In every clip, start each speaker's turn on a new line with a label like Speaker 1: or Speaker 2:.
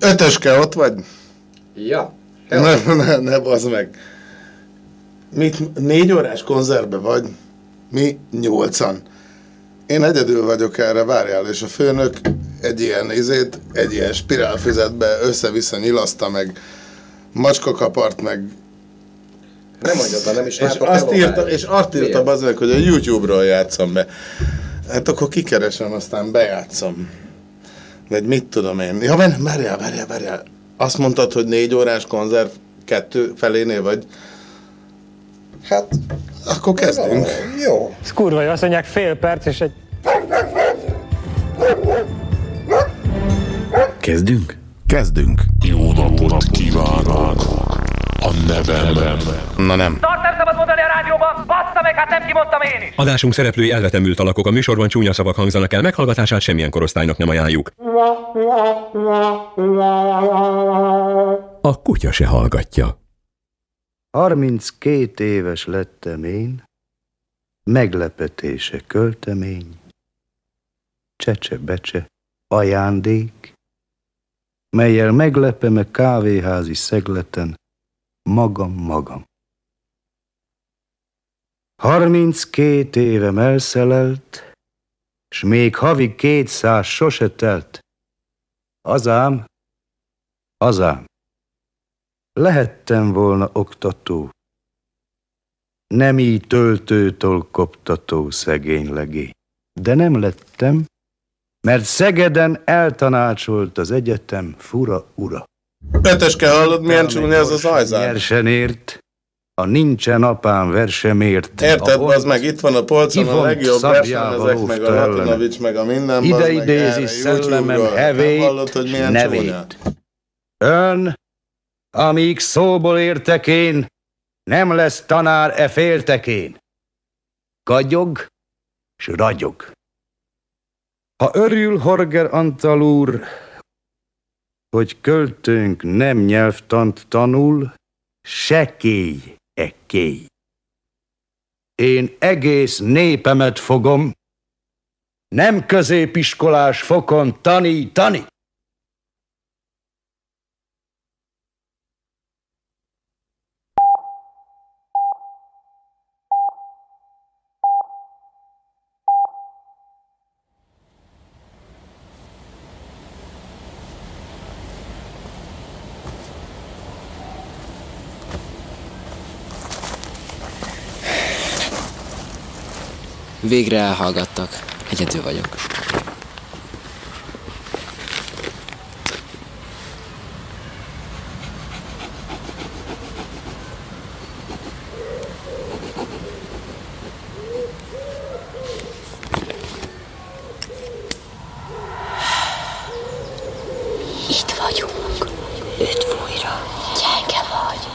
Speaker 1: Ötöske, ott vagy?
Speaker 2: Ja.
Speaker 1: Ne, ne, ne bazd meg. Mit, négy órás konzervbe vagy? Mi nyolcan. Én egyedül vagyok erre, várjál, és a főnök egy ilyen izét, egy ilyen spirálfüzetbe össze-vissza nyilaszta, meg macska kapart, meg
Speaker 2: Nem mondjad, nem is
Speaker 1: és azt írta, és azt írta bazd meg, hogy a YouTube-ról játszom be. Hát akkor kikeresem, aztán bejátszom. Vagy mit tudom én. Ja, várjál, várjál, várjál, várjál. Azt mondtad, hogy négy órás konzerv kettő felénél vagy? Hát, akkor kezdünk.
Speaker 2: Jó.
Speaker 3: Ez kurva jó, azt mondják fél perc és egy...
Speaker 4: Kezdünk?
Speaker 1: Kezdünk.
Speaker 5: Jó napot kívánok! A nevemem
Speaker 1: Na nem.
Speaker 6: Azt rádióban, bassza meg, hát nem kimondtam én is.
Speaker 4: Adásunk szereplői elvetemült alakok, a műsorban csúnya szavak hangzanak el, meghallgatását semmilyen korosztálynak nem ajánljuk. A kutya se hallgatja.
Speaker 7: 32 éves lettem én, meglepetése költemény, csecse-becse, ajándék, melyel meglepem a kávéházi szegleten magam-magam. 32 évem elszelelt, s még havi kétszáz sose telt. Azám, azám, lehettem volna oktató, nem így töltőtől koptató szegény legény. De nem lettem, mert Szegeden eltanácsolt az egyetem fura ura.
Speaker 1: Ötöske, hallod, milyen csúnya ez az ajzár?
Speaker 7: Nyersen ért, a nincsen apám versemért.
Speaker 1: Érted, az meg itt van a polcon a legjobb
Speaker 7: szabjával
Speaker 1: versenyezek, meg a. Latinovics, meg a minden.
Speaker 7: Ide idézi szellemem hevét,
Speaker 1: hallod, hogy milyen
Speaker 7: nevét.
Speaker 1: csúnya?
Speaker 7: Ön, amíg szóból értek én, nem lesz tanár e féltekén. Kagyog, s ragyog. Ha örül Horger Antal úr, hogy költőnk nem nyelvtant tanul, sekély ekkély. Én egész népemet fogom, nem középiskolás fokon tanítani.
Speaker 8: Végre elhallgattak. Egyedül vagyok.
Speaker 9: Itt vagyunk. Öt fújra. Gyenge vagy.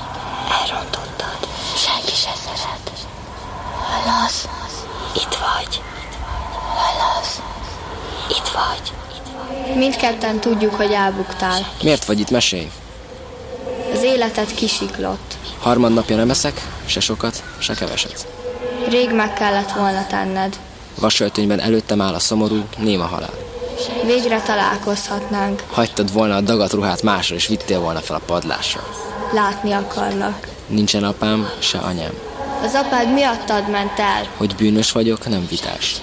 Speaker 9: Elrontottad. Senki se szeret. Hallasz? Itt vagy. Hallasz? Itt vagy.
Speaker 10: Mindketten tudjuk, hogy elbuktál.
Speaker 8: Miért vagy itt? Mesélj.
Speaker 10: Az életed kisiklott.
Speaker 8: Harmadnapja nem eszek, se sokat, se keveset.
Speaker 10: Rég meg kellett volna tenned.
Speaker 8: Vasöltönyben előttem áll a szomorú, néma halál.
Speaker 10: Végre találkozhatnánk.
Speaker 8: Hagytad volna a dagat ruhát másra, és vittél volna fel a padlásra.
Speaker 10: Látni akarlak.
Speaker 8: Nincsen apám, se anyám.
Speaker 10: Az apád miattad ment el.
Speaker 8: Hogy bűnös vagyok, nem vitás.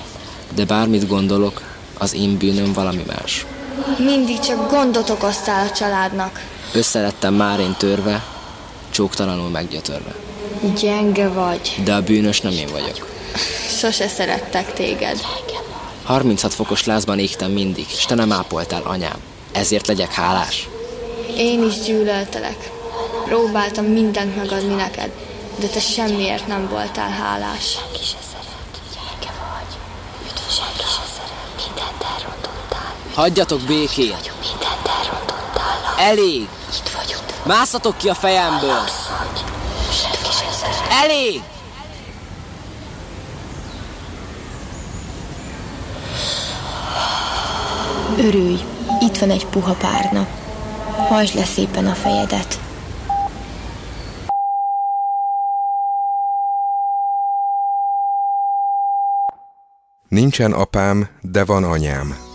Speaker 8: De bármit gondolok, az én bűnöm valami más.
Speaker 10: Mindig csak gondot okoztál a családnak.
Speaker 8: Összelettem már én törve, csóktalanul meggyötörve.
Speaker 10: Gyenge vagy.
Speaker 8: De a bűnös nem én vagyok.
Speaker 10: Sose szerettek téged.
Speaker 8: 36 fokos lázban égtem mindig, és te nem ápoltál, anyám. Ezért legyek hálás.
Speaker 10: Én is gyűlöltelek. Próbáltam mindent megadni neked, de te semmiért nem voltál hálás.
Speaker 9: Senki se szeret. Gyenge vagy. Senki se szeret. Mindent elrontottál.
Speaker 8: Hagyjatok békén!
Speaker 9: Mindent elrontottál.
Speaker 8: Elég!
Speaker 9: Itt vagyunk.
Speaker 8: Mászatok ki a fejemből! Elég!
Speaker 11: Örülj, itt van egy puha párna. Hajtsd le szépen a fejedet.
Speaker 12: Nincsen apám, de van anyám.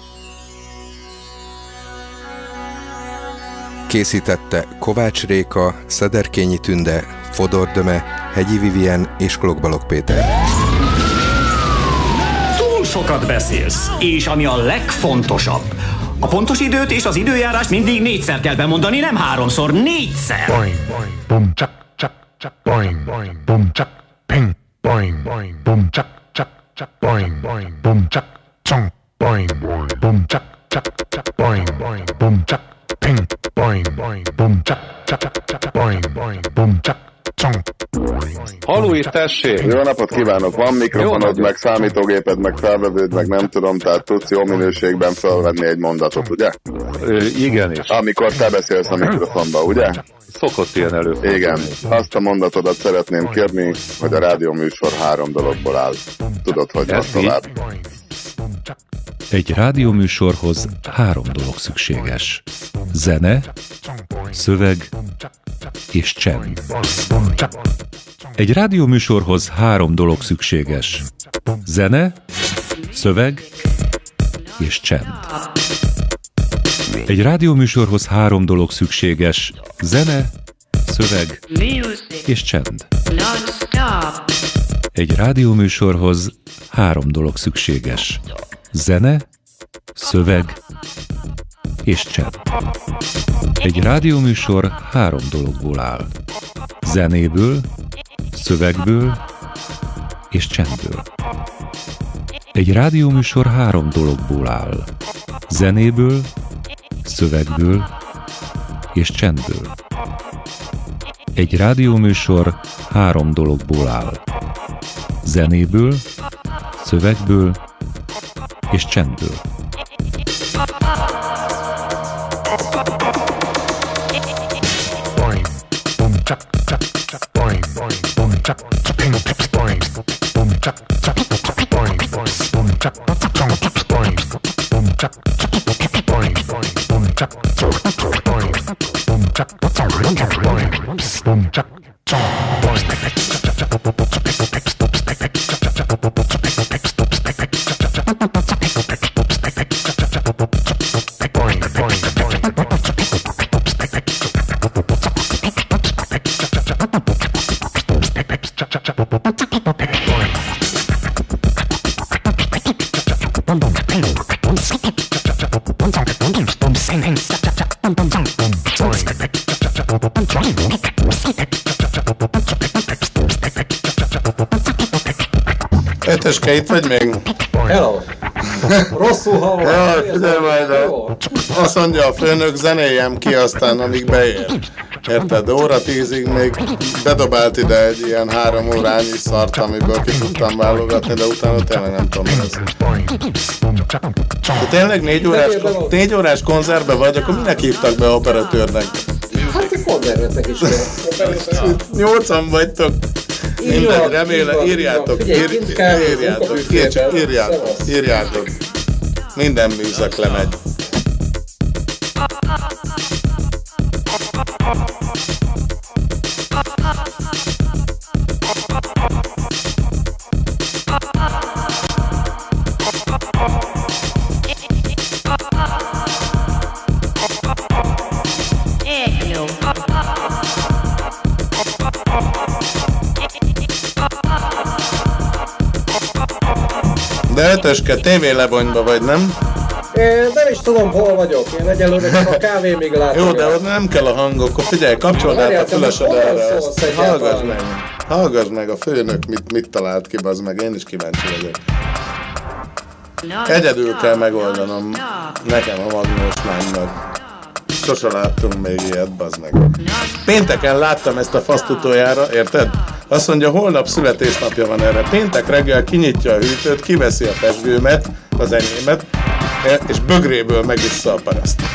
Speaker 12: Készítette Kovács Réka, Szederkényi Tünde, Fodor Döme, Hegyi Vivien és Klokbalog Péter.
Speaker 13: Túl sokat beszélsz, és ami a legfontosabb, a pontos időt és az időjárás mindig négyszer kell bemondani, nem háromszor, négyszer.
Speaker 5: Boing, boing, bum, chak, chak, chak, boing, boing, bum, chak, ping, boing, boing, bum, chak, chak, chak, boing, boing, bum, chak, chong, boing, boing, bum, chak, chak, chak, boing, boing, bum, chak, ping,
Speaker 14: Haló, itt tessék!
Speaker 15: Jó napot kívánok! Van mikrofonod, meg számítógéped, meg felvevőd, meg nem tudom, tehát tudsz jó minőségben felvenni egy mondatot, ugye?
Speaker 14: Ö, igen is.
Speaker 15: Amikor te beszélsz a mikrofonba, ugye?
Speaker 14: Szokott ilyen elő.
Speaker 15: Igen. Azt a mondatodat szeretném kérni, hogy a rádióműsor három dologból áll. Tudod, hogy van tovább.
Speaker 16: Egy rádióműsorhoz három dolog szükséges. Zene, szöveg és csend. Egy rádióműsorhoz három dolog szükséges. Zene, szöveg és csend. Egy rádióműsorhoz három dolog szükséges. Zene, szöveg és csend. Egy rádióműsorhoz három dolog szükséges. Zene, szöveg és csend. Egy rádióműsor három dologból áll. Zenéből, szövegből és csendből. Egy rádióműsor három dologból áll. Zenéből, szövegből és csendből. Egy rádióműsor három dologból áll. Zenéből, szövegből és csendből.
Speaker 5: Boing, bum, chak, chak, chak, boing,
Speaker 1: Ötöske, itt vagy még?
Speaker 2: Hello! Rosszul hallom.
Speaker 1: Ja, figyelj majd, a- azt mondja a főnök, zenéjem ki aztán, amíg beér. Érted? Óra tízig még bedobált ide egy ilyen három órányi szart, amiből ki tudtam válogatni, de utána tényleg nem tudom ez. De tényleg négy órás, négy órás konzervbe vagy, akkor minek hívtak be operatőrnek?
Speaker 2: Hát a konzervetnek is.
Speaker 1: Nyolcan vagytok. Remélem,
Speaker 2: így
Speaker 1: írjátok, írjátok, írjátok, írjátok. Minden műszak lemegy. De ötöske, tévé lebonyba vagy, nem?
Speaker 2: Én nem is tudom, hol vagyok. Én egyelőre csak a kávémig látom.
Speaker 1: Jó, de ott nem kell a hangok. Figyelj, kapcsold át a fülesed erre. Hallgass meg. Hallgass meg, a főnök mit, mit talált ki, bazd meg. Én is kíváncsi vagyok. Egyedül kell megoldanom nekem a magnós lánynak. Sose láttunk még ilyet, bazd meg. Pénteken láttam ezt a faszt utoljára, érted? Azt mondja, holnap születésnapja van erre. Péntek reggel kinyitja a hűtőt, kiveszi a pesgőmet, az enyémet, és bögréből megissza a paraszt.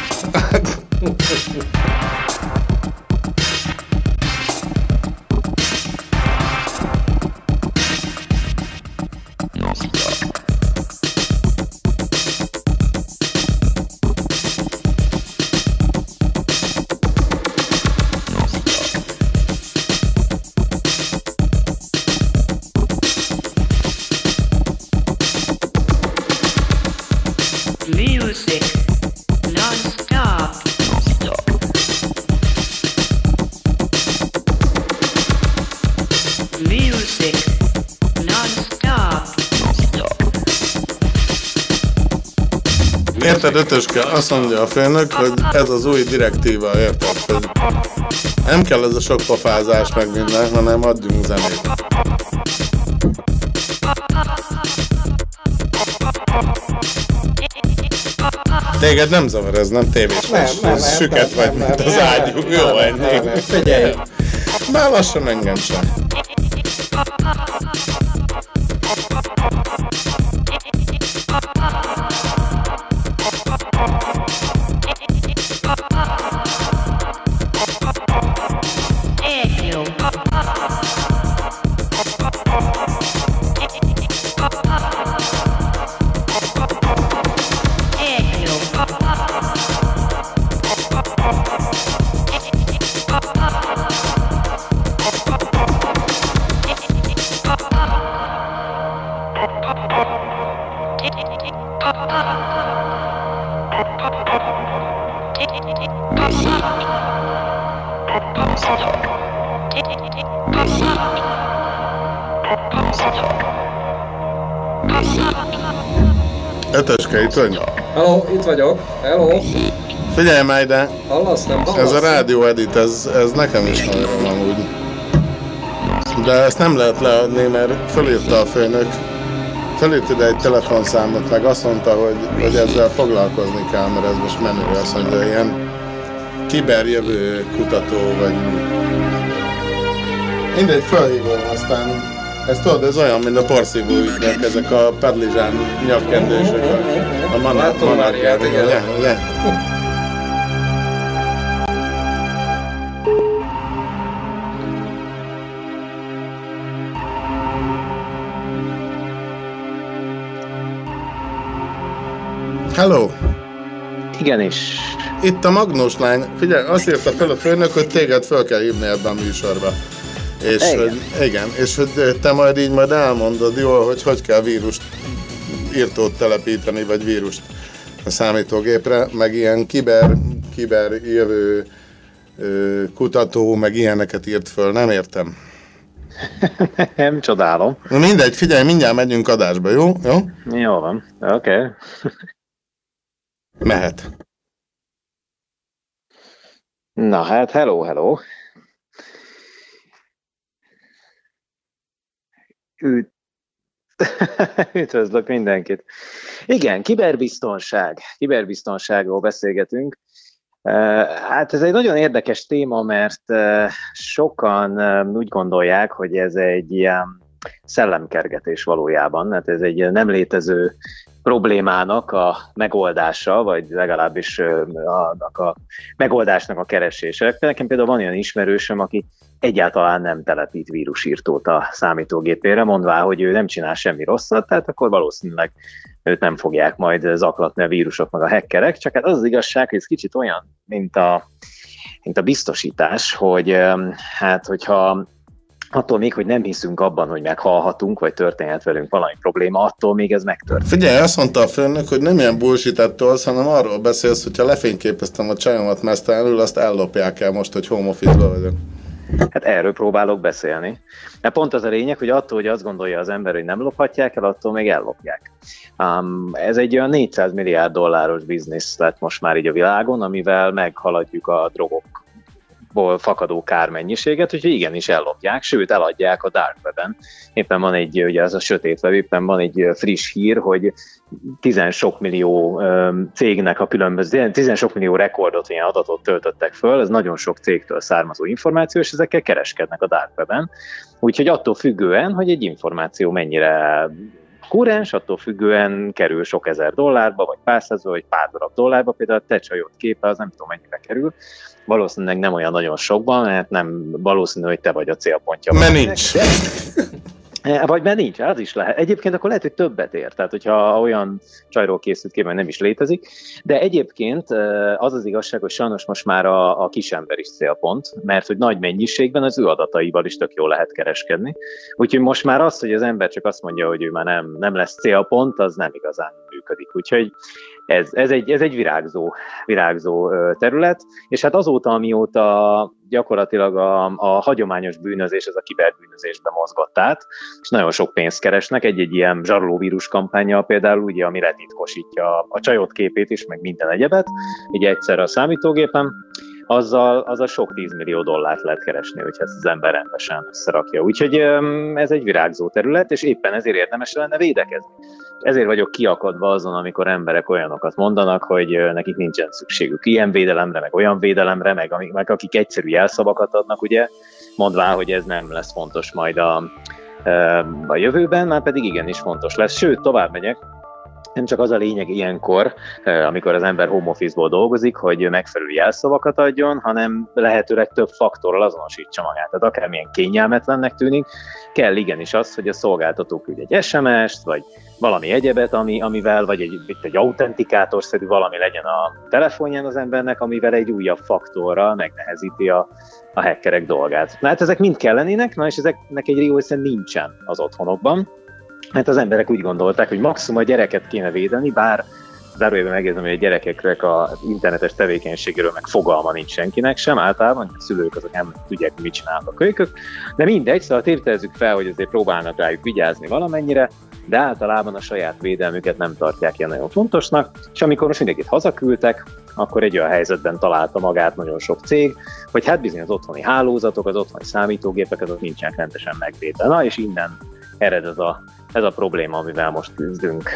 Speaker 1: Érted, ötöske? Azt mondja a főnök, hogy ez az új direktíva, érted? Hogy nem kell ez a sok pofázás meg minden, hanem adjunk zenét. Téged nem zavar ez, nem tévés.
Speaker 2: Nem, nem, nem,
Speaker 1: süket
Speaker 2: nem,
Speaker 1: vagy,
Speaker 2: nem,
Speaker 1: mint
Speaker 2: nem,
Speaker 1: az ágyú. Jó, ennyi.
Speaker 2: figyelj.
Speaker 1: Már lassan engem sem. Ötöske, itt vagy?
Speaker 2: Hello, itt vagyok. Hello.
Speaker 1: Figyelj már ide.
Speaker 2: Hallasz, nem hallasz?
Speaker 1: Ez a rádió edit, ez, ez nekem is nagyon amúgy. De ezt nem lehet leadni, mert fölírta a főnök. Fölírt ide egy telefonszámot, meg azt mondta, hogy, hogy ezzel foglalkozni kell, mert ez most menő. Azt mondja, ilyen kiberjövő kutató, vagy... Mindegy, felhívom, aztán ez tudod, ez olyan, mint a porszívó ügynök, ezek a padlizsán nyakkendősök, a, a
Speaker 2: igen.
Speaker 1: ugye, ugye? Hello!
Speaker 17: Igenis.
Speaker 1: Itt a Magnós lány. Figyelj, azt írta fel a főnök, hogy téged fel kell hívni ebben a műsorba. És
Speaker 17: Igen.
Speaker 1: hogy, igen, és hogy te majd így majd elmondod jól, hogy hogy kell vírust, írtót telepíteni, vagy vírust a számítógépre, meg ilyen kiber, kiber jövő ö, kutató, meg ilyeneket írt föl, nem értem.
Speaker 17: Nem csodálom.
Speaker 1: Na mindegy, figyelj, mindjárt megyünk adásba, jó? Jó?
Speaker 17: Jó van. Oké. Okay.
Speaker 1: Mehet.
Speaker 17: Na hát, hello, hello. Üt... Üdvözlök mindenkit. Igen, kiberbiztonság. Kiberbiztonságról beszélgetünk. Eh, Hát ez egy nagyon érdekes téma, mert eh, sokan eh, úgy gondolják, hogy ez egy ilyen szellemkergetés valójában, hát ez egy nem létező problémának a megoldása, vagy legalábbis annak a megoldásnak a keresése. Nekem például van olyan ismerősöm, aki egyáltalán nem telepít vírusírtót a számítógépére, mondvá, hogy ő nem csinál semmi rosszat, tehát akkor valószínűleg őt nem fogják majd zaklatni a vírusok meg a hackerek, csak hát az az igazság, hogy ez kicsit olyan, mint a, mint a biztosítás, hogy hát hogyha attól még, hogy nem hiszünk abban, hogy meghalhatunk, vagy történhet velünk valami probléma, attól még ez megtörténik.
Speaker 1: Figyelj, azt mondta a főnök, hogy nem ilyen bullshit tolsz, hanem arról beszélsz, hogyha lefényképeztem a csajomat mesztelenül, azt ellopják el most, hogy home office vagyok.
Speaker 17: Hát erről próbálok beszélni. Mert pont az a lényeg, hogy attól, hogy azt gondolja az ember, hogy nem lophatják el, attól még ellopják. Um, ez egy olyan 400 milliárd dolláros biznisz lett most már így a világon, amivel meghaladjuk a drogokból fakadó kármennyiséget, úgyhogy igenis ellopják, sőt eladják a dark web-en. Éppen van egy, ugye ez a sötét web, éppen van egy friss hír, hogy tizen sok millió cégnek a különböző, tizen sok millió rekordot, ilyen adatot töltöttek föl, ez nagyon sok cégtől származó információ, és ezekkel kereskednek a dark web-en. Úgyhogy attól függően, hogy egy információ mennyire kurens, attól függően kerül sok ezer dollárba, vagy pár százba, vagy pár darab dollárba, például a te csajod képe, az nem tudom mennyire kerül, valószínűleg nem olyan nagyon sokban, mert nem valószínű, hogy te vagy a célpontja.
Speaker 1: Mert nincs.
Speaker 17: Vagy mert nincs, az is lehet. Egyébként akkor lehet, hogy többet ér, tehát hogyha olyan csajról készült kép, nem is létezik. De egyébként az az igazság, hogy sajnos most már a, a kisember is célpont, mert hogy nagy mennyiségben az ő adataival is tök jól lehet kereskedni. Úgyhogy most már az, hogy az ember csak azt mondja, hogy ő már nem, nem lesz célpont, az nem igazán működik. Úgyhogy ez, ez, egy, ez egy virágzó, virágzó terület, és hát azóta, amióta gyakorlatilag a, a hagyományos bűnözés, ez a kiberbűnözésbe mozgott át, és nagyon sok pénzt keresnek, egy-egy ilyen zsarolóvírus kampánya például, ugye, ami letitkosítja a csajot képét is, meg minden egyebet, így egyszer a számítógépen, azzal, azzal sok tízmillió dollárt lehet keresni, hogyha ezt az ember rendesen összerakja. Úgyhogy ez egy virágzó terület, és éppen ezért érdemes lenne védekezni. Ezért vagyok kiakadva azon, amikor emberek olyanokat mondanak, hogy nekik nincsen szükségük ilyen védelemre, meg olyan védelemre, meg, meg akik egyszerű jelszavakat adnak, ugye, mondván, hogy ez nem lesz fontos majd a, a jövőben, már pedig igenis fontos lesz. Sőt, tovább megyek, nem csak az a lényeg ilyenkor, amikor az ember home office-ból dolgozik, hogy megfelelő jelszavakat adjon, hanem lehetőleg több faktorral azonosítsa magát. Tehát akármilyen kényelmetlennek tűnik, kell igenis az, hogy a szolgáltató küld egy SMS-t, vagy valami egyebet, ami, amivel, vagy egy, itt egy autentikátorszerű valami legyen a telefonján az embernek, amivel egy újabb faktorral megnehezíti a, a hackerek dolgát. Na hát ezek mind kellenének, na és ezeknek egy része nincsen az otthonokban, mert az emberek úgy gondolták, hogy maximum a gyereket kéne védeni, bár zárójelben megjegyzem, hogy a gyerekeknek a internetes tevékenységéről meg fogalma nincs senkinek sem, általában a szülők azok nem tudják, mit csinálnak a kölykök, de mindegy, szóval tételezzük fel, hogy azért próbálnak rájuk vigyázni valamennyire, de általában a saját védelmüket nem tartják ilyen nagyon fontosnak, és amikor most mindenkit hazaküldtek, akkor egy olyan helyzetben találta magát nagyon sok cég, hogy hát bizony az otthoni hálózatok, az otthoni számítógépek, azok nincsenek rendesen megvédve. Na, és innen ered ez a, ez a probléma, amivel most küzdünk.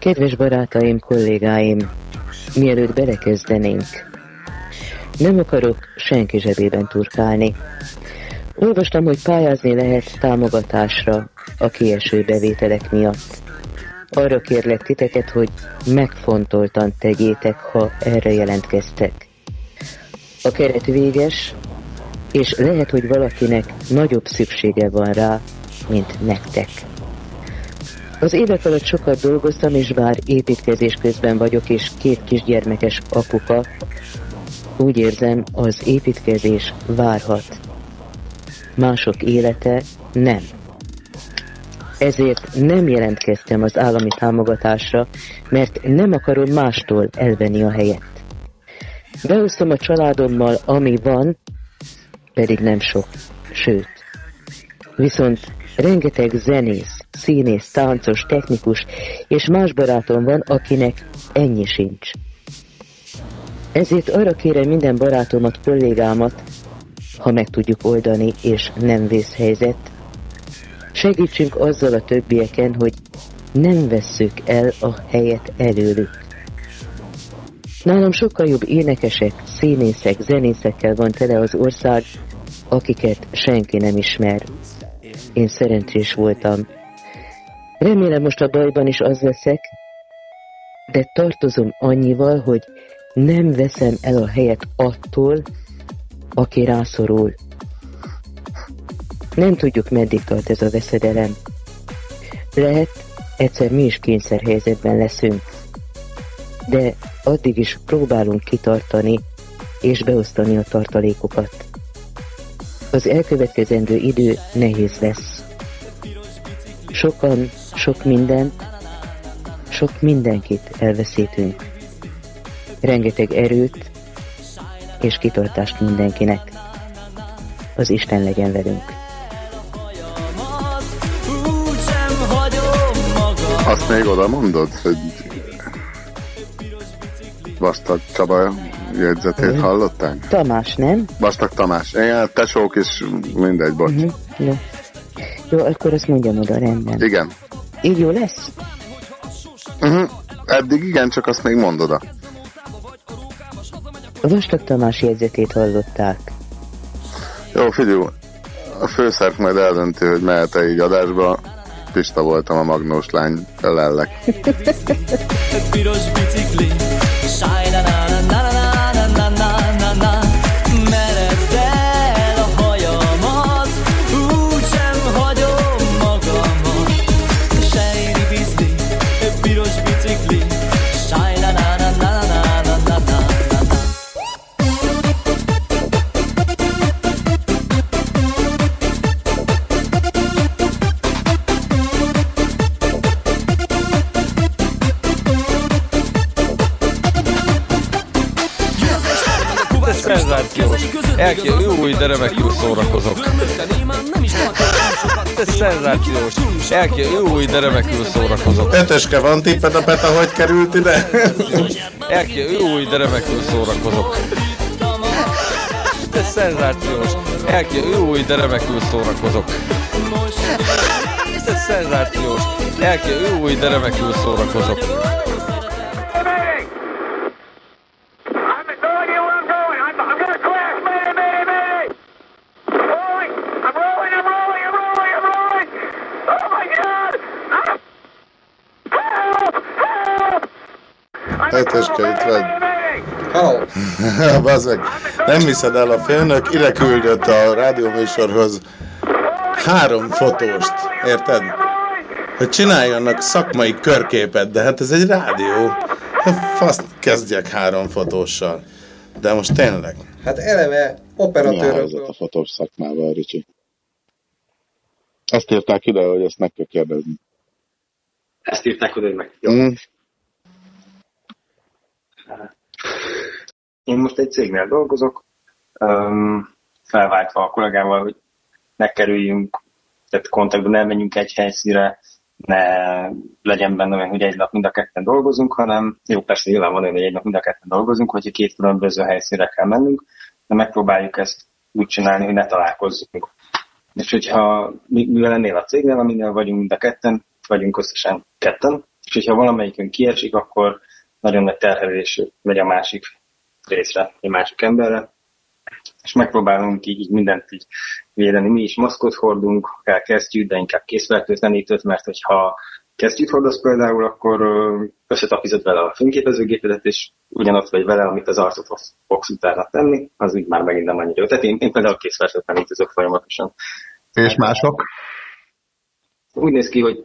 Speaker 18: Kedves barátaim, kollégáim, mielőtt belekezdenénk, nem akarok senki zsebében turkálni. Olvastam, hogy pályázni lehet támogatásra a kieső bevételek miatt. Arra kérlek titeket, hogy megfontoltan tegyétek, ha erre jelentkeztek. A keret véges, és lehet, hogy valakinek nagyobb szüksége van rá, mint nektek. Az évek alatt sokat dolgoztam, és bár építkezés közben vagyok, és két kisgyermekes apuka, úgy érzem, az építkezés várhat. Mások élete nem. Ezért nem jelentkeztem az állami támogatásra, mert nem akarom mástól elvenni a helyet. Beosztom a családommal, ami van, pedig nem sok, sőt. Viszont rengeteg zenész, színész, táncos, technikus és más barátom van, akinek ennyi sincs. Ezért arra kérem minden barátomat, kollégámat, ha meg tudjuk oldani, és nem vészhelyzet, segítsünk azzal a többieken, hogy nem vesszük el a helyet előlük. Nálam sokkal jobb énekesek, színészek, zenészekkel van tele az ország, akiket senki nem ismer. Én szerencsés voltam. Remélem most a bajban is az leszek, de tartozom annyival, hogy nem veszem el a helyet attól, aki rászorul. Nem tudjuk, meddig tart ez a veszedelem. Lehet, egyszer mi is kényszerhelyzetben leszünk, de addig is próbálunk kitartani és beosztani a tartalékokat. Az elkövetkezendő idő nehéz lesz. Sokan, sok minden, sok mindenkit elveszítünk. Rengeteg erőt és kitartást mindenkinek. Az Isten legyen velünk.
Speaker 15: Azt még oda mondod, hogy Vastag Csaba jegyzetét hallották?
Speaker 18: Tamás, nem?
Speaker 15: Vastag Tamás. Igen, tesók is mindegy, bocs.
Speaker 18: Uh-huh. Jó. Jó, akkor azt mondjam oda, rendben.
Speaker 15: Igen.
Speaker 18: Így jó lesz?
Speaker 15: Uh-huh. Eddig igen, csak azt még mondd oda.
Speaker 18: A Vastag Tamás jegyzetét hallották.
Speaker 15: Jó, figyelj, a főszerk majd eldönti, hogy mehet-e így adásba. Pista voltam a magnós lány, lellek.
Speaker 19: Piros bicikli
Speaker 20: szenzációs. Elké, jó, új, de remekül szórakozok. Ez szenzációs. Elké, jó, új, de remekül szórakozok.
Speaker 1: Peteske, van tipped a Peta, hogy került ide?
Speaker 20: Elké, jó, új, de remekül szórakozok. Ez szenzációs. Elké, jó, új, de remekül szórakozok. Ez szenzációs. Elké, jó, új, de remekül szórakozok.
Speaker 1: Peteske, itt vagy.
Speaker 21: Halló.
Speaker 1: Bazd meg, nem hiszed el, a főnök ide küldött a rádióműsorhoz három fotóst, érted? Hogy csináljanak szakmai körképet, de hát ez egy rádió. Hát Faszt kezdjek három fotóssal. De most tényleg.
Speaker 21: Hát eleve
Speaker 15: Mi a
Speaker 21: operatőrök.
Speaker 15: helyzet a fotós szakmával, Ricsi? Ezt írták ide, hogy ezt meg kell kérdezni.
Speaker 22: Ezt írták oda, hogy meg.
Speaker 15: Mm.
Speaker 22: Én most egy cégnél dolgozok, felváltva a kollégával, hogy ne kerüljünk, tehát kontaktban ne menjünk egy helyszínre, ne legyen benne olyan, hogy egy nap mind a ketten dolgozunk, hanem jó, persze nyilván van olyan, hogy egy nap mind a ketten dolgozunk, hogyha két különböző helyszínre kell mennünk, de megpróbáljuk ezt úgy csinálni, hogy ne találkozzunk. És hogyha mi- mivel ennél a cégnél, aminél vagyunk mind a ketten, vagyunk összesen ketten, és hogyha valamelyikünk kiesik, akkor nagyon nagy terhelés megy a másik részre, egy másik emberre, és megpróbálunk így, így mindent így védeni. Mi is maszkot hordunk, akár kesztyűt, de inkább készfertőtlenítőt, mert hogyha kesztyűt hordasz például, akkor összetapizod vele a fényképezőgépedet, és ugyanott vagy vele, amit az arcot fogsz- fogsz utána tenni, az úgy már megint nem annyira jó. Tehát én, én például készfertőtlenítőzök folyamatosan.
Speaker 15: És mások?
Speaker 22: Úgy néz ki, hogy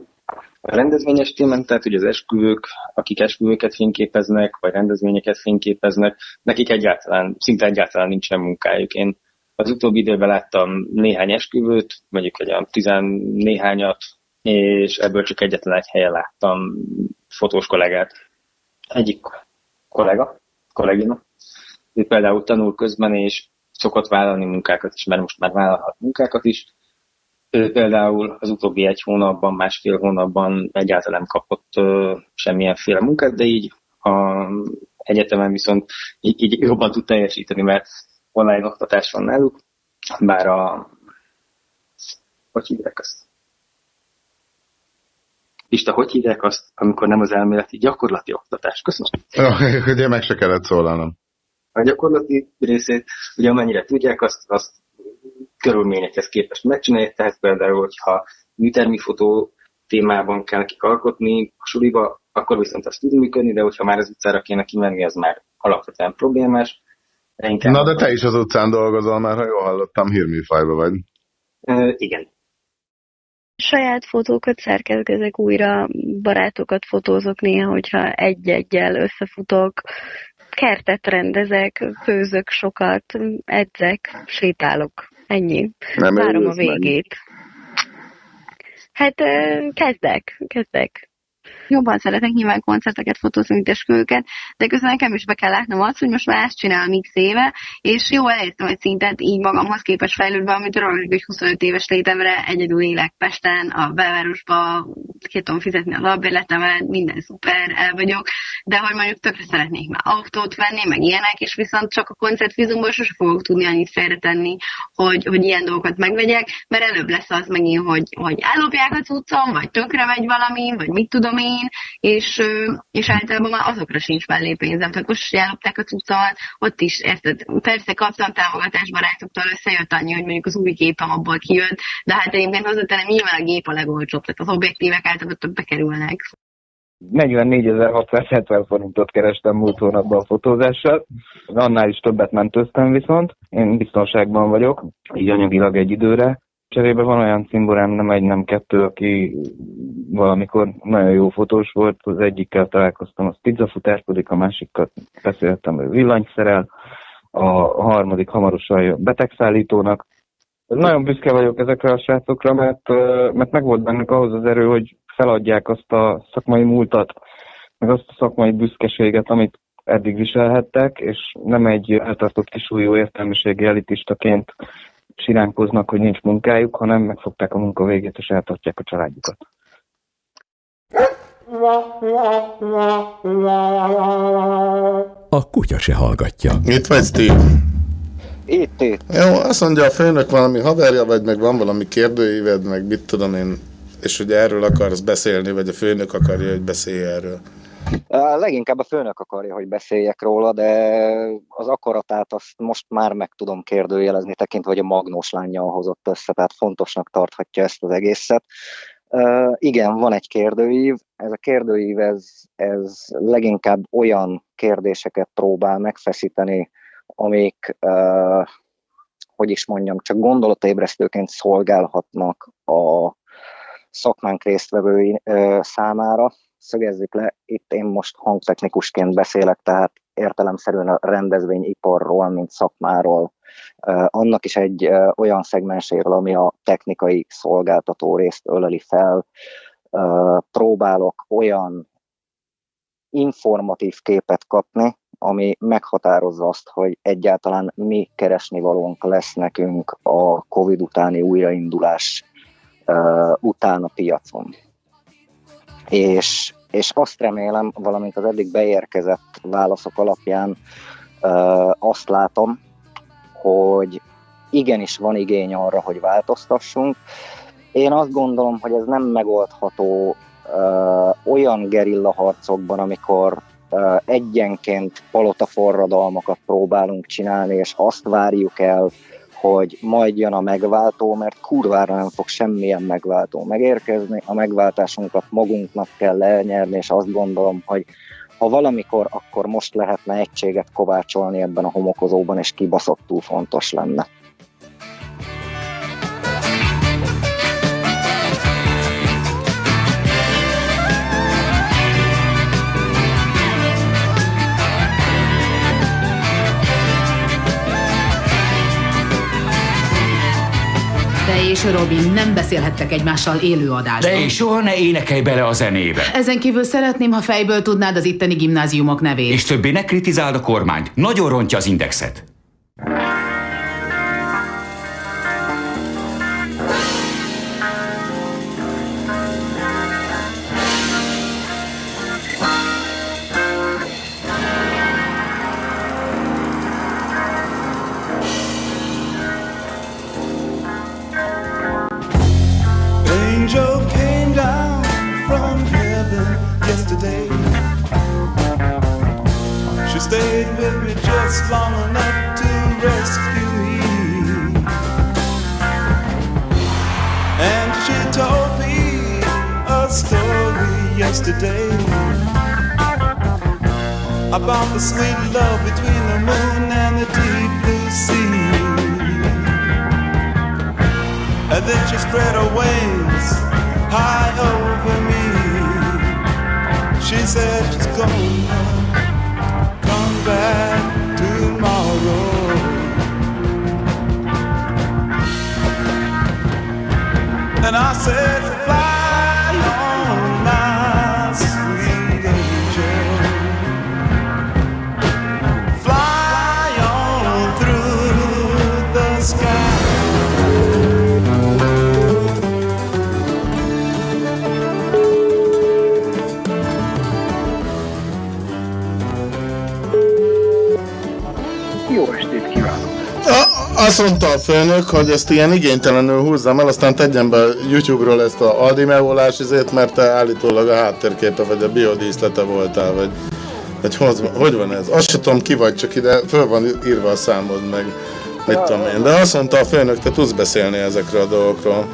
Speaker 22: a rendezvényes témán, tehát ugye az esküvők, akik esküvőket fényképeznek, vagy rendezvényeket fényképeznek, nekik egyáltalán, szinte egyáltalán nincsen munkájuk. Én az utóbbi időben láttam néhány esküvőt, mondjuk egy olyan tizennéhányat, és ebből csak egyetlen egy helyen láttam fotós kollégát. Egyik kollega, kollégina, ő például tanul közben, és szokott vállalni munkákat is, mert most már vállalhat munkákat is, ő például az utóbbi egy hónapban, másfél hónapban egyáltalán nem kapott ö, semmilyenféle munkát, de így a egyetemen viszont így, így jobban tud teljesíteni, mert online oktatás van náluk, bár a hogy hívják ezt? Pista, hogy hívják azt, amikor nem az elméleti gyakorlati oktatás? Köszönöm.
Speaker 15: Én meg se kellett szólalnom.
Speaker 22: A gyakorlati részét, ugye amennyire tudják, azt, azt körülményekhez képest megcsinálják, tehát például, hogyha műtermi fotó témában kell kikalkotni a suliba, akkor viszont az tud működni, de hogyha már az utcára kéne kimenni, az már alapvetően problémás. De inkább
Speaker 15: Na, de te is az utcán dolgozol már, ha jól hallottam, hírműfajba vagy.
Speaker 22: Ö, igen.
Speaker 23: Saját fotókat szerkezgezek újra, barátokat fotózok néha, hogyha egy-egyel összefutok, kertet rendezek, főzök sokat, edzek, sétálok. Ennyi.
Speaker 15: Nem
Speaker 23: Várom a
Speaker 15: örülsz meg?
Speaker 23: végét. Hát kezdek, kezdek. Jobban szeretek nyilván koncerteket fotózni, mint esküvőket, de közben nekem is be kell látnom azt, hogy most már ezt csinálom x éve, és jó elértem egy szintet így magamhoz képest fejlődve, amit róluk, hogy 25 éves létemre egyedül élek Pesten, a belvárosba, ki tudom fizetni a labbérletemet, minden szuper, el vagyok, de hogy mondjuk tökre szeretnék már autót venni, meg ilyenek, és viszont csak a koncertvízumból sose fogok tudni annyit félretenni, hogy, hogy ilyen dolgokat megvegyek, mert előbb lesz az megint, hogy, hogy ellopják a cuccom, vagy tönkre megy valami, vagy mit tudom én, és, és általában már azokra sincs mellé pénzem. Tehát most ellopták a cuccomat, ott is, érted, persze kaptam támogatást barátoktól, összejött annyi, hogy mondjuk az új gépem abból kijött, de hát egyébként hozzátenem nyilván a gép a legolcsóbb, tehát az objektívek általában többbe kerülnek.
Speaker 24: 44.670 forintot kerestem múlt hónapban a fotózással. Annál is többet mentőztem viszont. Én biztonságban vagyok, így anyagilag egy időre. Cserébe van olyan cimborám, nem egy, nem kettő, aki valamikor nagyon jó fotós volt. Az egyikkel találkoztam, az pizzafutárkodik, a másikkal beszéltem, ő villanyszerel, a harmadik hamarosan betegszállítónak. Nagyon büszke vagyok ezekre a srácokra, mert, mert megvolt bennük ahhoz az erő, hogy feladják azt a szakmai múltat, meg azt a szakmai büszkeséget, amit eddig viselhettek, és nem egy eltartott kisúlyú értelmiségi elitistaként siránkoznak, hogy nincs munkájuk, hanem megfogták a munka végét, és eltartják a családjukat.
Speaker 25: A kutya se hallgatja.
Speaker 1: Itt vagy, Steve?
Speaker 26: Itt, itt.
Speaker 1: Jó, azt mondja a főnök valami haverja, vagy meg van valami kérdőíved, meg mit tudom én, és hogy erről akarsz beszélni, vagy a főnök akarja, hogy beszélj erről.
Speaker 26: Leginkább a főnök akarja, hogy beszéljek róla, de az akaratát azt most már meg tudom kérdőjelezni, tekintve, hogy a Magnós lányjal hozott össze, tehát fontosnak tarthatja ezt az egészet. Igen, van egy kérdőív. Ez a kérdőív, ez, ez leginkább olyan kérdéseket próbál megfeszíteni, amik, hogy is mondjam, csak gondolatébresztőként szolgálhatnak a szakmánk résztvevői uh, számára. Szögezzük le, itt én most hangtechnikusként beszélek, tehát értelemszerűen a rendezvényiparról, mint szakmáról, annak is egy olyan szegmenséről, ami a technikai szolgáltató részt öleli fel. Próbálok olyan informatív képet kapni, ami meghatározza azt, hogy egyáltalán mi keresni valónk lesz nekünk a Covid utáni újraindulás után a piacon. És, és azt remélem, valamint az eddig beérkezett válaszok alapján uh, azt látom, hogy igenis van igény arra, hogy változtassunk. Én azt gondolom, hogy ez nem megoldható uh, olyan gerilla harcokban, amikor uh, egyenként palotaforradalmakat próbálunk csinálni, és azt várjuk el, hogy majd jön a megváltó, mert kurvára nem fog semmilyen megváltó megérkezni, a megváltásunkat magunknak kell elnyerni, és azt gondolom, hogy ha valamikor, akkor most lehetne egységet kovácsolni ebben a homokozóban, és kibaszottul fontos lenne.
Speaker 27: És Robin nem beszélhettek egymással élő adásban.
Speaker 13: De és soha ne énekelj bele a zenébe.
Speaker 27: Ezen kívül szeretném, ha fejből tudnád az itteni gimnáziumok nevét.
Speaker 13: És többé ne kritizáld a kormányt. Nagyon rontja az indexet.
Speaker 28: Long enough to rescue me. And she told me a story yesterday about the sweet love between the moon and the deep blue sea. And then she spread her wings high over me. She said she's gonna come back And I said, fly
Speaker 1: azt mondta a főnök, hogy ezt ilyen igénytelenül húzzam el, aztán tegyen be YouTube-ról ezt a Aldi megvolás izét, mert te állítólag a háttérképe vagy a biodíszlete voltál, vagy, hogy, hogy van ez? Azt sem tudom ki vagy, csak ide föl van írva a számod meg, mit tudom én. De azt mondta a főnök, te tudsz beszélni ezekről a dolgokról.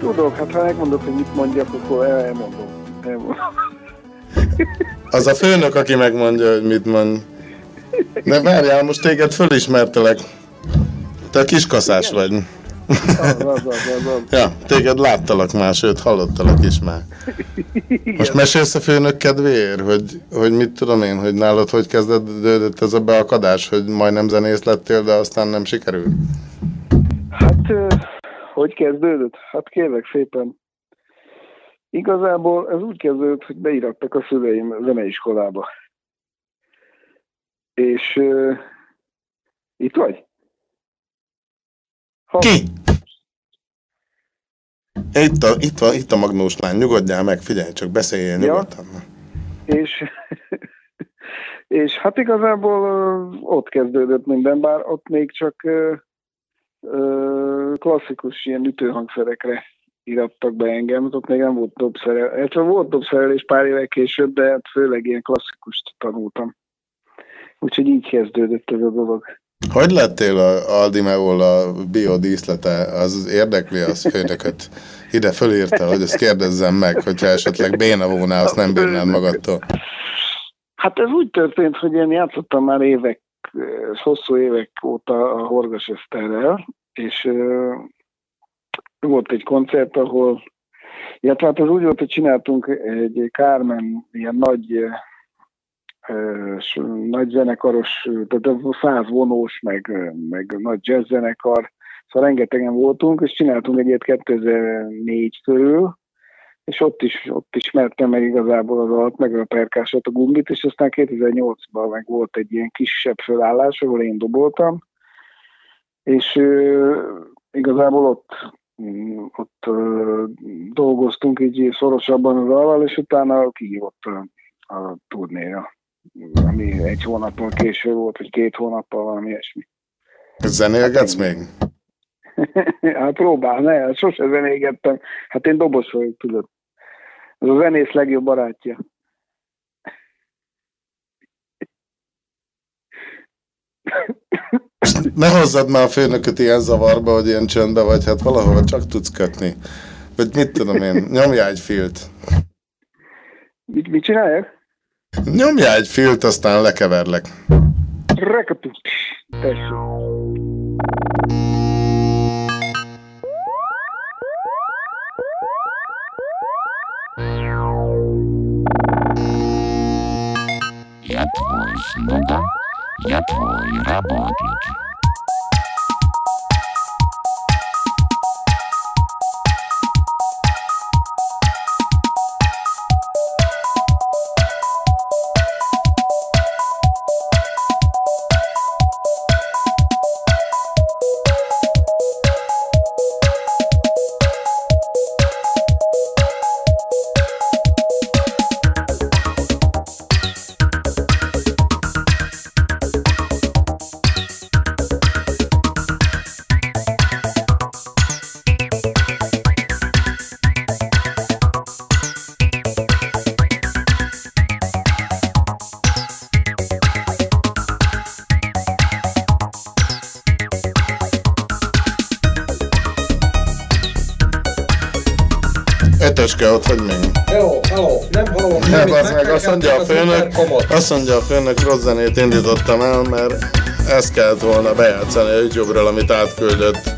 Speaker 29: Tudok, hát ha megmondod, hogy mit mondjak, akkor el- elmondom. elmondom.
Speaker 1: Az a főnök, aki megmondja, hogy mit mond. De várjál, most téged fölismertelek. Te kiskaszás vagy.
Speaker 29: Az, az, az, az.
Speaker 1: Ja, téged láttalak már, sőt hallottalak is már. Most mesélsz a főnök kedvéért, hogy, hogy mit tudom én, hogy nálad hogy kezdődött ez a beakadás, hogy majdnem zenész lettél, de aztán nem sikerült?
Speaker 29: Hát, hogy kezdődött? Hát kérlek szépen. Igazából ez úgy kezdődött, hogy beirattak a szüleim zeneiskolába. És uh, itt vagy?
Speaker 1: Ki? Itt a, itt, van, itt a magnós lány, nyugodjál meg, figyelj, csak beszéljél nyugodtan.
Speaker 29: És, és hát igazából ott kezdődött minden, bár ott még csak klasszikus ilyen ütőhangszerekre irattak be engem, ott még nem volt dobszerel, illetve volt dobszerelés pár évvel később, de hát főleg ilyen klasszikust tanultam. Úgyhogy így kezdődött ez a dolog.
Speaker 1: Hogy lettél a Aldi Meol a biodíszlete? Az érdekli az főnököt. Ide fölírta, hogy ezt kérdezzem meg, hogyha esetleg béna volna, azt nem bírnád magadtól.
Speaker 29: Hát ez úgy történt, hogy én játszottam már évek, hosszú évek óta a Horgas Eszterrel, és volt egy koncert, ahol, illetve hát az úgy volt, hogy csináltunk egy Carmen ilyen nagy, ö, ö, s- nagy zenekaros, tehát száz vonós, meg, meg nagy jazz zenekar, szóval rengetegen voltunk, és csináltunk egy ilyet 2004 körül, és ott is, ott ismertem meg igazából az alt, meg a perkásot, a gumbit, és aztán 2008-ban meg volt egy ilyen kisebb fölállás, ahol én doboltam, és ö, igazából ott, ott ö, dolgoztunk így szorosabban az alval, és utána kihívott a, a turnéra, ami egy hónappal később volt, vagy két hónappal, valami ilyesmi.
Speaker 1: Zenélgetsz még?
Speaker 29: hát próbál, ne, hát sose zenégettem. Hát én dobos vagyok, tudod. Ez a zenész legjobb barátja.
Speaker 1: Ne hozzad már a főnököt ilyen zavarba, hogy ilyen csöndbe vagy, hát valahova csak tudsz kötni. Vagy mit tudom én, nyomjál egy filt.
Speaker 29: Mit, mit csináljak?
Speaker 1: Nyomjál egy filt, aztán lekeverlek.
Speaker 29: Rekatú. Tessék.
Speaker 30: Я твой слуга, я твой работник.
Speaker 1: Mondja a főnök, azt mondja a főnök, rossz zenét indítottam el, mert ezt kellett volna bejátszani a YouTube-ról, amit átküldött.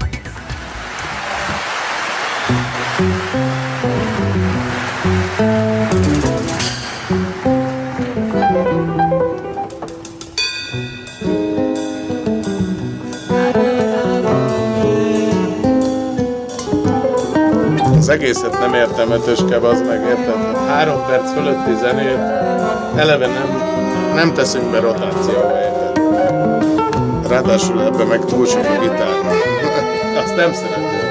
Speaker 1: Egészet nem értem, ötöske, az meg érted? Három perc fölötti zenét eleve nem, nem teszünk be rotációba, érted? Ráadásul ebbe meg túl sok a gitár. Azt nem szeretem.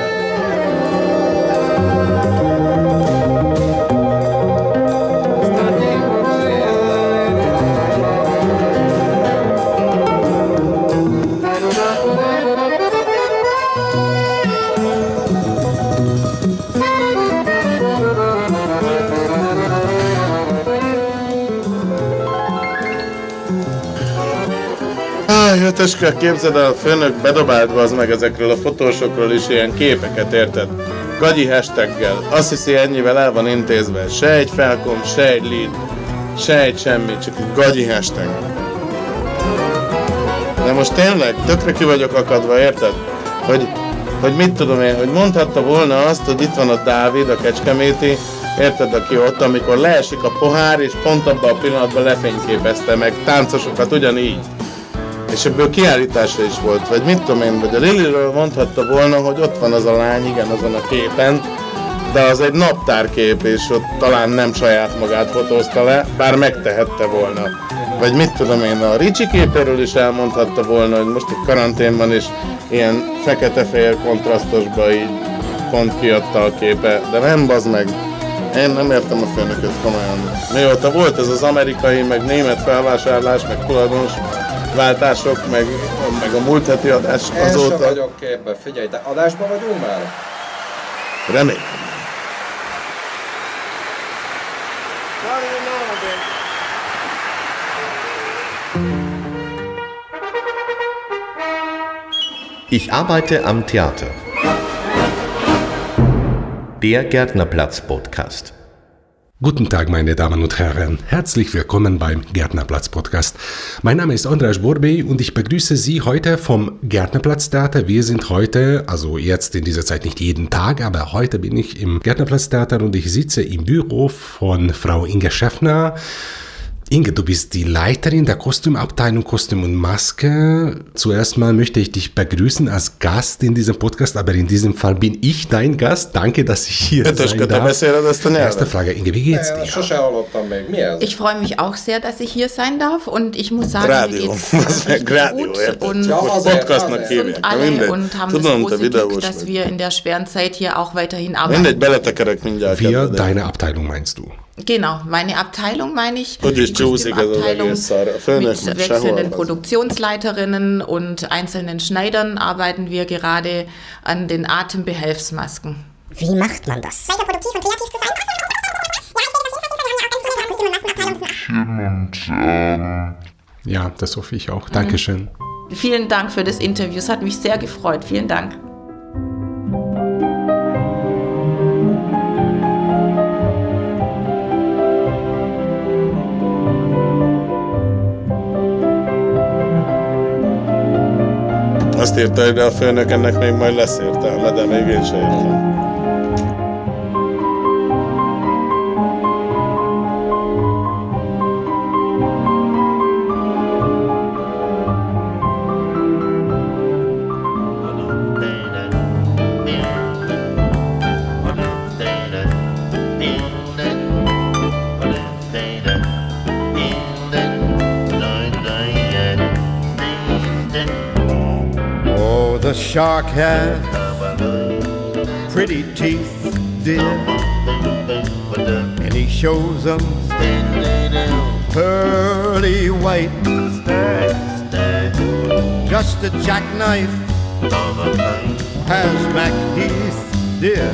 Speaker 1: Áj, ötöske, képzeld el, a főnök bedobált az meg ezekről a fotósokról is ilyen képeket, érted? Gagyi hashtaggel. Azt hiszi ennyivel el van intézve. Se egy felkom, se egy lead, se egy semmi, csak egy gagyi hashtag. De most tényleg, tökre ki vagyok akadva, érted? Hogy, hogy mit tudom én, hogy mondhatta volna azt, hogy itt van a Dávid, a Kecskeméti, érted, aki ott, amikor leesik a pohár, és pont abban a pillanatban lefényképezte meg táncosokat ugyanígy. És ebből kiállítása is volt, vagy mit tudom én, vagy a Liliről mondhatta volna, hogy ott van az a lány, igen, azon a képen, de az egy naptárkép, és ott talán nem saját magát fotózta le, bár megtehette volna. Vagy mit tudom én, a Ricsi képéről is elmondhatta volna, hogy most itt karantén van, és ilyen fekete-fehér kontrasztosba így pont kiadta a képe, de nem bazd meg. Én nem értem a főnököt komolyan. Mióta volt ez az amerikai, meg német felvásárlás, meg tulajdonos váltások, meg, meg a múlt heti adás
Speaker 2: Én sem
Speaker 1: azóta.
Speaker 2: vagyok képbe, figyelj, de adásban vagyunk már?
Speaker 1: Remélem.
Speaker 31: Ich arbeite am Theater. Der Gärtnerplatz-Podcast.
Speaker 32: Guten Tag, meine Damen und Herren. Herzlich willkommen beim Gärtnerplatz Podcast. Mein Name ist András Borbély und ich begrüße Sie heute vom Gärtnerplatz Theater. Wir sind heute, also jetzt in dieser Zeit nicht jeden Tag, aber heute bin ich im Gärtnerplatz Theater und ich sitze im Büro von Frau Inge Schäffner. Inge, du bist die Leiterin der Kostümabteilung Kostüm und Maske. Zuerst mal möchte ich dich begrüßen als Gast in diesem Podcast, aber in diesem Fall bin ich dein Gast. Danke, dass ich hier
Speaker 1: Ötöske,
Speaker 32: sein darf. Erste Frage, Inge, wie geht's dir?
Speaker 33: Ich freue mich auch sehr, dass ich hier sein darf und ich muss sagen,
Speaker 1: Rádió.
Speaker 33: mir geht's
Speaker 1: meg rádió, érted?
Speaker 33: und
Speaker 1: hívják. Na
Speaker 33: alle und haben das große Glück, dass wir in der schweren Zeit hier auch weiterhin arbeiten.
Speaker 32: Wir, deine Abteilung meinst du?
Speaker 33: Genau, meine Abteilung meine ich.
Speaker 1: Is
Speaker 33: die
Speaker 1: csúszik ez az
Speaker 33: Kostümabteilung
Speaker 1: egész szar. A főnök
Speaker 33: Mit wechselnden
Speaker 1: sehol.
Speaker 33: Produktionsleiterinnen und einzelnen Schneidern arbeiten wir gerade an den Atembehelfsmasken.
Speaker 34: Wie macht man das? Weiter produktiv und kreativ zu sein?
Speaker 32: Ja, das hoffe ich auch. Dankeschön.
Speaker 33: Vielen Dank für das Interview, es hat mich sehr gefreut. Vielen Dank.
Speaker 1: Azt írta ide a főnök, ennek még majd lesz értelme, de még én sem értem.
Speaker 35: Shark has pretty teeth, dear, and he shows them pearly white. Just a jackknife has back teeth, dear,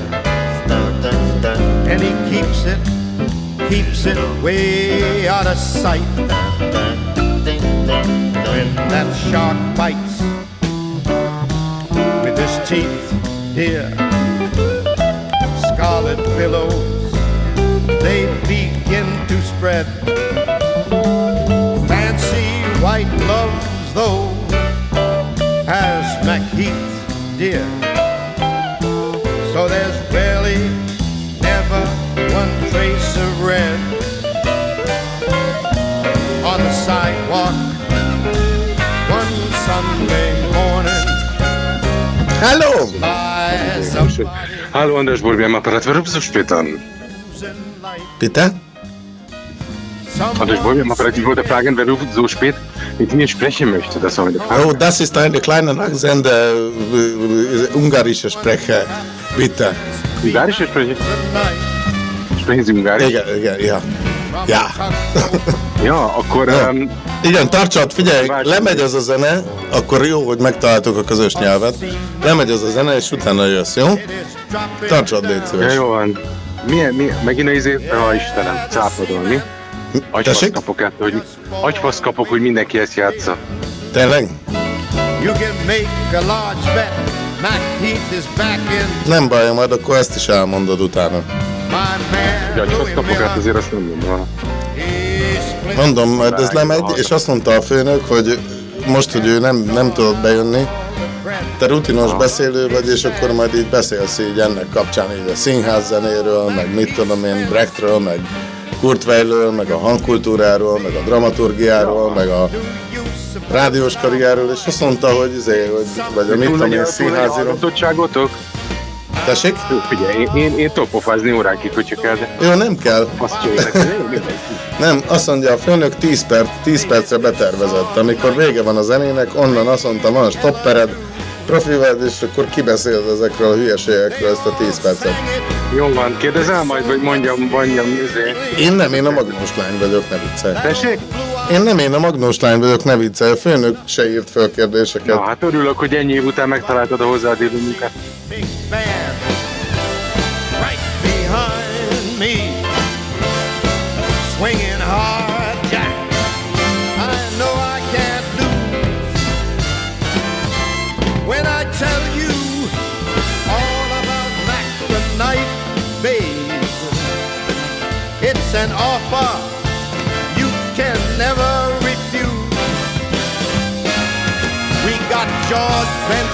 Speaker 35: and he keeps it, keeps it way out of sight. When that shark bites his teeth, dear. Scarlet billows
Speaker 36: they begin to spread. Fancy white gloves, though, has McHeath, dear. So there's barely never one trace of red on the sidewalk one Sunday morning.
Speaker 1: Hallo!
Speaker 37: Hallo an der Spur am Apparat warum so spät an?
Speaker 1: Bitte?
Speaker 37: An der Spur am Apparat, ich wollte fragen, wer ruft so spät mit mir sprechen möchte. Das war meine Frage.
Speaker 1: Oh, das ist eine kleine Akzent, äh, ungarische Sprecher. Bitte.
Speaker 37: Ungarische Sprecher? Sprechen Sie Ungarisch?
Speaker 1: Igen, igen, ja. Ja.
Speaker 37: Ja, akkor... Um,
Speaker 1: Igen, tartsad, figyelj, lemegy az a zene, akkor jó, hogy megtaláltuk a közös nyelvet. Lemegy az a zene, és utána jössz, jó? Tartsad, légy
Speaker 37: ja,
Speaker 1: szíves.
Speaker 37: jó van. Milyen, milyen, megint a izé, ha Istenem, cápadon, mi? Agyfasz kapok ettől, hogy agyfasz kapok, hogy mindenki ezt játsza.
Speaker 1: Tényleg?
Speaker 36: You can make a large bet. McHeath is back in
Speaker 1: Nem baj, majd akkor ezt is elmondod utána.
Speaker 37: agyfasz kapok, hát azért azt nem mondom.
Speaker 1: Mondom, majd ez lemegy, és azt mondta a főnök, hogy most, hogy ő nem, nem tudott bejönni, te rutinos beszélő vagy, és akkor majd így beszélsz így ennek kapcsán így a színház zenéről, meg mit tudom én, Brechtről, meg Kurt Weillről, meg a hangkultúráról, meg a dramaturgiáról, meg a rádiós karrierről, és azt mondta, hogy, izé, hogy vagy a mit tudom én, színháziról. Tessék?
Speaker 37: Jó, figyelj, én, én, én tudok pofázni órákig, hogyha kell, de
Speaker 1: Jó, nem kell.
Speaker 37: azt csinálják.
Speaker 1: Nem, azt mondja a főnök 10, perc, 10 percre betervezett. Amikor vége van a zenének, onnan azt mondta, van stoppered, profi vagy, és akkor kibeszéled ezekről a hülyeségekről ezt a 10 percet.
Speaker 37: Jó van, kérdezel majd, vagy mondjam, mondjam, izé.
Speaker 1: Én nem, én a magnós lány vagyok, ne viccelj.
Speaker 37: Tessék?
Speaker 1: Én nem, én a magnós lány vagyok, ne viccelj. A főnök se írt föl kérdéseket.
Speaker 37: Na, hát örülök, hogy ennyi év után megtaláltad a hozzád illő munkát.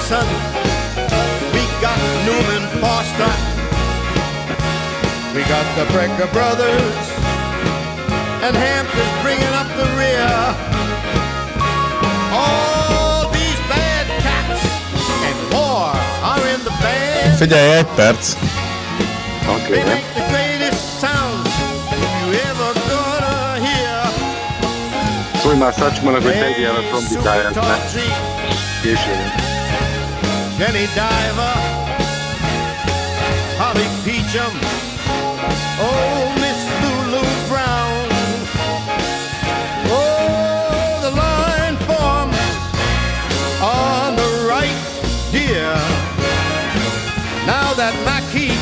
Speaker 36: George Benson, we got Newman Foster. We got the Brecker Brothers, and Hampton's bringing up the rear. All these bad cats and more are in the band.
Speaker 1: Figyelj, egy perc.
Speaker 36: They make the greatest sounds you ever gonna hear.
Speaker 37: Szólj már Szacsmanak, hogy tegyél a trombitáját, ne? Később.
Speaker 36: Jenny Diver, Holly Peachum, oh Miss Lulu Brown, oh the line forms on the right here. Now that Mackie,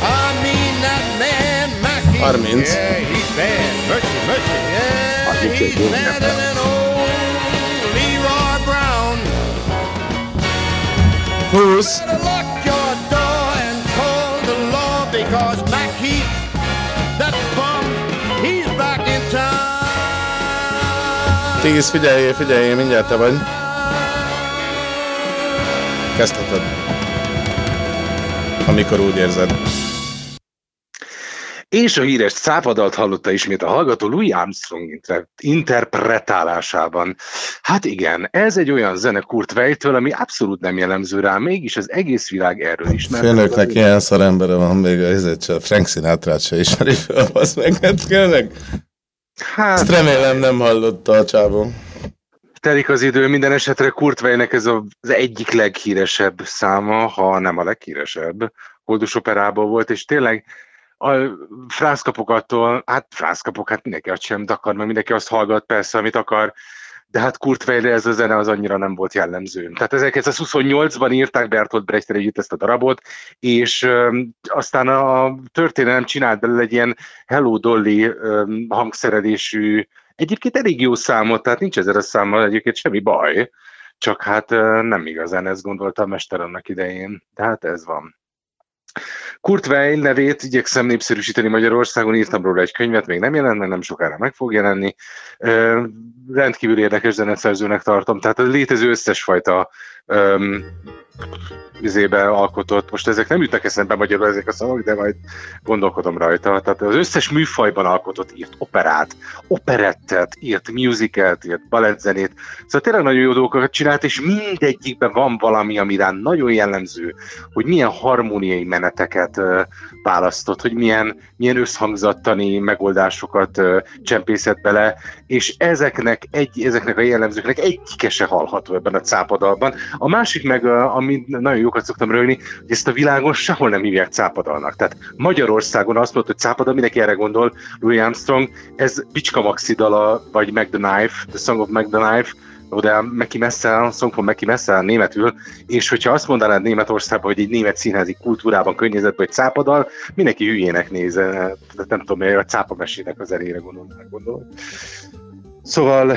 Speaker 36: I mean that man Mackie,
Speaker 1: 30.
Speaker 36: yeah he's bad, mercy, mercy, yeah he's better than old town.
Speaker 1: 10, figyelj, figyelj, mindjárt te vagy. Kezdheted. Amikor úgy érzed.
Speaker 37: És a híres cápadalt hallotta ismét a hallgató Louis Armstrong inter- interpretálásában. Hát igen, ez egy olyan zene Kurt Weilltől, ami abszolút nem jellemző rá, mégis az egész világ erről ismer.
Speaker 1: Főnöknek ilyen szar embere van, még a se, Frank Sinatra se ismeri fel, az meg, hát tényleg.
Speaker 37: Hát,
Speaker 1: Ezt remélem nem hallotta a csávó.
Speaker 37: telik az idő, minden esetre Kurt Weillnek ez a- az egyik leghíresebb száma, ha nem a leghíresebb, Koldus operából volt, és tényleg a frázkapokattól, hát frázkapok, hát mindenki azt sem akar, mert mindenki azt hallgat persze, amit akar, de hát Kurt Weillre ez a zene az annyira nem volt jellemző. Tehát 1928-ban írták Bertolt Brechttel együtt ezt a darabot, és aztán a történelem csinált belőle egy ilyen Hello Dolly öm, hangszerelésű, egyébként elég jó számot, tehát nincs ezzel a számmal egyébként semmi baj, csak hát nem igazán ezt gondolta a mester annak idején, de hát ez van. Kurt Weill nevét igyekszem népszerűsíteni Magyarországon, írtam róla egy könyvet, még nem jelent, meg nem sokára meg fog jelenni. Ö, rendkívül érdekes zeneszerzőnek tartom, tehát a létező összes fajta öm, izébe alkotott, most ezek nem jutnak eszembe magyarul ezek a szavak, de majd gondolkodom rajta. Tehát az összes műfajban alkotott, írt operát, operettet, írt musicalt, írt balettzenét. Szóval tényleg nagyon jó dolgokat csinált, és mindegyikben van valami, ami nagyon jellemző, hogy milyen harmóniai meneteket ö, választott, hogy milyen, milyen összhangzattani megoldásokat csempészett bele, és ezeknek, egy, ezeknek a jellemzőknek egyike se hallható ebben a cápadalban. A másik meg, ami nagyon jókat szoktam rögni, hogy ezt a világon sehol nem hívják cápadalnak. Tehát Magyarországon azt mondta, hogy cápadal, mindenki erre gondol, Louis Armstrong, ez Bicska Maxi dala, vagy Meg the Knife, The Song of Meg the Knife, oda Meki Messel, Song from Meki Messel németül, és hogyha azt mondanád Németországban, hogy egy német színházi kultúrában, környezetben, hogy cápadal, mindenki hülyének néz, de nem tudom, hogy a cápamesének az elére gondolom. gondolom. Szóval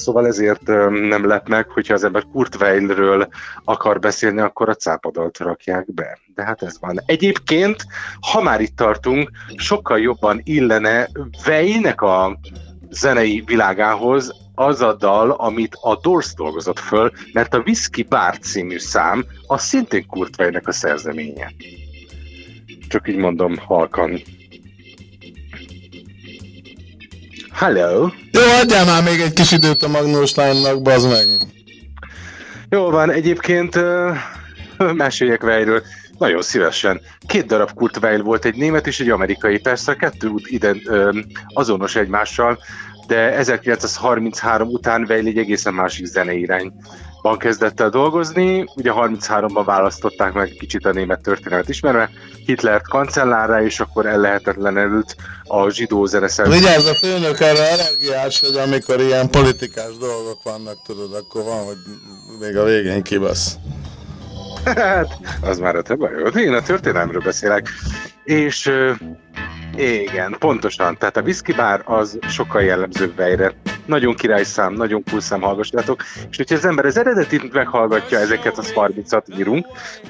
Speaker 37: Szóval ezért nem lep meg, hogyha az ember Kurt Weillről akar beszélni, akkor a cápadalt rakják be. De hát ez van. Egyébként, ha már itt tartunk, sokkal jobban illene Weillnek a zenei világához az a dal, amit a Doors dolgozott föl, mert a Whiskey Bar című szám az szintén Kurt Weillnek a szerzeménye. Csak így mondom halkan. Hello!
Speaker 1: Jó, adjál már még egy kis időt a Magnós lánynak, bazd meg.
Speaker 37: Jó van, egyébként uh, meséljek Weillről. Nagyon szívesen. Két darab Kurt Weill volt, egy német és egy amerikai. Persze a kettő ide uh, azonos egymással, de 1933 után Weil egy egészen másik zeneirányban kezdett el dolgozni. Ugye 33-ban választották meg kicsit a német történelmet ismerve, Hitlert kancellárá, és akkor ellehetetlenült a zsidó zeneszerző.
Speaker 1: Vigyázz a főnök erre allergiás, hogy amikor ilyen politikás dolgok vannak, tudod, akkor van, hogy még a végén kibasz.
Speaker 37: Hát, az már a te bajod. Én a történelmről beszélek. És igen, pontosan. Tehát a Whisky Bar az sokkal jellemzőbb Weillre. Nagyon királyszám, nagyon cool szám hallgassátok. És hogyha az ember az eredetit meghallgatja, ezeket az 30-at írunk,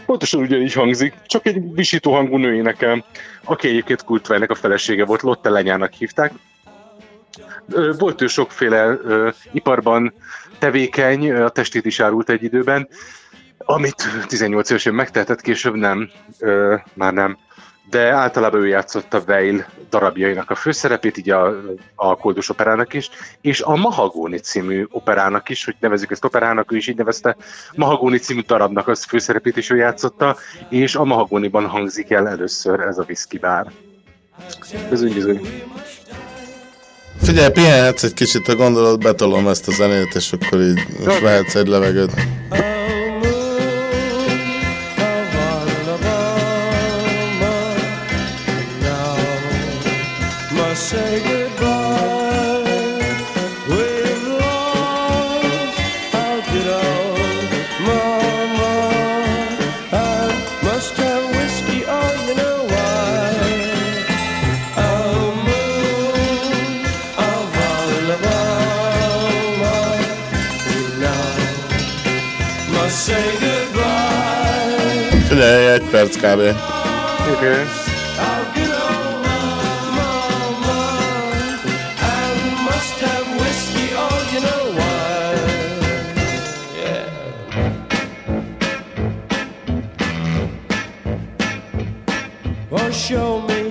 Speaker 37: pontosan ugyanígy hangzik, csak egy visító hangú nő énekel, aki egyébként Kurt Weillnek a felesége volt, Lotte Lenyának hívták. Volt ő sokféle iparban tevékeny, a testét is árult egy időben, amit 18 évesen megtehetett, később nem, ö, már nem. De általában ő játszotta Weil darabjainak a főszerepét, így a, a Koldus operának is, és a Mahagóni című operának is, hogy nevezzük ezt operának, ő is így nevezte, Mahagóni című darabnak az főszerepét is ő játszotta, és a Mahagóniban hangzik el először ez a Whisky Bar. Bizony, bizony.
Speaker 1: Figyelj, pihenhetsz egy kicsit a gondolat, betolom ezt a zenét, és akkor így most vehetsz egy levegőt. Figyelj, egy perc kb.
Speaker 37: Okay.
Speaker 38: must have whiskey, oh, you know why. Yeah. Well, show me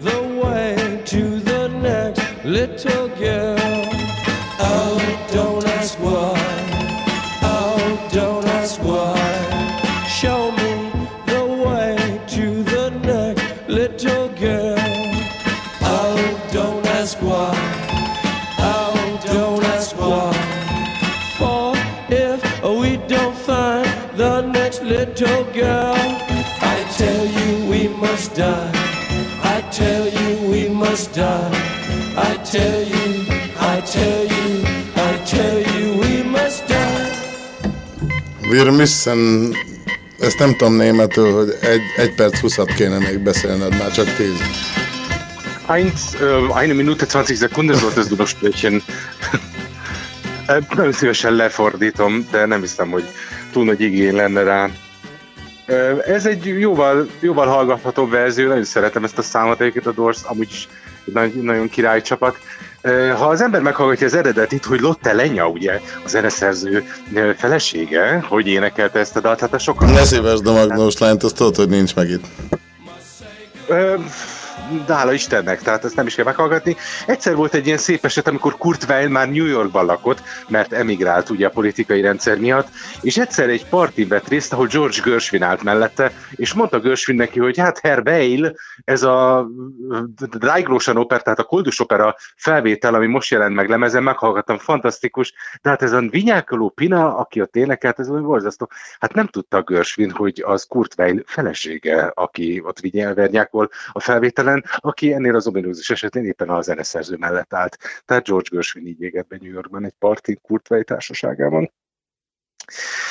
Speaker 38: the way to the next little girl. Die. I tell you, I tell you, I tell you we must die.
Speaker 1: Wir müssen, ezt nem tudom németül, hogy egy, egy perc 20 kéne még beszélned, már csak 10.
Speaker 37: Eins, äh, eine Minute 20 Sekunden solltest du noch sprechen. Nagyon szívesen lefordítom, de nem hiszem, hogy túl nagy igény lenne rá. Ez egy jóval, jóval hallgathatóbb verzió, nagyon szeretem ezt a számot, egyébként a Doors amúgy is nagy, nagyon király csapat. Ha az ember meghallgatja az eredetit, hogy Lotte Lenya, ugye, a zeneszerző felesége, hogy énekelte ezt a dalt, hát a sokan...
Speaker 1: Ne szívesd a Magnós lányt, azt tudod, hogy nincs meg itt.
Speaker 37: Ö, de hála Istennek, tehát ezt nem is kell meghallgatni. Egyszer volt egy ilyen szép eset, amikor Kurt Weill már New Yorkban lakott, mert emigrált ugye a politikai rendszer miatt, és egyszer egy parti vett részt, ahol George Gershwin állt mellette, és mondta Gershwin neki, hogy hát Herr Weill, ez a Dreiglósan opera, tehát a Koldus opera felvétel, ami most jelent meg lemezen, meghallgattam, fantasztikus, de hát ez a vinyákoló Pina, aki ott énekelt, ez olyan borzasztó. Hát nem tudta Gershwin, hogy az Kurt Weill felesége, aki ott vinyelvernyákol a felvételen, aki ennél az ominózus esetén éppen a zeneszerző mellett állt. Tehát George Gershwin így égett be New Yorkban egy parti Kurt Weill társaságában.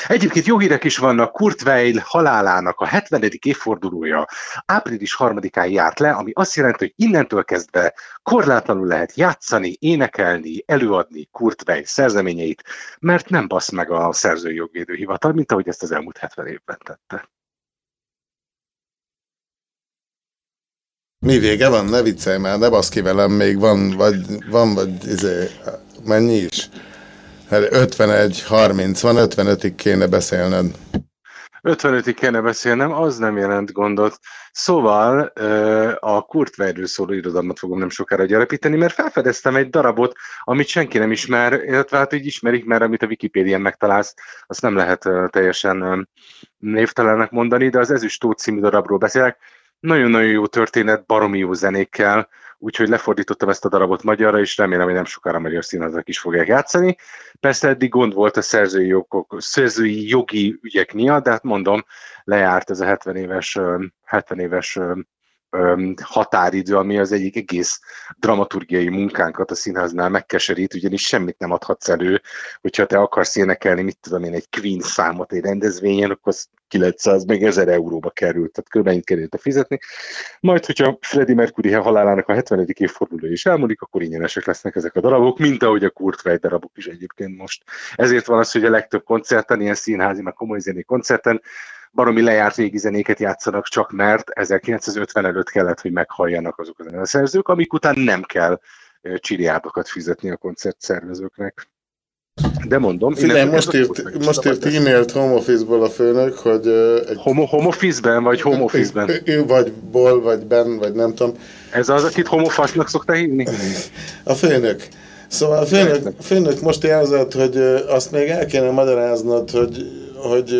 Speaker 37: Egyébként jó hírek is vannak, Kurt Weill halálának a 70. évfordulója április 3-án járt le, ami azt jelenti, hogy innentől kezdve korlátlanul lehet játszani, énekelni, előadni Kurt Weill szerzeményeit, mert nem basz meg a szerzői jogvédő hivatal, mint ahogy ezt az elmúlt 70 évben tette.
Speaker 1: Mi vége van? Ne viccelj már, ne basz ki velem, még van, vagy, van, vagy izé, mennyi is? Hát 51, 30, van 55-ig kéne beszélned.
Speaker 37: 55-ig kéne beszélnem, az nem jelent gondot. Szóval a Kurt Weillről szóló irodalmat fogom nem sokára gyarapítani, mert felfedeztem egy darabot, amit senki nem ismer, illetve hát így ismerik, mert amit a Wikipédián megtalálsz, azt nem lehet teljesen névtelennek mondani, de az Ezüst Tó című darabról beszélek. Nagyon-nagyon jó történet, baromi jó zenékkel, úgyhogy lefordítottam ezt a darabot magyarra, és remélem, hogy nem sokára magyar színházak is fogják játszani. Persze eddig gond volt a szerzői, jogok, szerzői jogi ügyek miatt, de hát mondom, lejárt ez a 70 éves, ö, 70 éves határidő, ami az egyik egész dramaturgiai munkánkat a színháznál megkeserít, ugyanis semmit nem adhatsz elő, hogyha te akarsz énekelni, mit tudom én, egy Queen számot egy rendezvényen, akkor az 900, meg 1000 euróba került, tehát kb. került fizetni. Majd, hogyha Freddie Mercury halálának a 70. évfordulója is elmúlik, akkor ingyenesek lesznek ezek a darabok, mint ahogy a Kurt Weill darabok is egyébként most. Ezért van az, hogy a legtöbb koncerten, ilyen színházi, meg komoly zené koncerten baromi lejárt régi zenéket játszanak csak mert 1950 előtt kellett, hogy meghalljanak azok a zeneszerzők, amik után nem kell csiliárdokat fizetni a koncertszervezőknek. De mondom,
Speaker 1: Figyelj, most írt, most írt e-mailt home office-ból a főnök, hogy ö, egy...
Speaker 37: Homo, home office-ben, vagy home office-ben?
Speaker 1: Ő vagy ból, vagy ben, vagy nem tudom.
Speaker 37: Ez az, akit homofasnak szokta hívni?
Speaker 1: A főnök. Szóval a főnök, főnök most jelzett, hogy azt még el kéne magyaráznod, hogy, hogy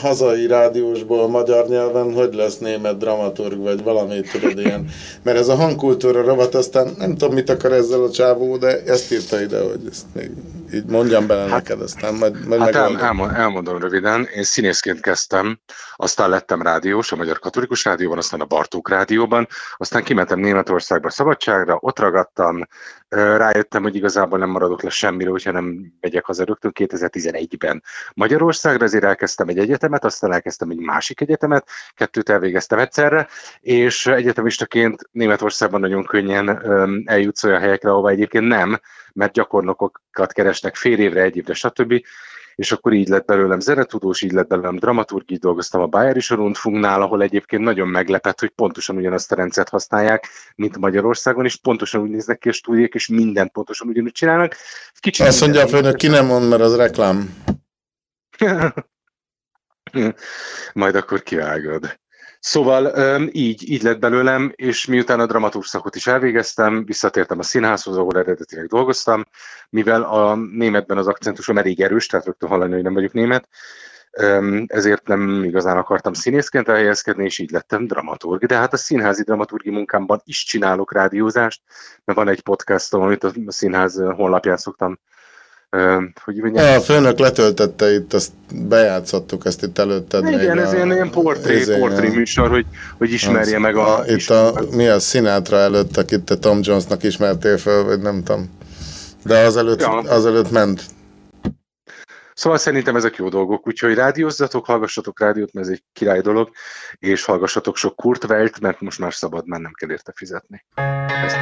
Speaker 1: hazai rádiósból magyar nyelven hogy lesz német dramaturg, vagy valamit tudod ilyen. Mert ez a hangkultúra rovat, aztán nem tudom, mit akar ezzel a csávó, de ezt írta ide, hogy ezt még így mondjam bele neked, aztán majd, majd
Speaker 37: Hát el, elmond, elmondom röviden, én színészként kezdtem, aztán lettem rádiós, a Magyar Katolikus Rádióban, aztán a Bartók Rádióban, aztán kimentem Németországba szabadságra, ott ragadtam, rájöttem, hogy igazából nem maradok le semmiről, hogyha nem megyek haza rögtön 2011-ben Magyarországra, ezért elkezdtem egy egyetemet, aztán elkezdtem egy másik egyetemet, kettőt elvégeztem egyszerre, és egyetemistaként Németországban nagyon könnyen eljutsz olyan helyekre, ahova egyébként nem, mert gyakornokokat keresnek fél évre, egy évre, stb. És akkor így lett belőlem zenetudós, így lett belőlem dramaturg, így dolgoztam a Bayerische Rundfunknál, ahol egyébként nagyon meglepett, hogy pontosan ugyanazt a rendszert használják, mint Magyarországon, és pontosan úgy néznek ki a stúdiók, és mindent pontosan ugyanúgy csinálnak. Kicsit
Speaker 1: Azt mondja a főnök, ki nem mond, mert az reklám.
Speaker 37: Majd akkor kivágod. Szóval így, így lett belőlem, és miután a dramaturg szakot is elvégeztem, visszatértem a színházhoz, ahol eredetileg dolgoztam, mivel a németben az akcentusom elég erős, tehát rögtön hallani, hogy nem vagyok német, ezért nem igazán akartam színészként elhelyezkedni, és így lettem dramaturg. De hát a színházi dramaturgi munkámban is csinálok rádiózást, mert van egy podcastom, amit a színház honlapján szoktam hogy mondják,
Speaker 1: A főnök letöltette itt, azt bejátszottuk ezt itt előtted.
Speaker 37: igen, ez
Speaker 1: a-
Speaker 37: ilyen, ilyen portré,
Speaker 1: izén,
Speaker 37: portré
Speaker 1: a-
Speaker 37: műsor, hogy, hogy ismerje
Speaker 1: az-
Speaker 37: meg a...
Speaker 1: Itt a, mi a Sinatra előtt, akit te Tom Jonesnak ismertél fel, vagy nem tudom. De azelőtt,
Speaker 37: Ja.
Speaker 1: azelőtt ment.
Speaker 37: Szóval szerintem ezek jó dolgok, úgyhogy rádiózzatok, hallgassatok rádiót, mert ez egy király dolog, és hallgassatok sok Kurt Weilt, mert most már szabad, már nem kell érte fizetni. Ezt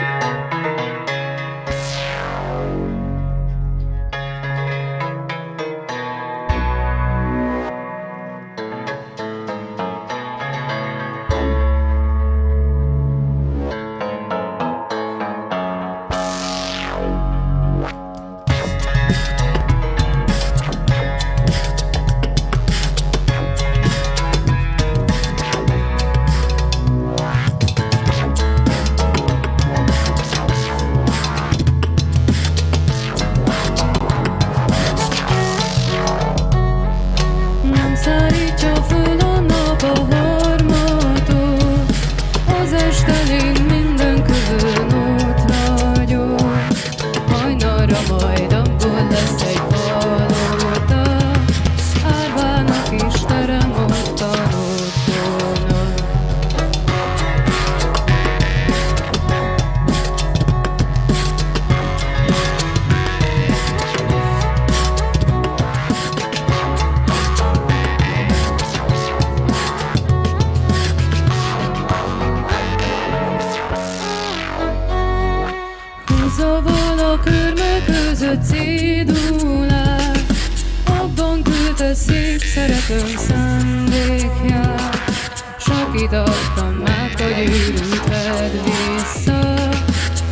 Speaker 39: Sok idattam meg, hogy őrült vedd vissza,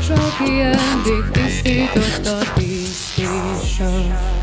Speaker 39: sok ilyendig tisztított a tisztítsat.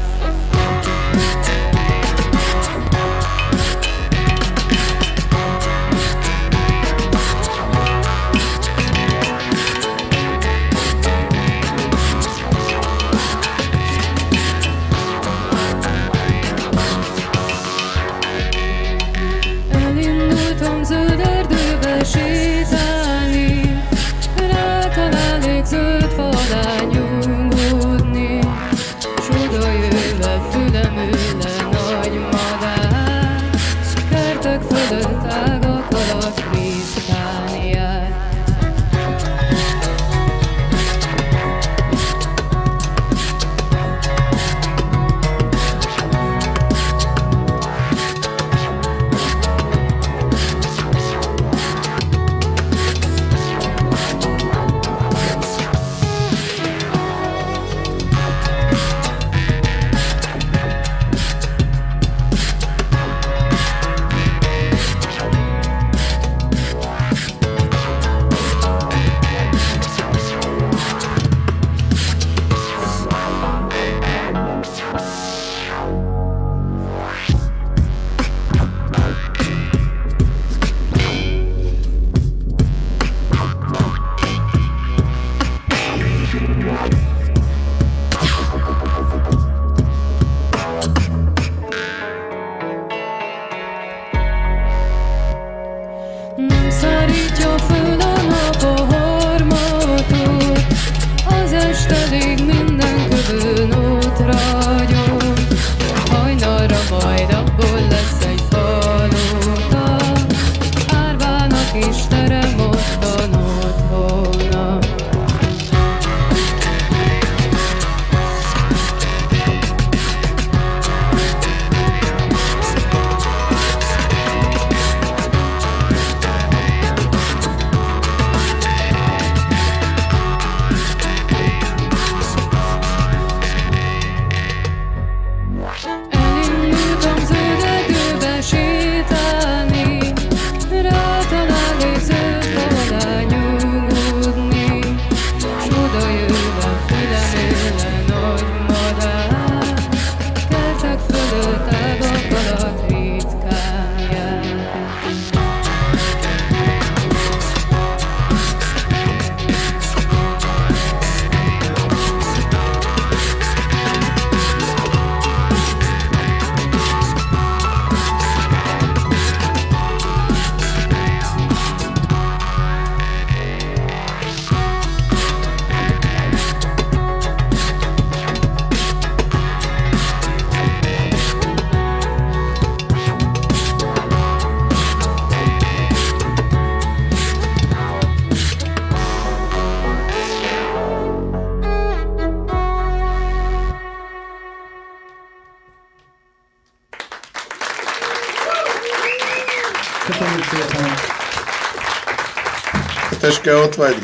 Speaker 1: Teske, ott vagy?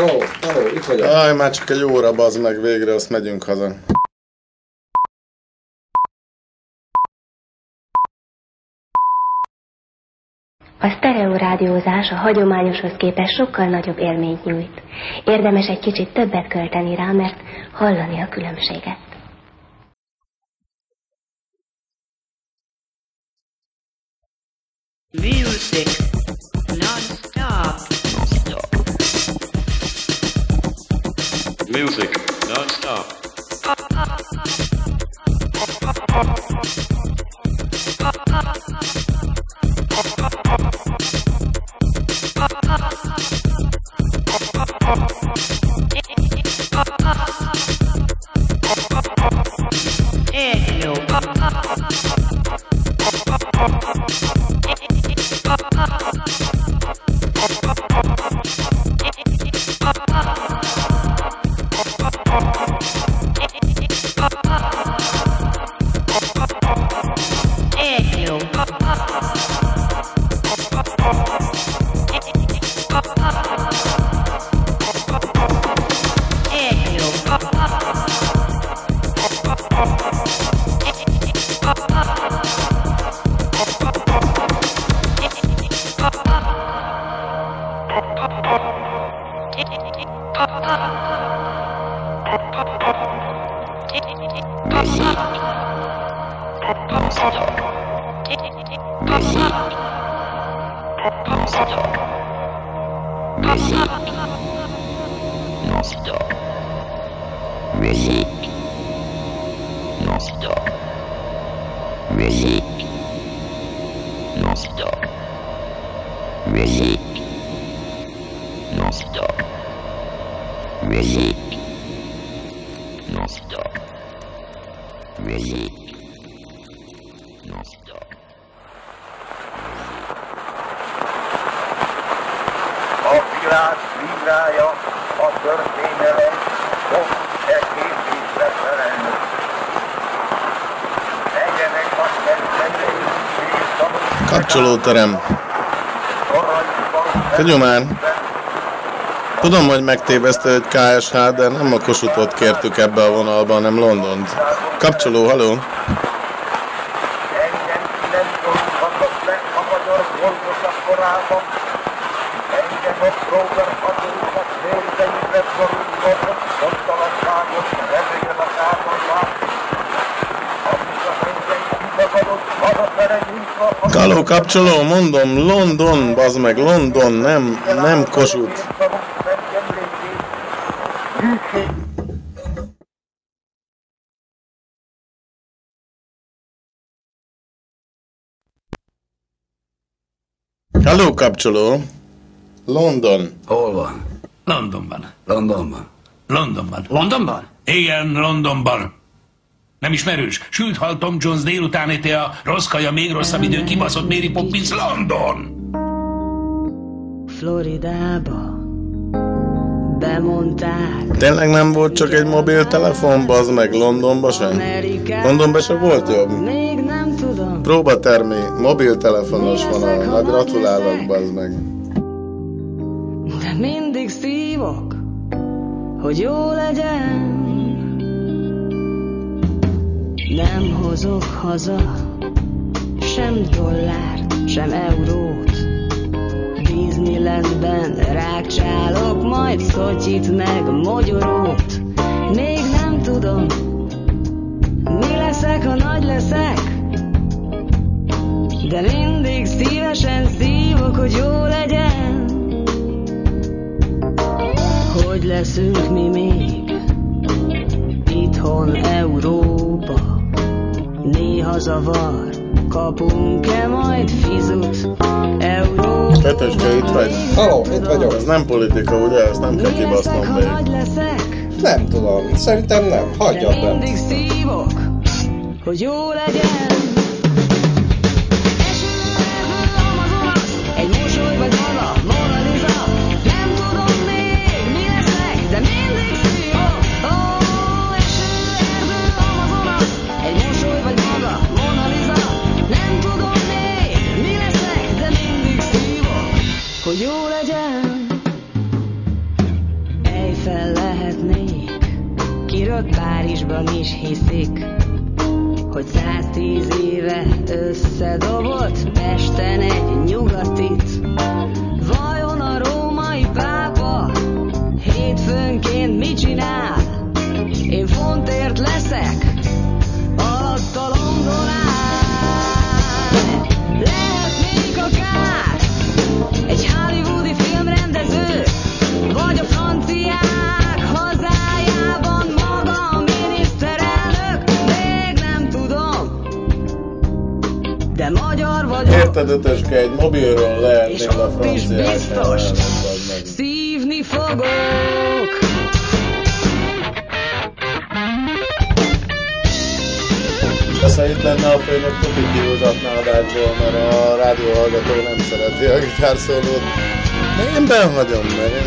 Speaker 2: Ó, ó, itt vagyok.
Speaker 1: Aj, már csak egy óra, bazd meg végre, azt megyünk haza.
Speaker 40: A sztereorádiózás a hagyományoshoz képest sokkal nagyobb élményt nyújt. Érdemes egy kicsit többet költeni rá, mert hallani a különbséget.
Speaker 41: Music
Speaker 42: Music non-stop.
Speaker 1: Kapcsolóterem. Figyelj már! Tudom, hogy megtéveszte egy KSH, de nem a Kosutot kértük ebbe a vonalba, hanem Londont. Kapcsoló, haló?
Speaker 35: engem nem szorulhatott le a magyar gorgosak korában. Engem a próber hadúrnak vérzeimre szorulva, gondtalanságot remélem a kában látni. Amíg a engem kidagadott, hazafele nyújtva,
Speaker 1: Haló, kapcsoló, mondom, London, bazd meg, London, nem, nem Kossuth. Haló, kapcsoló. London.
Speaker 43: Hol van? Londonban. Londonban. Londonban. Londonban? Igen, Londonban. Nem ismerős? Sült hal Tom Jones délutáni tea, rossz kaja, még rosszabb idő, kibaszott Mary Poppins, London!
Speaker 44: Floridába bemondták
Speaker 1: Tényleg nem volt csak egy mobiltelefon, bazd meg, Londonba sem? Londonban se volt jobb?
Speaker 44: Még nem tudom,
Speaker 1: Próbatermi, mobiltelefonos van a na gratulálok, bazd meg.
Speaker 44: de mindig szívok, hogy jó legyen. Hozok haza sem dollárt, sem eurót. Disneylandben rákcsálok, majd szotyit meg mogyorót. Még nem tudom, mi leszek, ha nagy leszek. De mindig szívesen szívok, hogy jó legyen. Hogy leszünk mi még itthon Európa? Néha zavar, kapunk-e majd fizut? Európa
Speaker 1: Peteske, itt vagy?
Speaker 2: Haló, itt vagyok.
Speaker 1: Ez nem politika, ugye? Ezt nem kell kibasznom még.
Speaker 2: Nem tudom, szerintem nem. Hagyjad
Speaker 44: de
Speaker 2: be.
Speaker 44: mindig szívok, hogy jó legyen.
Speaker 1: Érted, ötöske, egy mobilról lehetnél a
Speaker 44: ott is biztos. szívni fogok.
Speaker 1: Persze itt lenne a főnök, tuti kihúzatná adásból, mert a rádióhallgató nem szereti a gitárszólót. De én benhagyom, mert én,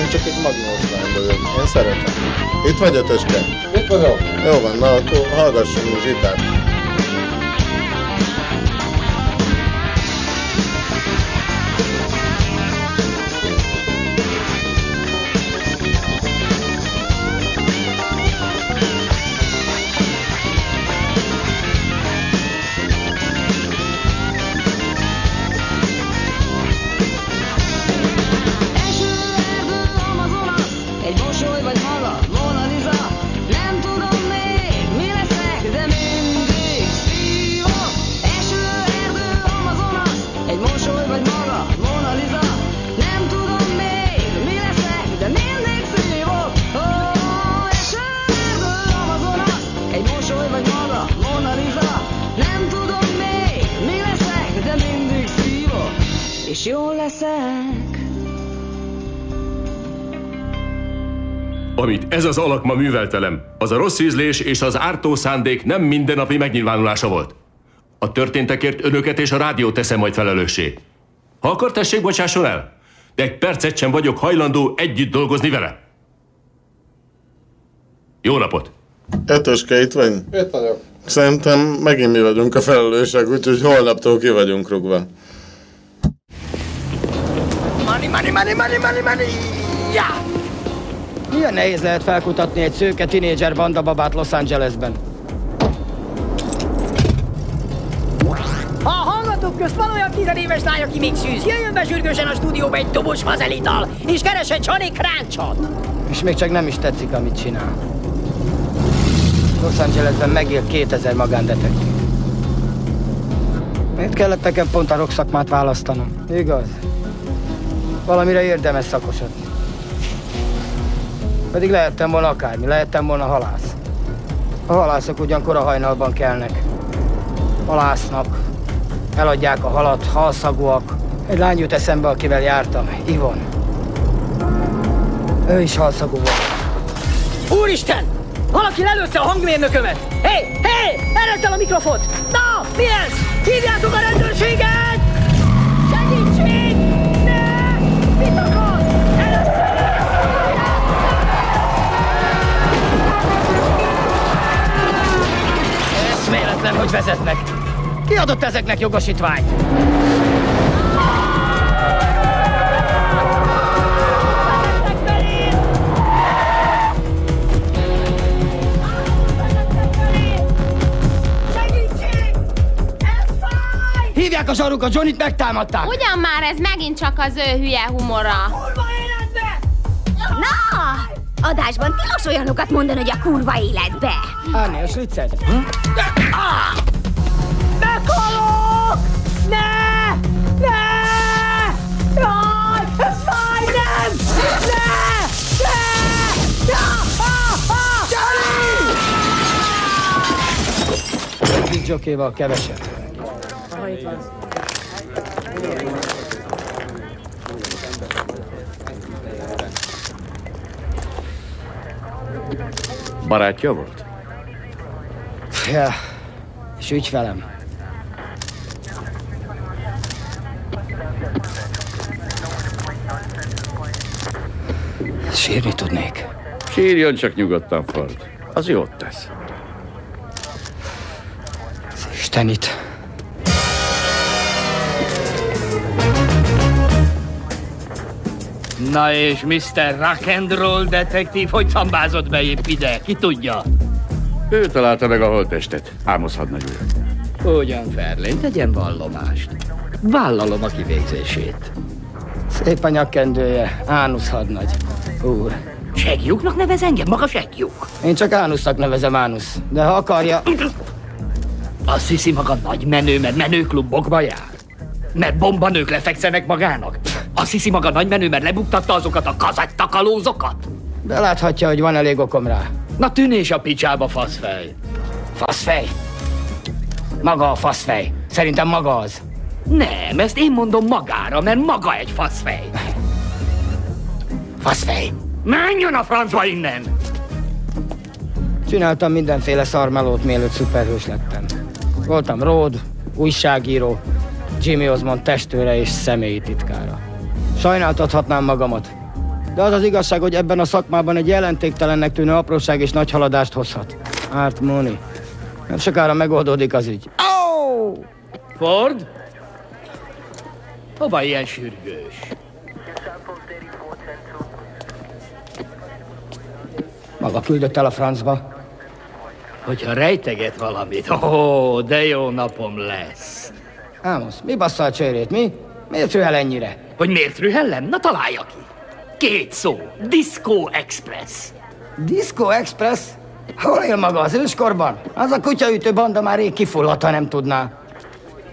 Speaker 1: én csak egy magnós lány vagyok. Én szeretem. Itt vagy ötöske?
Speaker 2: Itt vagyok.
Speaker 1: Jó van, na akkor hallgassunk zsitát.
Speaker 44: Egy
Speaker 45: ez az alak ma műveltelem, az a rossz ízlés és az ártó szándék nem mindennapi megnyilvánulása volt. A történtekért önöket és a rádiót teszem majd felelőssé. Ha akar, tessék, bocsásson el, de egy percet sem vagyok hajlandó együtt dolgozni vele. Jó napot!
Speaker 1: Ötöske, itt vagy?
Speaker 2: Itt vagyok.
Speaker 1: Szerintem megint mi vagyunk a felelősek, úgyhogy holnaptól ki vagyunk rugva.
Speaker 46: Money, money, money, money, money, money! Yeah!
Speaker 2: Milyen nehéz lehet felkutatni egy szőke tinédzser bandababát Los Angelesben?
Speaker 46: A hallgatók közt van olyan tizenéves lány, aki még szűz. Jöjjön be sürgősen a stúdióba egy dobos vazelital, és keressen Johnny Crunchot.
Speaker 2: És még csak nem is tetszik, amit csinál. Los Angelesben megél 2000 magándetektív. Miért kellett nekem pont a rock szakmát választanom? Igaz? Valamire érdemes szakosodni. Pedig lehettem volna akármi, lehettem volna halász. A halászok ugyan kora hajnalban kelnek. Halásznak, eladják a halat, halszagúak. Egy lány jut eszembe, akivel jártam, Ivon. Ő is halszagú volt.
Speaker 46: Úristen! Valaki lelőtte a hangmérnökömet! Hé, hey, hé! Hey, erezd el a mikrofont! Na, mi ez? Hívjátok a rendőrséget!
Speaker 2: Eszméletlen, hogy vezetnek. Ki adott ezeknek jogosítványt? Hívják a zsarukat, Johnnyt megtámadták!
Speaker 47: Ugyan már ez megint csak az ő hülye humora.
Speaker 34: Na! Adásban tilos olyanokat mondani, hogy a kurva életbe.
Speaker 2: Árni, a sliced.
Speaker 46: Meghalok! Ne! Ne! Jaj, ez fáj, nem! Ne! Ne! Ja! Ah, ah!
Speaker 2: Egy jokéval kevesebb.
Speaker 45: Barátja volt?
Speaker 2: Ja, és ügyfelem. Sírni tudnék.
Speaker 45: Sírjon csak nyugodtan, Ford. Az jót tesz.
Speaker 2: Istenit.
Speaker 48: Na és Mr. Rock and Roll detektív, hogy szambázott be épp ide? Ki tudja?
Speaker 45: Ő találta meg a holttestet. Ámosz hadnagy úr.
Speaker 48: Ugyan Ferlén, tegyen vallomást. Vállalom a kivégzését.
Speaker 2: Szép a nyakkendője, Ánusz hadnagy. Úr.
Speaker 48: Segjuknak nevez engem? Maga segjuk.
Speaker 2: Én csak Ánusznak nevezem Ánusz, de ha akarja...
Speaker 48: Azt hiszi maga nagy menő, mert menőklubokba jár. Mert bombanők lefekszenek magának. Azt hiszi maga nagy menő, mert lebuktatta azokat a kazettakalózokat.
Speaker 2: Beláthatja, hogy van elég okom rá.
Speaker 48: Na tűnés a picsába, faszfej.
Speaker 2: Faszfej? Maga a faszfej. Szerintem maga az.
Speaker 48: Nem, ezt én mondom magára, mert maga egy faszfej.
Speaker 2: Faszfej.
Speaker 48: Menjön a francba innen!
Speaker 2: Csináltam mindenféle szarmelót, mielőtt szuperhős lettem. Voltam ród, újságíró, Jimmy Osmond testőre és személyi titkára. Sajnáltathatnám magamat. De az az igazság, hogy ebben a szakmában egy jelentéktelennek tűnő apróság és nagy haladást hozhat. Árt Moni. Nem sokára megoldódik az ügy.
Speaker 48: Oh! Ford? Hova ilyen sürgős?
Speaker 2: Maga küldött el a francba.
Speaker 48: Hogyha rejteget valamit, ó, oh, de jó napom lesz.
Speaker 2: Ámosz, mi bassza a csőrét, mi? Miért rühel ennyire?
Speaker 48: Hogy miért rühellem? Na találja ki. Két szó. Disco Express.
Speaker 2: Disco Express? Hol él maga az őskorban? Az a kutyaütő banda már rég kifulladt, ha nem tudná.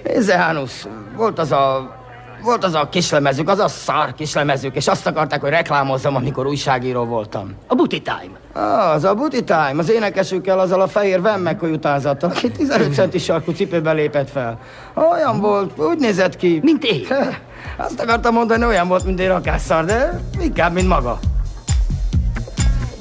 Speaker 2: Nézze, Hánusz, volt az a... Volt az a kislemezük, az a szar kislemezük, és azt akarták, hogy reklámozzam, amikor újságíró voltam.
Speaker 48: A Booty Time.
Speaker 2: Az a Booty Time, az énekesükkel, azzal a fehér Van McCoy utánzattal, aki 15 centi sarkú cipőbe lépett fel. Olyan volt, úgy nézett ki.
Speaker 48: Mint én.
Speaker 2: Azt akartam mondani, olyan volt, mint egy rakásszar, de inkább, mint maga.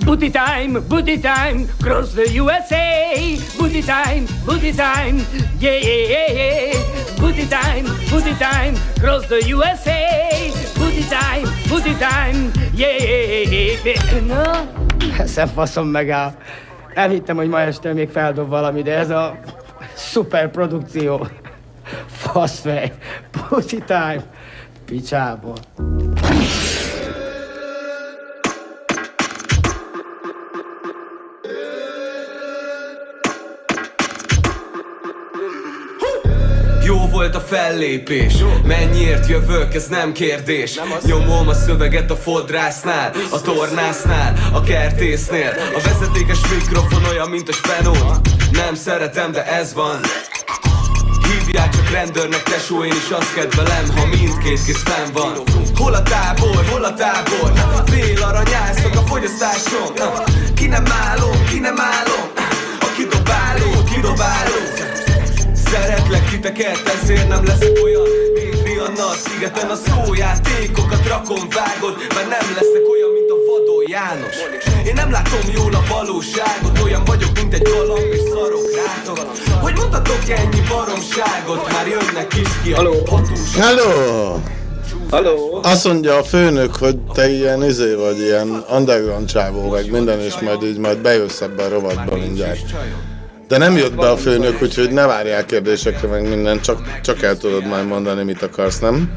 Speaker 2: Booty time, booty time, cross the USA. Booty time, booty time, yeah, yeah, yeah, yeah. Booty time, booty time, cross the USA. Booty time, booty time, yeah, yeah, yeah, yeah. Na, eszem faszom megáll. Elhittem, hogy ma este még feldob valami, de ez a szuper produkció. Faszfej, booty time, picsából.
Speaker 49: Volt a fellépés. Mennyiért jövök, ez nem kérdés. Nyomom a szöveget a fodrásznál A tornásznál, a kertésznél. A vezetékes mikrofon olyan, mint a spenót Nem szeretem, de ez van. Hívják csak rendőrnek, tesó, én is azt kedvelem Ha mindkét kéz fenn van. Hol a tábor, hol a tábor? Fél aranyászok a fogyasztásom Ki nem állom, ki nem állom? A kidobáló, kidobáló Szeretlek titeket, ezért nem leszek olyan Mint Rihanna a szigeten a szójátékokat rakom vágod Mert nem leszek olyan, mint a vadó János Én nem látom jól a valóságot Olyan vagyok, mint egy galamb és szarok rátok Hogy mutatok ennyi baromságot Már jönnek is ki a hatóság
Speaker 1: Hello!
Speaker 50: Hello!
Speaker 1: Azt mondja a főnök, hogy te ilyen izé vagy, ilyen underground csávó, meg minden, és majd így majd bejössz ebbe a rovatba mindjárt. De nem jött be a főnök, úgyhogy ne várjál kérdésekre, meg minden, csak, csak el tudod majd mondani, mit akarsz, nem?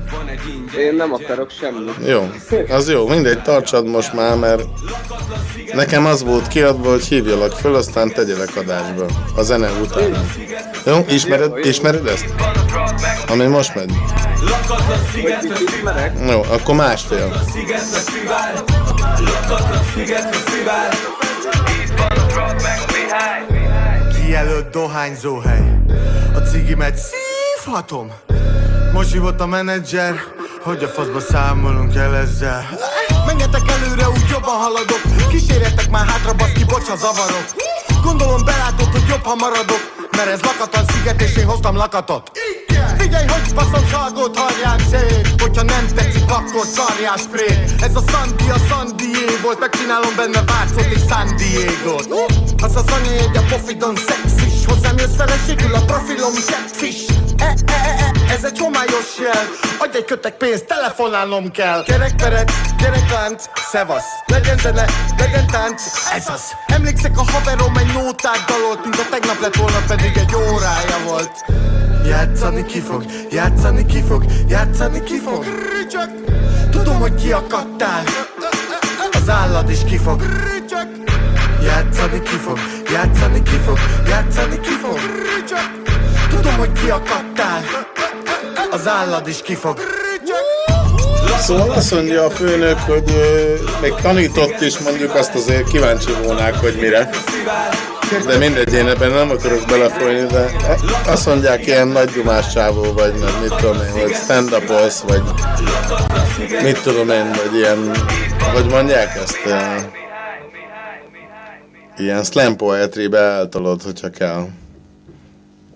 Speaker 50: Én nem akarok semmit.
Speaker 1: Jó, az jó, mindegy, tartsad most már, mert nekem az volt kiadva, hogy hívjalak föl, aztán tegyelek adásba, a zene után. Jó, ismered, ismered ezt? Ami most megy? Jó, akkor másfél.
Speaker 49: Lakatlan Sziget Fesztivál Itt van a drag meg a Mihály
Speaker 35: Kijelölt dohányzó hely. A cigimet szívhatom. Most hívott a menedzser Hogy a faszba számolunk el ezzel. Menjetek előre, úgy jobban haladok. Kísérjetek már hátra, baszki, bocs, ha zavarok. Gondolom belátod, hogy jobb, ha maradok Mert ez lakatlan sziget, és én hoztam lakatot. Figyelj, hogy baszomságot hallják szép Hogyha nem tetszik, akkor szarjás spré Ez a Sandy, a Sandié volt Megcsinálom benne Vácot és San Diego-t. Az az anyajegy a pofidon szexis Hozzám jössz feleségül a profilom catfish. E, e, e, e, ez egy homályos jel. Adj egy kötek pénzt, telefonálnom kell. Kerekperec, kereklánc, szevasz. Legyen zene, legyen tánc, ez az. Emlékszek a haverom egy nótát dalolt Mint a tegnap lett volna pedig egy órája volt. Játszani ki fog, játszani ki fog, játszani ki fog Rücsök. Tudom, hogy kiakadtál. Az állad is ki fog Rücsök. Játszani ki fog, játszani ki fog, játszani ki fog. Tudom, hogy kiakadtál Az állad is ki fog
Speaker 1: Szóval azt mondja a főnök, hogy ö, még tanított is, mondjuk azt azért kíváncsi volnák, hogy mire. De mindegy, én ebben nem akarok belefolyni, de azt mondják, ilyen nagy dumás vagy, meg mit tudom én, vagy stand up vagy mit tudom én, vagy ilyen, hogy mondják ezt, ö, ilyen slam poetry-be eltolod, hogyha kell.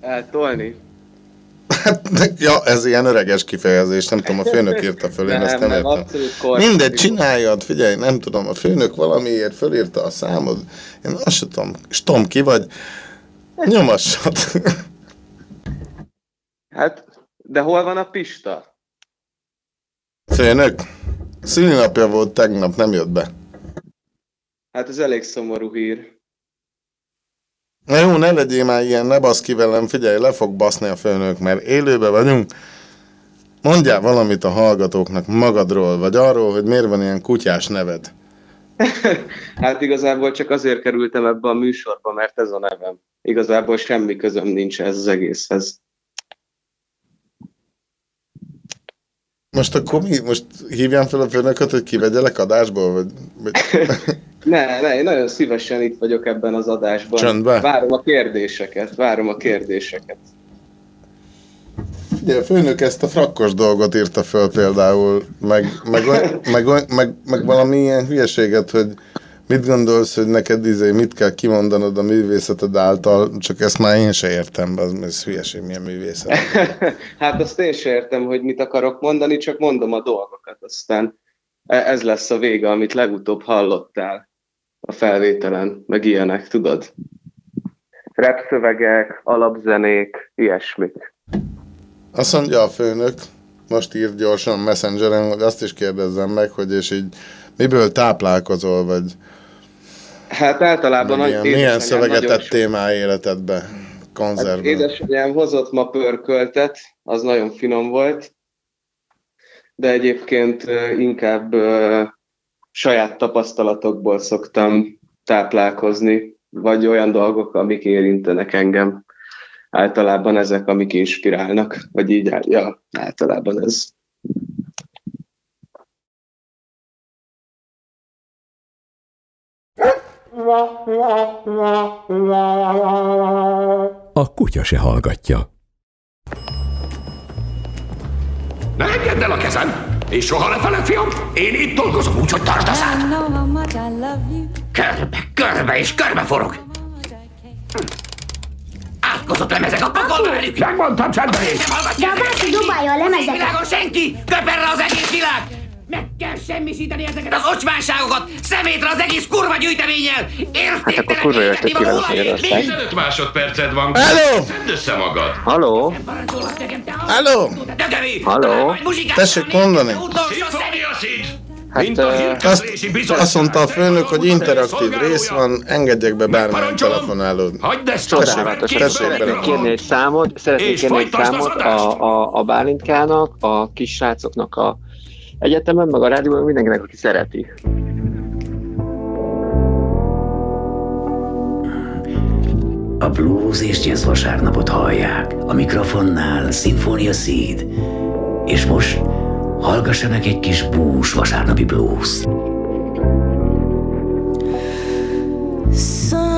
Speaker 50: Eltolni?
Speaker 1: Ja, ez ilyen öreges kifejezés, nem tudom, a főnök írta föl, én
Speaker 50: Nem,
Speaker 1: ezt nem
Speaker 50: nem,
Speaker 1: értem. Mindegy, csináljad, figyelj, nem tudom, a főnök valamiért fölírta a számod, én azt sem tudom, stom ki vagy, nyomassad.
Speaker 50: Hát, de hol van a Pista?
Speaker 1: Főnök, szülinapja volt tegnap, nem jött be.
Speaker 50: Hát ez elég szomorú hír.
Speaker 1: Na jó, ne legyél már ilyen, ne basz ki velem, figyelj, le fog baszni a főnök, mert élőbe vagyunk. Mondjál valamit a hallgatóknak magadról, vagy arról, hogy miért van ilyen kutyás neved.
Speaker 50: Hát igazából csak azért kerültem ebbe a műsorba, mert ez a nevem. Igazából semmi közöm nincs ez az egészhez.
Speaker 1: Most akkor mi? Most hívjam fel a főnököt, hogy kivegyelek adásból? Vagy, vagy...
Speaker 50: Ne, ne, én nagyon szívesen itt vagyok ebben az adásban.
Speaker 1: Csöndbe.
Speaker 50: Várom a kérdéseket, várom a kérdéseket.
Speaker 1: Ugye a főnök ezt a frakkos dolgot írta föl például, meg, meg, meg, oly- meg, meg valami ilyen hülyeséget, hogy Mit gondolsz, hogy neked izé, mit kell kimondanod a művészeted által, csak ezt már én se értem, az ez hülyeség, milyen művészet.
Speaker 50: Hát azt én sem értem, hogy mit akarok mondani, csak mondom a dolgokat, aztán e- ez lesz a vége, amit legutóbb hallottál a felvételen, meg ilyenek, tudod? Rap szövegek, alapzenék, ilyesmik.
Speaker 1: Azt mondja a főnök, most írt gyorsan Messengeren, hogy azt is kérdezzem meg, hogy és így miből táplálkozol, vagy
Speaker 50: Hát általában
Speaker 1: meg
Speaker 50: nagy
Speaker 1: ilyen, milyen szöveget tettél már életedbe,
Speaker 50: Hát
Speaker 1: konzervben?
Speaker 50: édesanyám hozott ma pörköltet, az nagyon finom volt, de egyébként inkább saját tapasztalatokból szoktam táplálkozni, vagy olyan dolgok, amik érintenek engem. Általában ezek, amik inspirálnak, vagy így, áll- ja, általában ez.
Speaker 51: A kutya se hallgatja.
Speaker 43: Ne engedd el a kezem! És soha lefeled, fiam! Én itt dolgozom, úgyhogy tartsd a szád! Körbe, körbe és körbe forog! Átkozott lemezek a pokolba velük! Megmondtam csendben is!
Speaker 34: De a bácsi dobálja a lemezeket.
Speaker 43: Világon senki! Köperre az egész világ! Meg kell semmisíteni ezeket az ocsmánságokat! Szemétre az egész kurva gyűjteménnyel!
Speaker 50: Hát akkor kurva jól tett kívánok Magyarország.
Speaker 45: 15 másodperced van.
Speaker 1: Hello!
Speaker 45: Szedd össze magad.
Speaker 50: Halló?
Speaker 1: Halló!
Speaker 50: Halló?
Speaker 1: Tessék mondani?
Speaker 50: Hát,
Speaker 1: Azt, azt mondta a főnök, hogy interaktív rész van, engedjek be bármilyen telefonálód.
Speaker 50: Csodálatos.
Speaker 1: Tessék
Speaker 50: Szeretnék
Speaker 1: bele.
Speaker 50: kérni egy számot, szeretnék kérni egy számot a, a, a Bálintkának, a kis srácoknak a egyetemen, meg a rádióban, mindenkinek, aki szereti.
Speaker 52: A blues és jazz vasárnapot hallják. A mikrofonnál Sinfonia Seed. És most hallgassanak egy kis bús vasárnapi blues.
Speaker 53: Summertime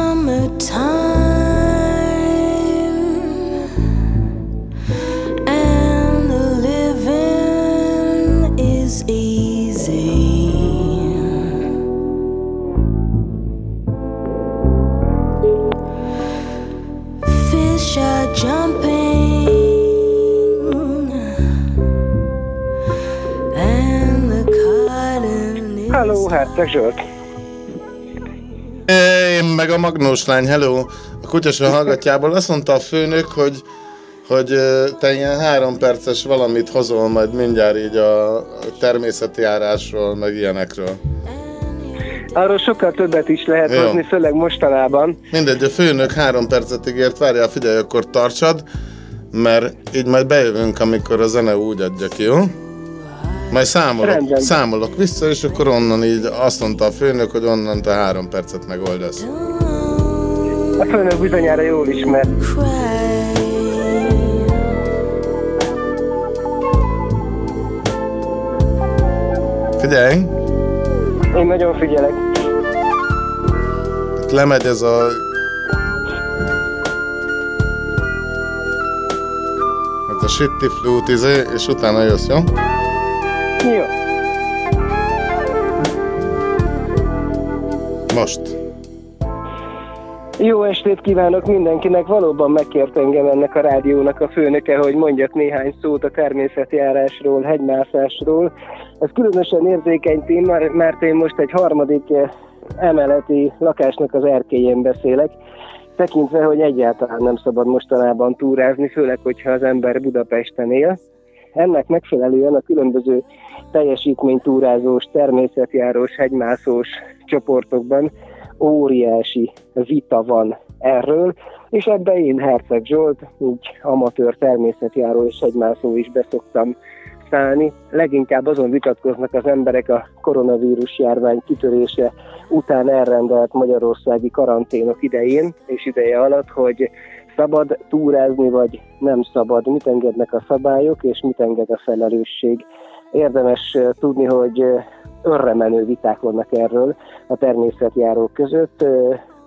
Speaker 54: Herceg Zsolt.
Speaker 1: Én meg a Magnós lány, hello! A kutyasa hallgatjából azt mondta a főnök, hogy hogy te ilyen három perces valamit hozol majd mindjárt így a természeti járásról, meg ilyenekről.
Speaker 54: Arról sokkal többet is lehet
Speaker 1: Jó.
Speaker 54: hozni, főleg mostanában.
Speaker 1: Mindegy, a főnök három percet ígért, várjál, figyelj, akkor tartsad, mert így majd bejövünk, amikor a zene úgy adja ki, jó? Majd számolok,
Speaker 54: Rendben.
Speaker 1: számolok vissza, és akkor onnan így azt mondta a főnök, hogy onnan te három percet megoldasz.
Speaker 54: A főnök bizonyára jól ismer.
Speaker 1: Figyelj!
Speaker 54: Én nagyon figyelek.
Speaker 1: Itt lemegy ez a... Ez a shitty flute izé, és utána jössz, jó?
Speaker 54: Jó.
Speaker 1: Most.
Speaker 54: Jó estét kívánok mindenkinek! Valóban megkért engem ennek a rádiónak a főnöke, hogy mondjak néhány szót a természetjárásról, hegymászásról. Ez különösen érzékeny téma, mert én most egy harmadik eh, emeleti lakásnak az erkélyén beszélek, tekintve, hogy egyáltalán nem szabad mostanában túrázni, főleg, hogyha az ember Budapesten él. Ennek megfelelően a különböző teljesítménytúrázós, természetjárós, hegymászós csoportokban óriási vita van erről, és ebbe én Herceg Zsolt, úgy amatőr természetjáró és hegymászó is beszoktam szállni. Leginkább azon vitatkoznak az emberek a koronavírus járvány kitörése után elrendelt magyarországi karanténok idején és ideje alatt, hogy szabad túrázni, vagy nem szabad, mit engednek a szabályok, és mit enged a felelősség. Érdemes tudni, hogy örremenő viták vannak erről a természetjárók között.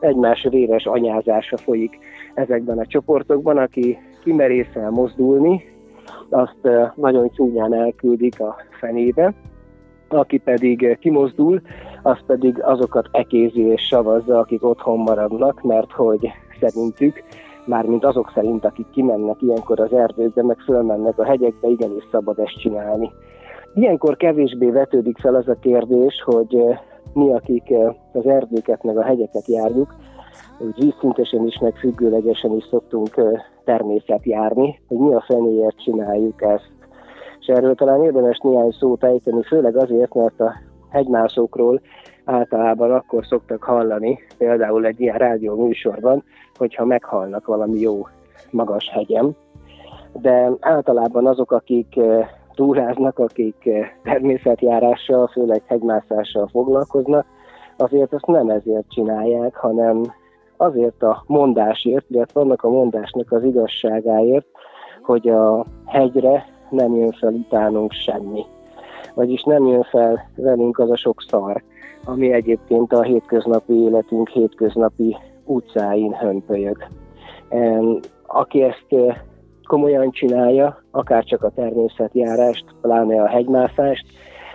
Speaker 54: Egymás véres anyázása folyik ezekben a csoportokban, aki kimerészel mozdulni, azt nagyon csúnyán elküldik a fenébe. aki pedig kimozdul, az pedig azokat ekézi és savazza, akik otthon maradnak, mert hogy szerintük, mármint azok szerint, akik kimennek ilyenkor az erdőkbe, meg fölmennek a hegyekbe, igenis szabad ezt csinálni. Ilyenkor kevésbé vetődik fel az a kérdés, hogy eh, mi, akik eh, az erdőket meg a hegyeket járjuk, úgy vízszintesen is, meg függőlegesen is szoktunk eh, természet járni, hogy mi a fenéért csináljuk ezt. És erről talán érdemes néhány szót ejteni, főleg azért, mert a hegymászókról általában akkor szoktak hallani, például egy ilyen rádió műsorban, hogyha meghalnak valami jó magas hegyem. De általában azok, akik túráznak, akik eh, természetjárással, főleg hegymászással foglalkoznak, azért azt nem ezért csinálják, hanem azért a mondásért, illetve annak a mondásnak az igazságáért, hogy a hegyre nem jön fel utánunk semmi. Vagyis nem jön fel velünk az a sok szar, ami egyébként a hétköznapi életünk hétköznapi utcáin hömpölyög. Aki ezt eh, komolyan csinálja, akár csak a természetjárást, pláne a hegymászást,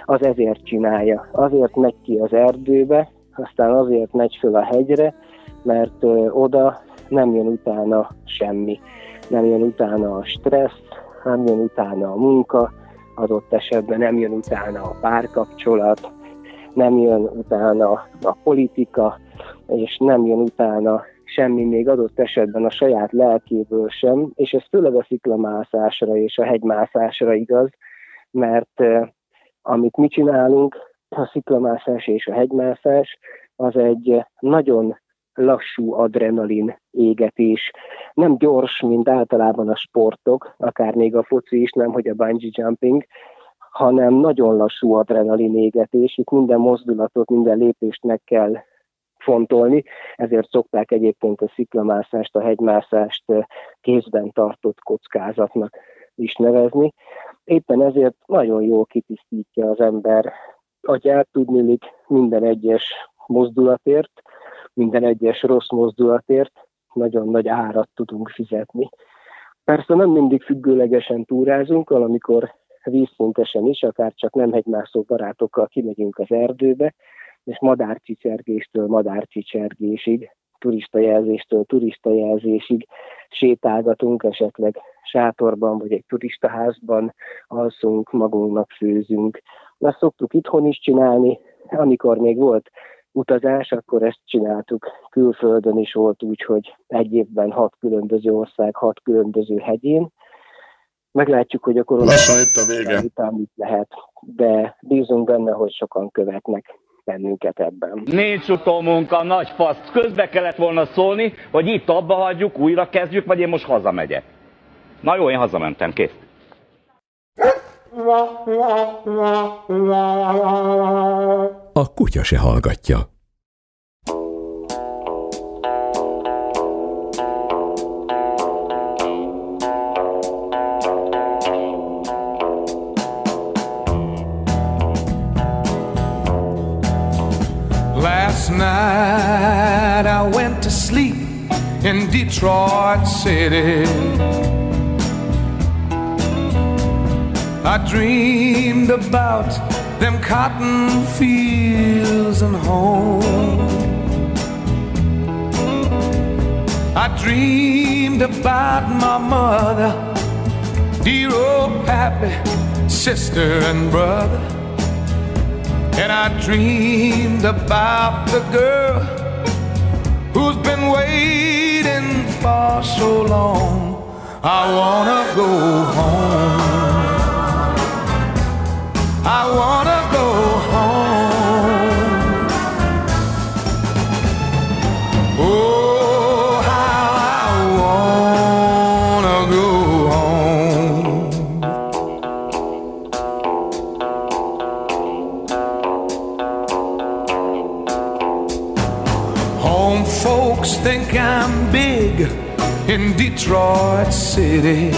Speaker 54: az ezért csinálja. Azért megy ki az erdőbe, aztán azért megy föl a hegyre, mert oda nem jön utána semmi. Nem jön utána a stressz, nem jön utána a munka, adott esetben nem jön utána a párkapcsolat, nem jön utána a politika, és nem jön utána semmi még adott esetben a saját lelkéből sem, és ez főleg a sziklamászásra és a hegymászásra igaz, mert amit mi csinálunk, a sziklamászás és a hegymászás, az egy nagyon lassú adrenalin égetés. Nem gyors, mint általában a sportok, akár még a foci is, nem, hogy a bungee jumping, hanem nagyon lassú adrenalin égetés. Itt minden mozdulatot, minden lépést meg kell fontolni, ezért szokták egyébként a sziklamászást, a hegymászást eh, kézben tartott kockázatnak is nevezni. Éppen ezért nagyon jól kitisztítja az ember agyát, tudnilik minden egyes mozdulatért, minden egyes rossz mozdulatért nagyon nagy árat tudunk fizetni. Persze nem mindig függőlegesen túrázunk, valamikor vízszintesen is, akár csak nem hegymászó barátokkal kimegyünk az erdőbe, és madárcsicsergéstől madárcsicsergésig, turistajelzéstől turistajelzésig sétálgatunk, esetleg sátorban vagy egy turistaházban alszunk, magunknak főzünk. Ezt szoktuk itthon is csinálni, amikor még volt utazás, akkor ezt csináltuk külföldön is volt úgy, hogy egy évben hat különböző ország, hat különböző hegyén. Meglátjuk, hogy a
Speaker 1: vége.
Speaker 54: után mit lehet, de bízunk benne, hogy sokan követnek bennünket ebben.
Speaker 55: Nincs utómunka, nagy fasz. Közbe kellett volna szólni, hogy itt abba hagyjuk, újra kezdjük, vagy én most hazamegyek. Na jó, én hazamentem, kész.
Speaker 51: A kutya se hallgatja.
Speaker 56: In Detroit City. I dreamed about them cotton fields and home. I dreamed about my mother, dear old pappy, sister and brother. And I dreamed about the girl who's been waiting for so long. I wanna go home. I wanna go home. In Detroit City.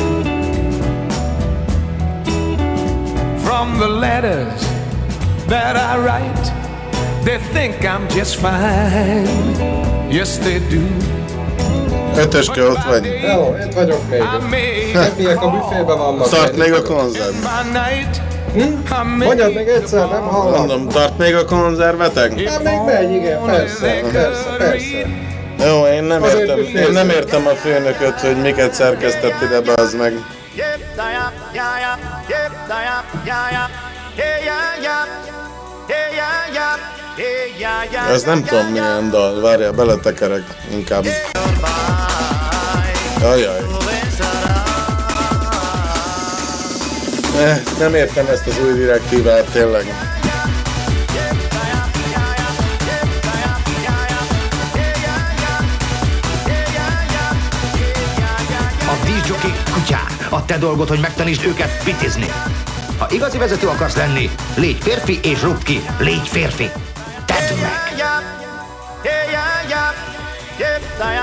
Speaker 56: From the letters that I write, they think I'm just fine. Yes, they do.
Speaker 1: Ötöske ott vagy.
Speaker 21: Hello, itt vagyok még. Többiek a büfében vannak.
Speaker 1: Tart még a konzert.
Speaker 56: By night,
Speaker 1: Mondjad meg egyszer, nem hallom. Mondom, tart még a konzervetek?
Speaker 21: Hát még megy, igen, persze, persze, persze.
Speaker 1: Jó, én nem
Speaker 21: Azért
Speaker 1: értem, én nem értem a főnököt, hogy miket szerkesztett ide az meg. Ez nem tudom milyen dal, várjál, beletekerek inkább. Ajaj. Eh, nem értem ezt az új direktívát, tényleg.
Speaker 57: Kutyák. A te dolgod, hogy megtanítsd őket pitizni. Ha igazi vezető akarsz lenni, légy férfi és rúgd ki. Légy férfi. Tedd meg.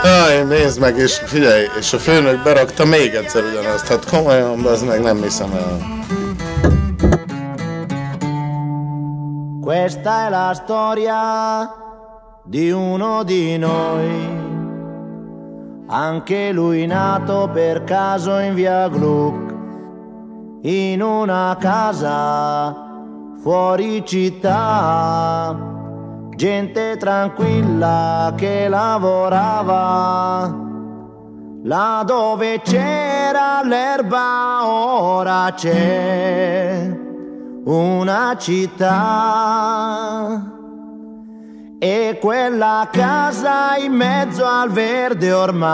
Speaker 1: Aj, nézd meg, és figyelj, és a főnök berakta még egyszer ugyanazt. Hát komolyan, az meg nem hiszem el.
Speaker 36: Questa è la storia di uno di noi, anche lui nato per caso in via Gluck, in una casa fuori città, gente tranquilla che lavorava, là dove c'era l'erba ora c'è una città e quella casa in mezzo al verde ormai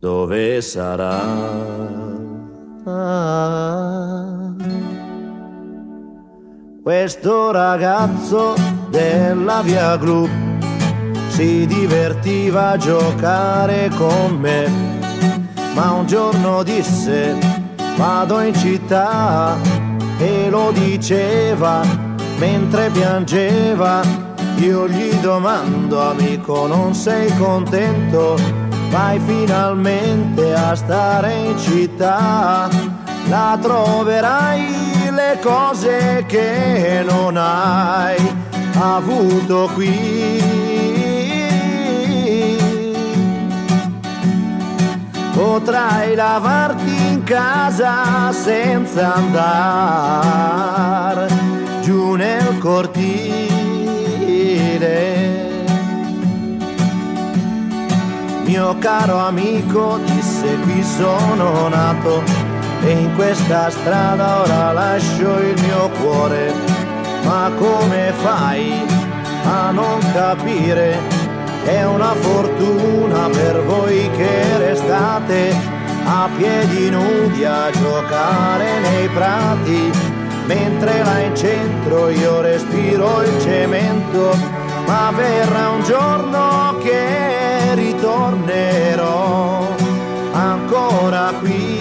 Speaker 36: dove sarà? Questo ragazzo della via Gru si divertiva a giocare con me, ma un giorno disse vado in città e lo diceva mentre piangeva. Io gli domando amico non sei contento? Vai finalmente a stare in città, la troverai le cose che non hai avuto qui. Potrai lavarti in casa senza andare giù nel cortile. Mio caro amico disse qui sono nato e in questa strada ora lascio il mio cuore. Ma come fai a non capire? È una fortuna per voi che restate a piedi nudi a giocare nei prati, mentre là in centro io respiro il cemento, ma verrà un giorno che ritornerò ancora qui.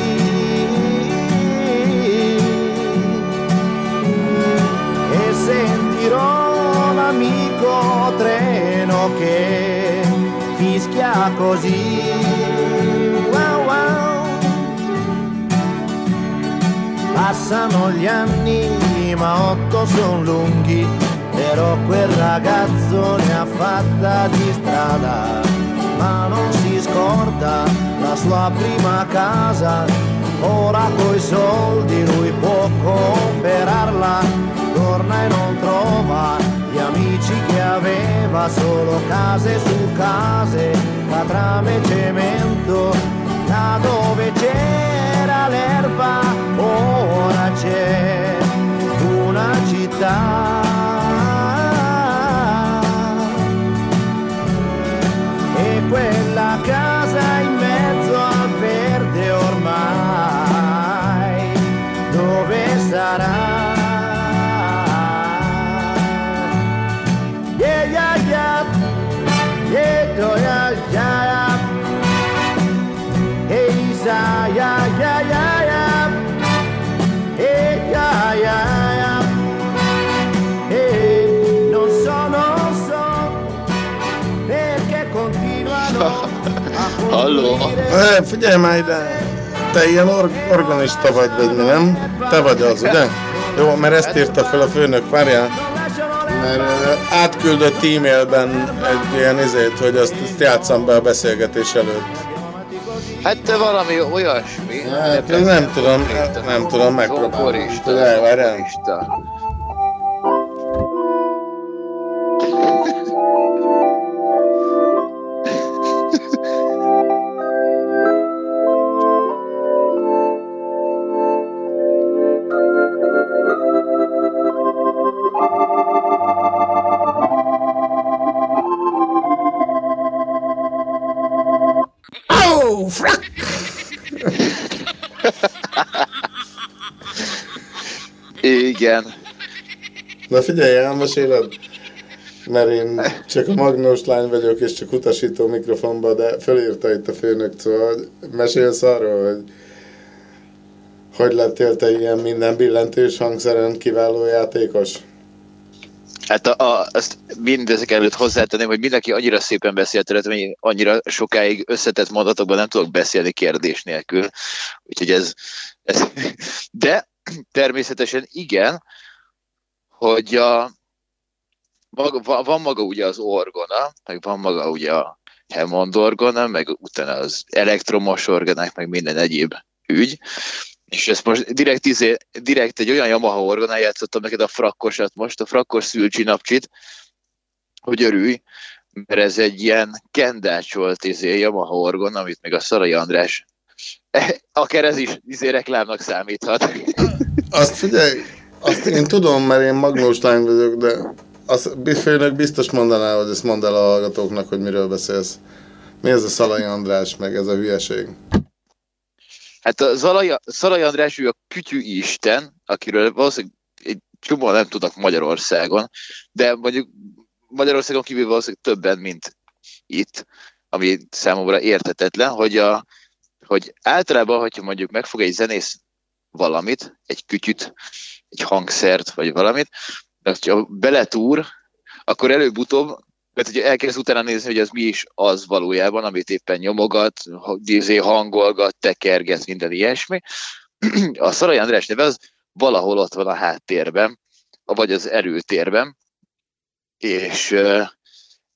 Speaker 36: E sentirò l'amico treno che fischia così. Passano gli anni, ma otto son lunghi, però quel ragazzo ne ha fatta di strada, ma non si scorda la sua prima casa, ora coi soldi lui può comprarla, torna e non trova gli amici che aveva, solo case su case, catrame e cemento, là dove c'era l'erba, pace, una città.
Speaker 1: Halló? Eh, figyelj már ide! Te ilyen or- organista vagy, vagy mi nem? Te vagy az, ugye? Jó, mert ezt írta fel a főnök, várjál. Mert átküldött e-mailben egy ilyen izét, hogy azt, azt játszam be a beszélgetés előtt.
Speaker 58: Hát te valami olyasmi.
Speaker 1: Hát, nem, nem tudom, nem tudom, megpróbálom.
Speaker 58: Zongorista. Zongorista.
Speaker 1: Na figyelj, elmeséled? Mert én csak a magnós lány vagyok, és csak utasító mikrofonba, de fölírta itt a főnök, szóval mesélsz arról, hogy hogy lettél te ilyen minden billentős hangszeren kiváló játékos?
Speaker 58: Hát a, a, azt mindezek előtt hozzátenném, hogy mindenki annyira szépen beszélt tőle, hogy én annyira sokáig összetett mondatokban nem tudok beszélni kérdés nélkül. Úgyhogy ez, ez de természetesen igen, hogy a, maga, va- van maga ugye az orgona, meg van maga ugye a Hammond orgona, meg utána az elektromos orgonák, meg minden egyéb ügy. És ezt most direkt, izé, direkt egy olyan Yamaha orgonán játszottam neked a frakkosat most, a frakkos szülcsi napcsit, hogy örülj, mert ez egy ilyen kendácsolt izé, Yamaha orgon, amit még a Szarai András akár ez is izé reklámnak számíthat.
Speaker 1: Azt figyelj, azt én tudom, mert én magnós lány vagyok, de az főnök biztos mondaná, hogy ezt mondd el a hallgatóknak, hogy miről beszélsz. Mi ez a Szalai András, meg ez a hülyeség?
Speaker 58: Hát a Zalai, Szalai András, ő a kütyű isten, akiről valószínűleg egy csomó nem tudnak Magyarországon, de mondjuk Magyarországon kívül valószínűleg többen, mint itt, ami számomra értetetlen, hogy, a, hogy általában, hogyha mondjuk megfog egy zenész valamit, egy kütyüt, egy hangszert, vagy valamit, de ha beletúr, akkor előbb-utóbb, mert ugye elkezd utána nézni, hogy az mi is az valójában, amit éppen nyomogat, izé, hangolgat, tekerget, minden ilyesmi. A Szarai András neve az valahol ott van a háttérben, vagy az erőtérben, és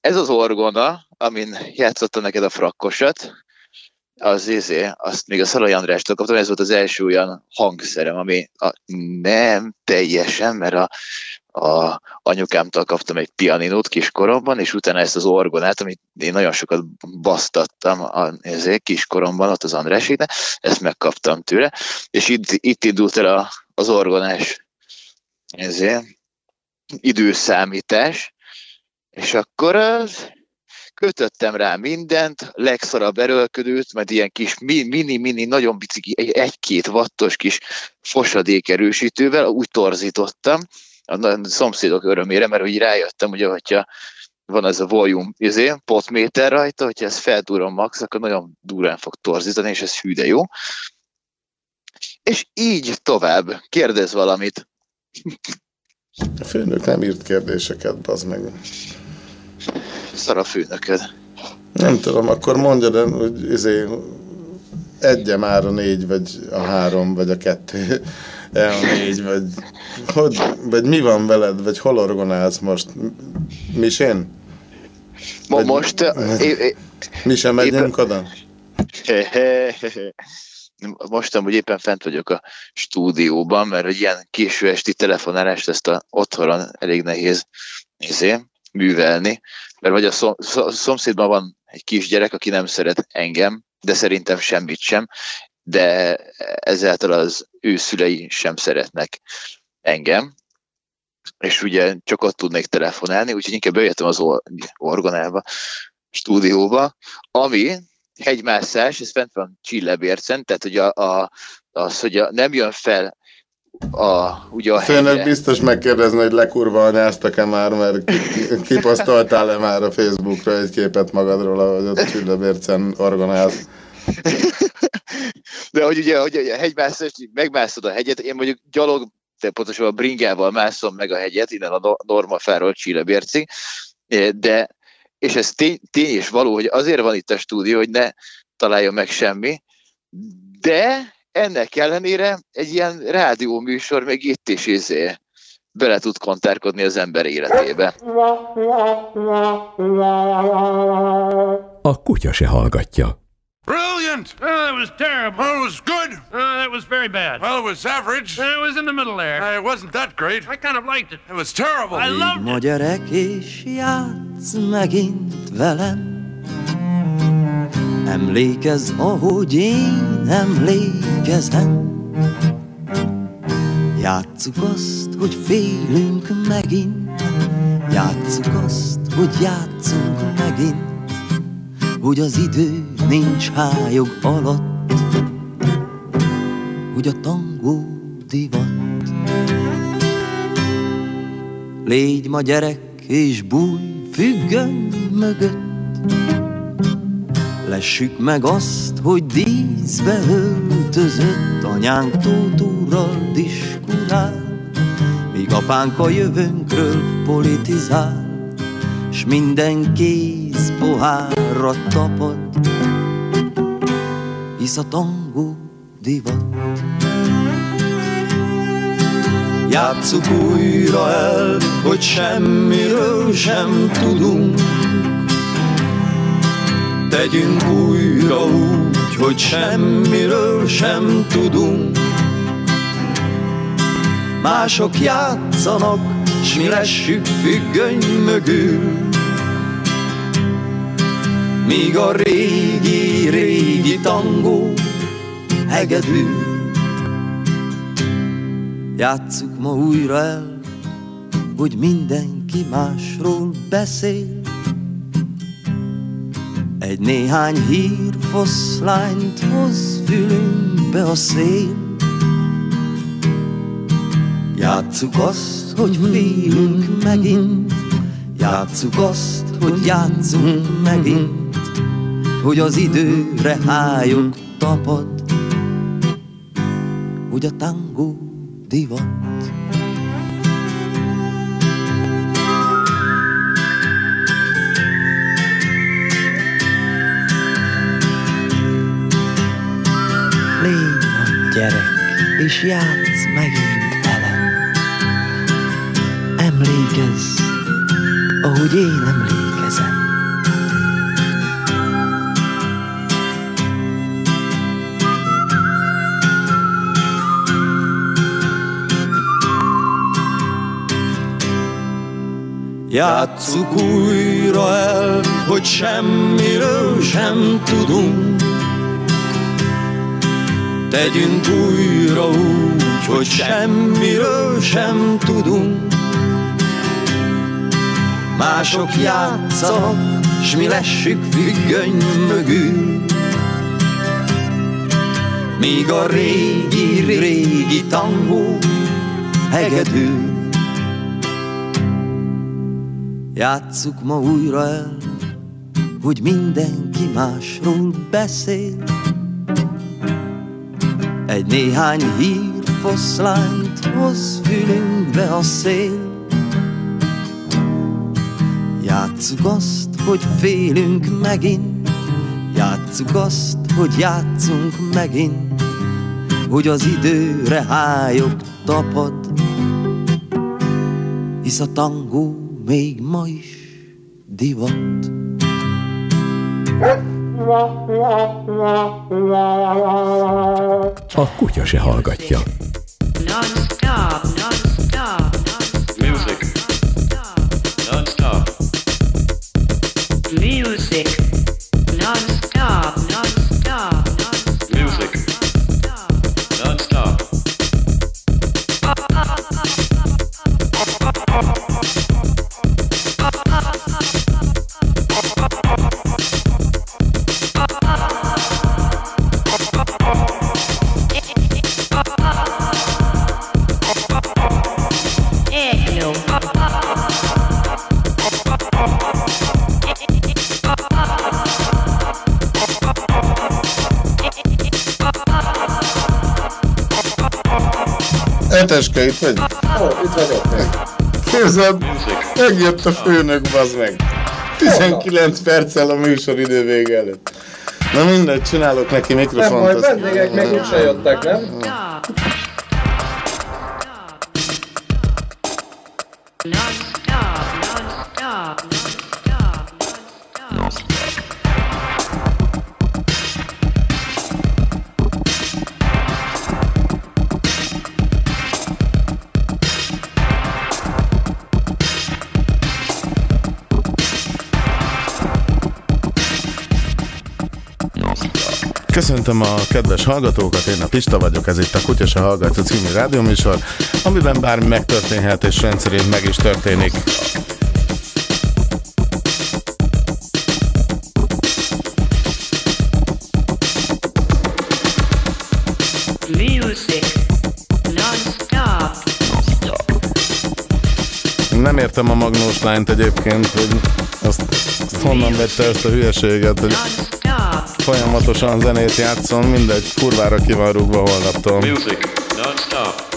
Speaker 58: ez az orgona, amin játszotta neked a frakkosat, az izé, azt még a Szalai Andrástól kaptam, ez volt az első olyan hangszerem, ami a, nem teljesen, mert a, a anyukámtól kaptam egy pianinót kiskoromban, és utána ezt az orgonát, amit én nagyon sokat basztattam a, ezért kiskoromban, ott az Andráséknek, ezt megkaptam tőle, és itt, itt indult el a, az orgonás ezért, időszámítás, és akkor az, kötöttem rá mindent, legszarabb erőlködőt, mert ilyen kis mini-mini, nagyon biciki, egy-két wattos kis fosadék erősítővel úgy torzítottam, a szomszédok örömére, mert úgy rájöttem, hogy hogyha van ez a volume izé, potméter rajta, hogyha ezt feltúrom max, akkor nagyon durán fog torzítani, és ez hű jó. És így tovább. Kérdez valamit.
Speaker 1: A főnök nem írt kérdéseket, bazd meg.
Speaker 58: Szar a főnököd.
Speaker 1: Nem tudom, akkor mondjad, el, hogy izé, egye már a négy, vagy a három, vagy a kettő, a négy, vagy, hogy, vagy mi van veled, vagy hol orgonálsz most? Misén?
Speaker 58: Ma
Speaker 1: Vagy-
Speaker 58: most... é, é,
Speaker 1: Mi sem megyünk oda?
Speaker 58: Most amúgy éppen fent vagyok a stúdióban, mert egy ilyen késő esti telefonálást ezt a otthon elég nehéz izé, művelni, mert vagy a szom, szom- szomszédban van egy kisgyerek, aki nem szeret engem, de szerintem semmit sem, de ezáltal az ő szülei sem szeretnek engem, és ugye csak ott tudnék telefonálni, úgyhogy inkább bejöttem az or- orgonába, stúdióba, ami hegymászás, ez fent van Csillebércen, tehát hogy a, a, az, hogy a, nem jön fel a, ugye a
Speaker 1: főnök biztos megkérdezni, hogy lekurva anyáztak-e már, mert ki- kiposztoltál-e már a Facebookra egy képet magadról, ahogy ott Csillabércen orgonálsz.
Speaker 58: De hogy ugye, hogy a hegymászás, megmászod a hegyet, én mondjuk gyalog, de pontosan a bringával mászom meg a hegyet, innen a No- Normafáról Csillebércig, Eh, de, és ez tény, tény és való, hogy azért van itt a stúdió, hogy ne találjon meg semmi, de ennek ellenére egy ilyen rádióműsor még itt is izé, bele tud kontárkodni az ember életébe.
Speaker 51: A kutya se hallgatja.
Speaker 56: Brilliant!
Speaker 59: Oh, that was terrible.
Speaker 56: Well, it was good.
Speaker 59: Oh, that was very bad.
Speaker 56: Well, it was average.
Speaker 59: it was in the middle there.
Speaker 56: Uh, it wasn't that great.
Speaker 59: I kind of liked it.
Speaker 56: It was terrible.
Speaker 59: I loved
Speaker 51: Ma gyerek és játsz megint velem Emlékezz, ahogy én emlékezem. Játsszuk azt, hogy félünk megint. Játsszuk azt, hogy játszunk megint. Hogy az idő nincs hájog alatt. Hogy a tangó divat. Légy ma gyerek és bújj függöny mögött Lessük meg azt, hogy díszbe öltözött Anyánk tótúrral diskurál. Míg apánk a jövőnkről politizál S minden kéz pohárra tapad. Hisz a tangó divat. Játsszuk újra el, hogy semmiről sem tudunk Tegyünk újra úgy, hogy semmiről sem tudunk. Mások játszanak, s mi lessük függöny mögül. Míg a régi, régi tangó hegedül. Játsszuk ma újra el, hogy mindenki másról beszél. Egy néhány hír foszlányt hoz fülünkbe a szél. Játsszuk azt, hogy félünk megint, játsszuk azt, hogy játszunk megint, hogy az időre hájog tapad, hogy a tangó divat. Gyerek, és játsz megint velem. Emlékezz, ahogy én emlékezem. Játsszuk újra el, hogy semmiről sem tudunk. Tegyünk újra úgy, hogy semmiről sem tudunk. Mások játszanak, s mi lessük függöny mögül. Míg a régi, régi tangó hegedül. Játsszuk ma újra el, hogy mindenki másról beszél. Egy néhány hír foszlányt hoz fülünkbe a szél. Játsszuk azt, hogy félünk megint, játsszuk azt, hogy játszunk megint, hogy az időre hájog tapad, hisz a tangó még ma is divat.
Speaker 16: A kutya se hallgatja.
Speaker 1: Eteske, itt vagy?
Speaker 21: Ó, itt vagyok még.
Speaker 1: Képzeld, megjött a főnök, bazd meg. 19 perccel a műsoridő vége előtt. Na mindegy, csinálok neki
Speaker 21: Nem
Speaker 1: mikrofont.
Speaker 21: baj,
Speaker 1: azt-
Speaker 21: vendégek meg úgyse jöttek, nem?
Speaker 1: Köszöntöm a kedves hallgatókat, én a Pista vagyok, ez itt a Kutya se hallgatja című rádióműsor, amiben bármi megtörténhet és rendszerint meg is történik. Nem értem a magnós lányt egyébként, hogy azt, azt honnan vette ezt a hülyeséget, hogy folyamatosan zenét játszon, mindegy, kurvára ki van rúgva holnaptól.
Speaker 60: Music. Non-stop.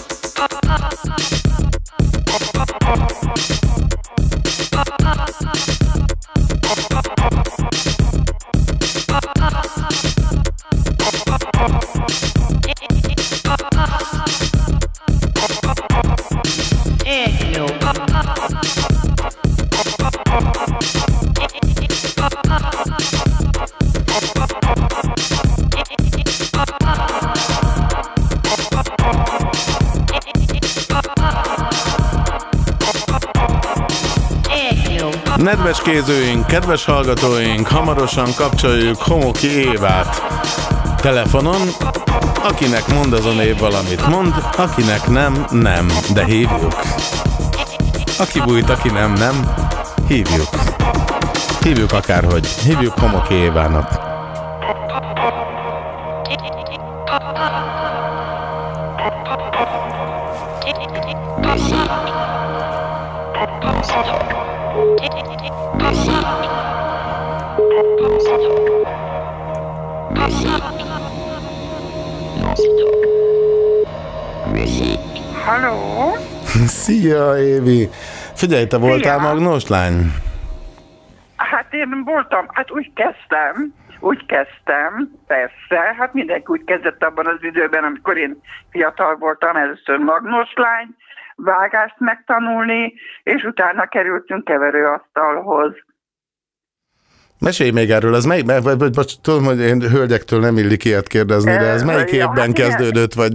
Speaker 1: Nedves kézőink, kedves hallgatóink, hamarosan kapcsoljuk Homoki Évát. Telefonon, akinek mond azon év valamit mond, akinek nem, nem, de hívjuk. Aki bújt, aki nem, nem, hívjuk. Hívjuk akárhogy, hívjuk Homoki Évának. Szia, Évi! Figyelj, te voltál
Speaker 61: Szia.
Speaker 1: magnós lány?
Speaker 61: Hát én voltam, hát úgy kezdtem, úgy kezdtem, persze, hát mindenki úgy kezdett abban az időben, amikor én fiatal voltam, először magnós lány, vágást megtanulni, és utána kerültünk keverőasztalhoz.
Speaker 1: Mesélj még erről, ez mely, mert, bocs, tudom, hogy én hölgyektől nem illik ilyet kérdezni, de ez melyik
Speaker 61: Ja,
Speaker 1: évben
Speaker 61: hát
Speaker 1: kezdődött, vagy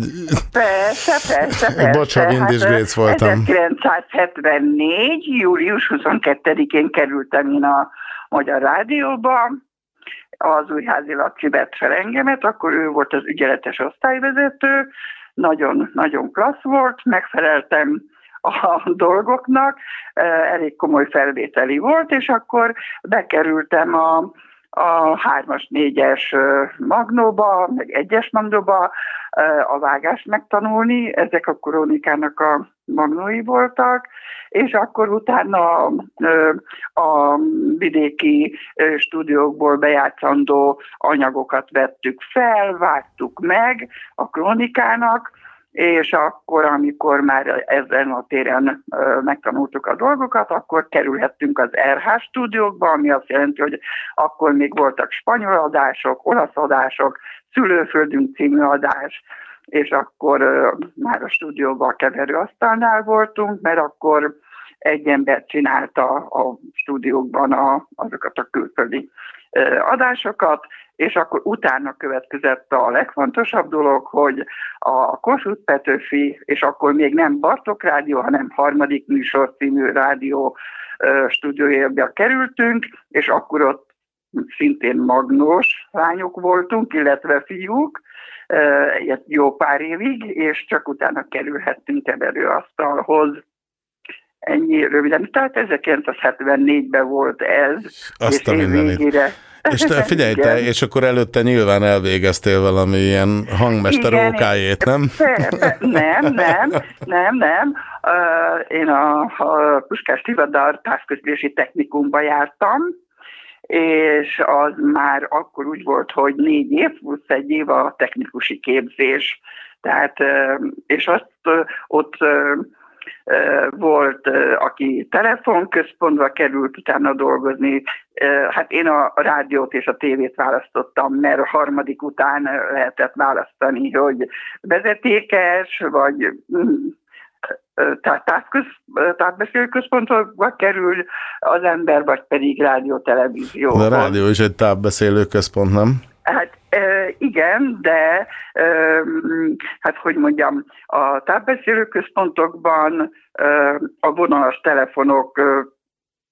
Speaker 61: Persze, persze, persze.
Speaker 1: Bocs, ha Windisgréc
Speaker 61: Hát,
Speaker 1: voltam.
Speaker 61: 1974. július 22-én kerültem én a Magyar Rádióba, az Újházi Laci vett fel engemet, akkor ő volt az ügyeletes osztályvezető, nagyon, nagyon klassz volt, megfeleltem a dolgoknak, elég komoly felvételi volt, és akkor bekerültem a, a hármas, négyes eh, magnóba, meg egyes magnóba a vágást megtanulni, ezek a kronikának a magnói voltak, és akkor utána a vidéki stúdiókból bejátszandó anyagokat vettük fel, vágtuk meg a kronikának, és akkor, amikor már ezen a téren megtanultuk a dolgokat, akkor kerülhettünk az RH stúdiókba, ami azt jelenti, hogy akkor még voltak spanyol adások, olasz adások, szülőföldünk című adás, és akkor már a stúdióban a keverőasztalnál voltunk, mert akkor egy ember csinálta a stúdiókban a, azokat a külföldi adásokat, és akkor utána következett a legfontosabb dolog, hogy a Kossuth Petőfi, és akkor még nem Bartok Rádió, hanem harmadik műsor című rádió stúdiójába kerültünk, és akkor ott szintén magnós lányok voltunk, illetve fiúk, egy jó pár évig, és csak utána kerülhettünk keverőasztalhoz. Ennyi röviden. Tehát 1974-ben volt ez,
Speaker 1: Azt a
Speaker 61: és én
Speaker 1: mindenit.
Speaker 61: végére...
Speaker 1: És te figyelj, te, és akkor előtte nyilván elvégeztél valami ilyen hangmester
Speaker 61: Igen,
Speaker 1: ókájét, nem?
Speaker 61: Nem, nem, nem, nem. Én a, a Puskás Tivadar távközlési technikumba jártam, és az már akkor úgy volt, hogy négy év plusz egy év a technikusi képzés. Tehát, és azt ott volt, aki telefonközpontba került utána dolgozni. Hát én a rádiót és a tévét választottam, mert a harmadik után lehetett választani, hogy vezetékes, vagy mm, távbeszélő központba kerül az ember, vagy pedig rádió-televízió.
Speaker 1: De a rádió is egy távbeszélő központ, nem?
Speaker 61: Hát igen, de hát hogy mondjam, a távbeszélő központokban a vonalas telefonok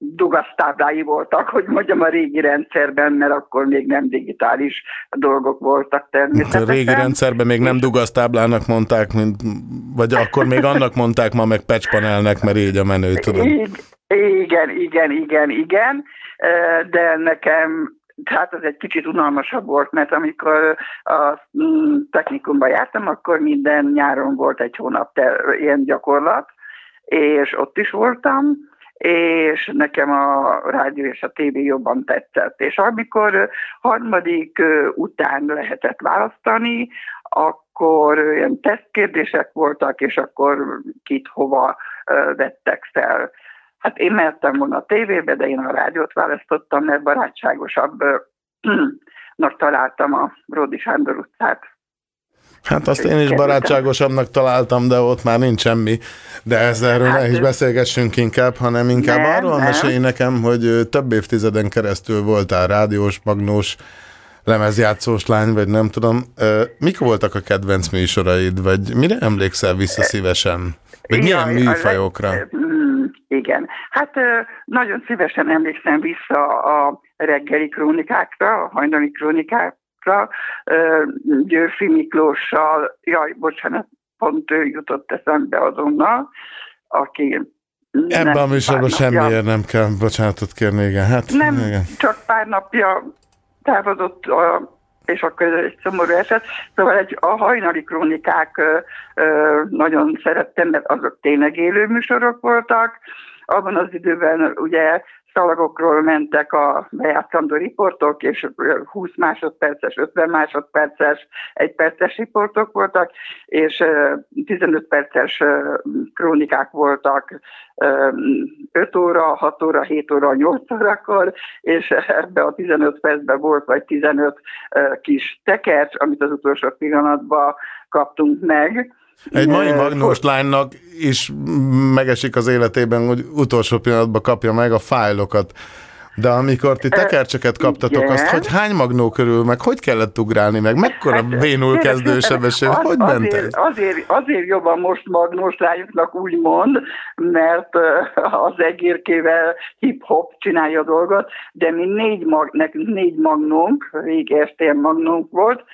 Speaker 61: dugasztáblái voltak, hogy mondjam a régi rendszerben, mert akkor még nem digitális dolgok voltak
Speaker 1: A
Speaker 61: természetesen.
Speaker 1: régi rendszerben még nem dugasztáblának mondták, mint, vagy akkor még annak mondták, ma meg patchpanelnek, mert így a menő, tudod.
Speaker 61: Ig- Igen, igen, igen, igen, de nekem hát az egy kicsit unalmasabb volt, mert amikor a mm, technikumban jártam, akkor minden nyáron volt egy hónap te, ilyen gyakorlat, és ott is voltam, és nekem a rádió és a tévé jobban tetszett. És amikor harmadik után lehetett választani, akkor ilyen tesztkérdések voltak, és akkor kit hova vettek fel. Hát én mehettem volna a tévébe, de én a rádiót választottam, mert barátságosabbnak találtam a Ródi Sándor utcát.
Speaker 1: Hát azt én is barátságosabbnak találtam, de ott már nincs semmi. De ez erről ne is beszélgessünk inkább, hanem inkább
Speaker 61: Nem,
Speaker 1: arról
Speaker 61: nem.
Speaker 1: mesélj nekem, hogy több évtizeden keresztül voltál rádiós, magnós, lemezjátszós lány, vagy nem tudom. Mik voltak a kedvenc műsoraid, vagy mire emlékszel vissza szívesen? Vagy milyen
Speaker 61: Jaj,
Speaker 1: műfajokra?
Speaker 61: leg- Mm, Igen. Hát nagyon szívesen emlékszem vissza a reggeli krónikákra, a hajnali krónikákra, ö, Györfi Miklóssal, jaj, bocsánat, pont ő jutott eszembe azonnal, aki
Speaker 1: Ebben a műsorban semmiért nem kell bocsánatot kérni, igen. Hát,
Speaker 61: Nem,
Speaker 1: igen.
Speaker 61: csak pár napja távozott, a, és akkor ez egy szomorú eset. Szóval egy, a hajnali krónikák ö, ö, nagyon szerettem, mert azok tényleg élő műsorok voltak. Abban az időben ugye szalagokról mentek a bejátszandó riportok, és ö, 20 másodperces, 50 másodperces, egy perces riportok voltak, és ö, 15 perces krónikák voltak ö, 5 óra, 6 óra, 7 óra, 8 órakor, és ebbe a 15 percben volt vagy 15 ö, kis tekercs, amit az utolsó pillanatban kaptunk meg.
Speaker 1: Egy mai magnós lánynak is megesik az életében, hogy utolsó pillanatban kapja meg a fájlokat. De amikor ti tekercseket kaptatok,
Speaker 61: igen.
Speaker 1: azt hogy hány magnó körül, meg hogy kellett ugrálni, meg mekkora bénul
Speaker 61: Kérlek
Speaker 1: kezdősebesség,
Speaker 61: szépen,
Speaker 1: hogy ment
Speaker 61: azért, azért, azért jobban most magnós lányoknak úgy mond, mert az egérkével hip-hop csinálja a dolgot, de mi négy mag, nekünk négy magnónk, rég STM magnónk volt,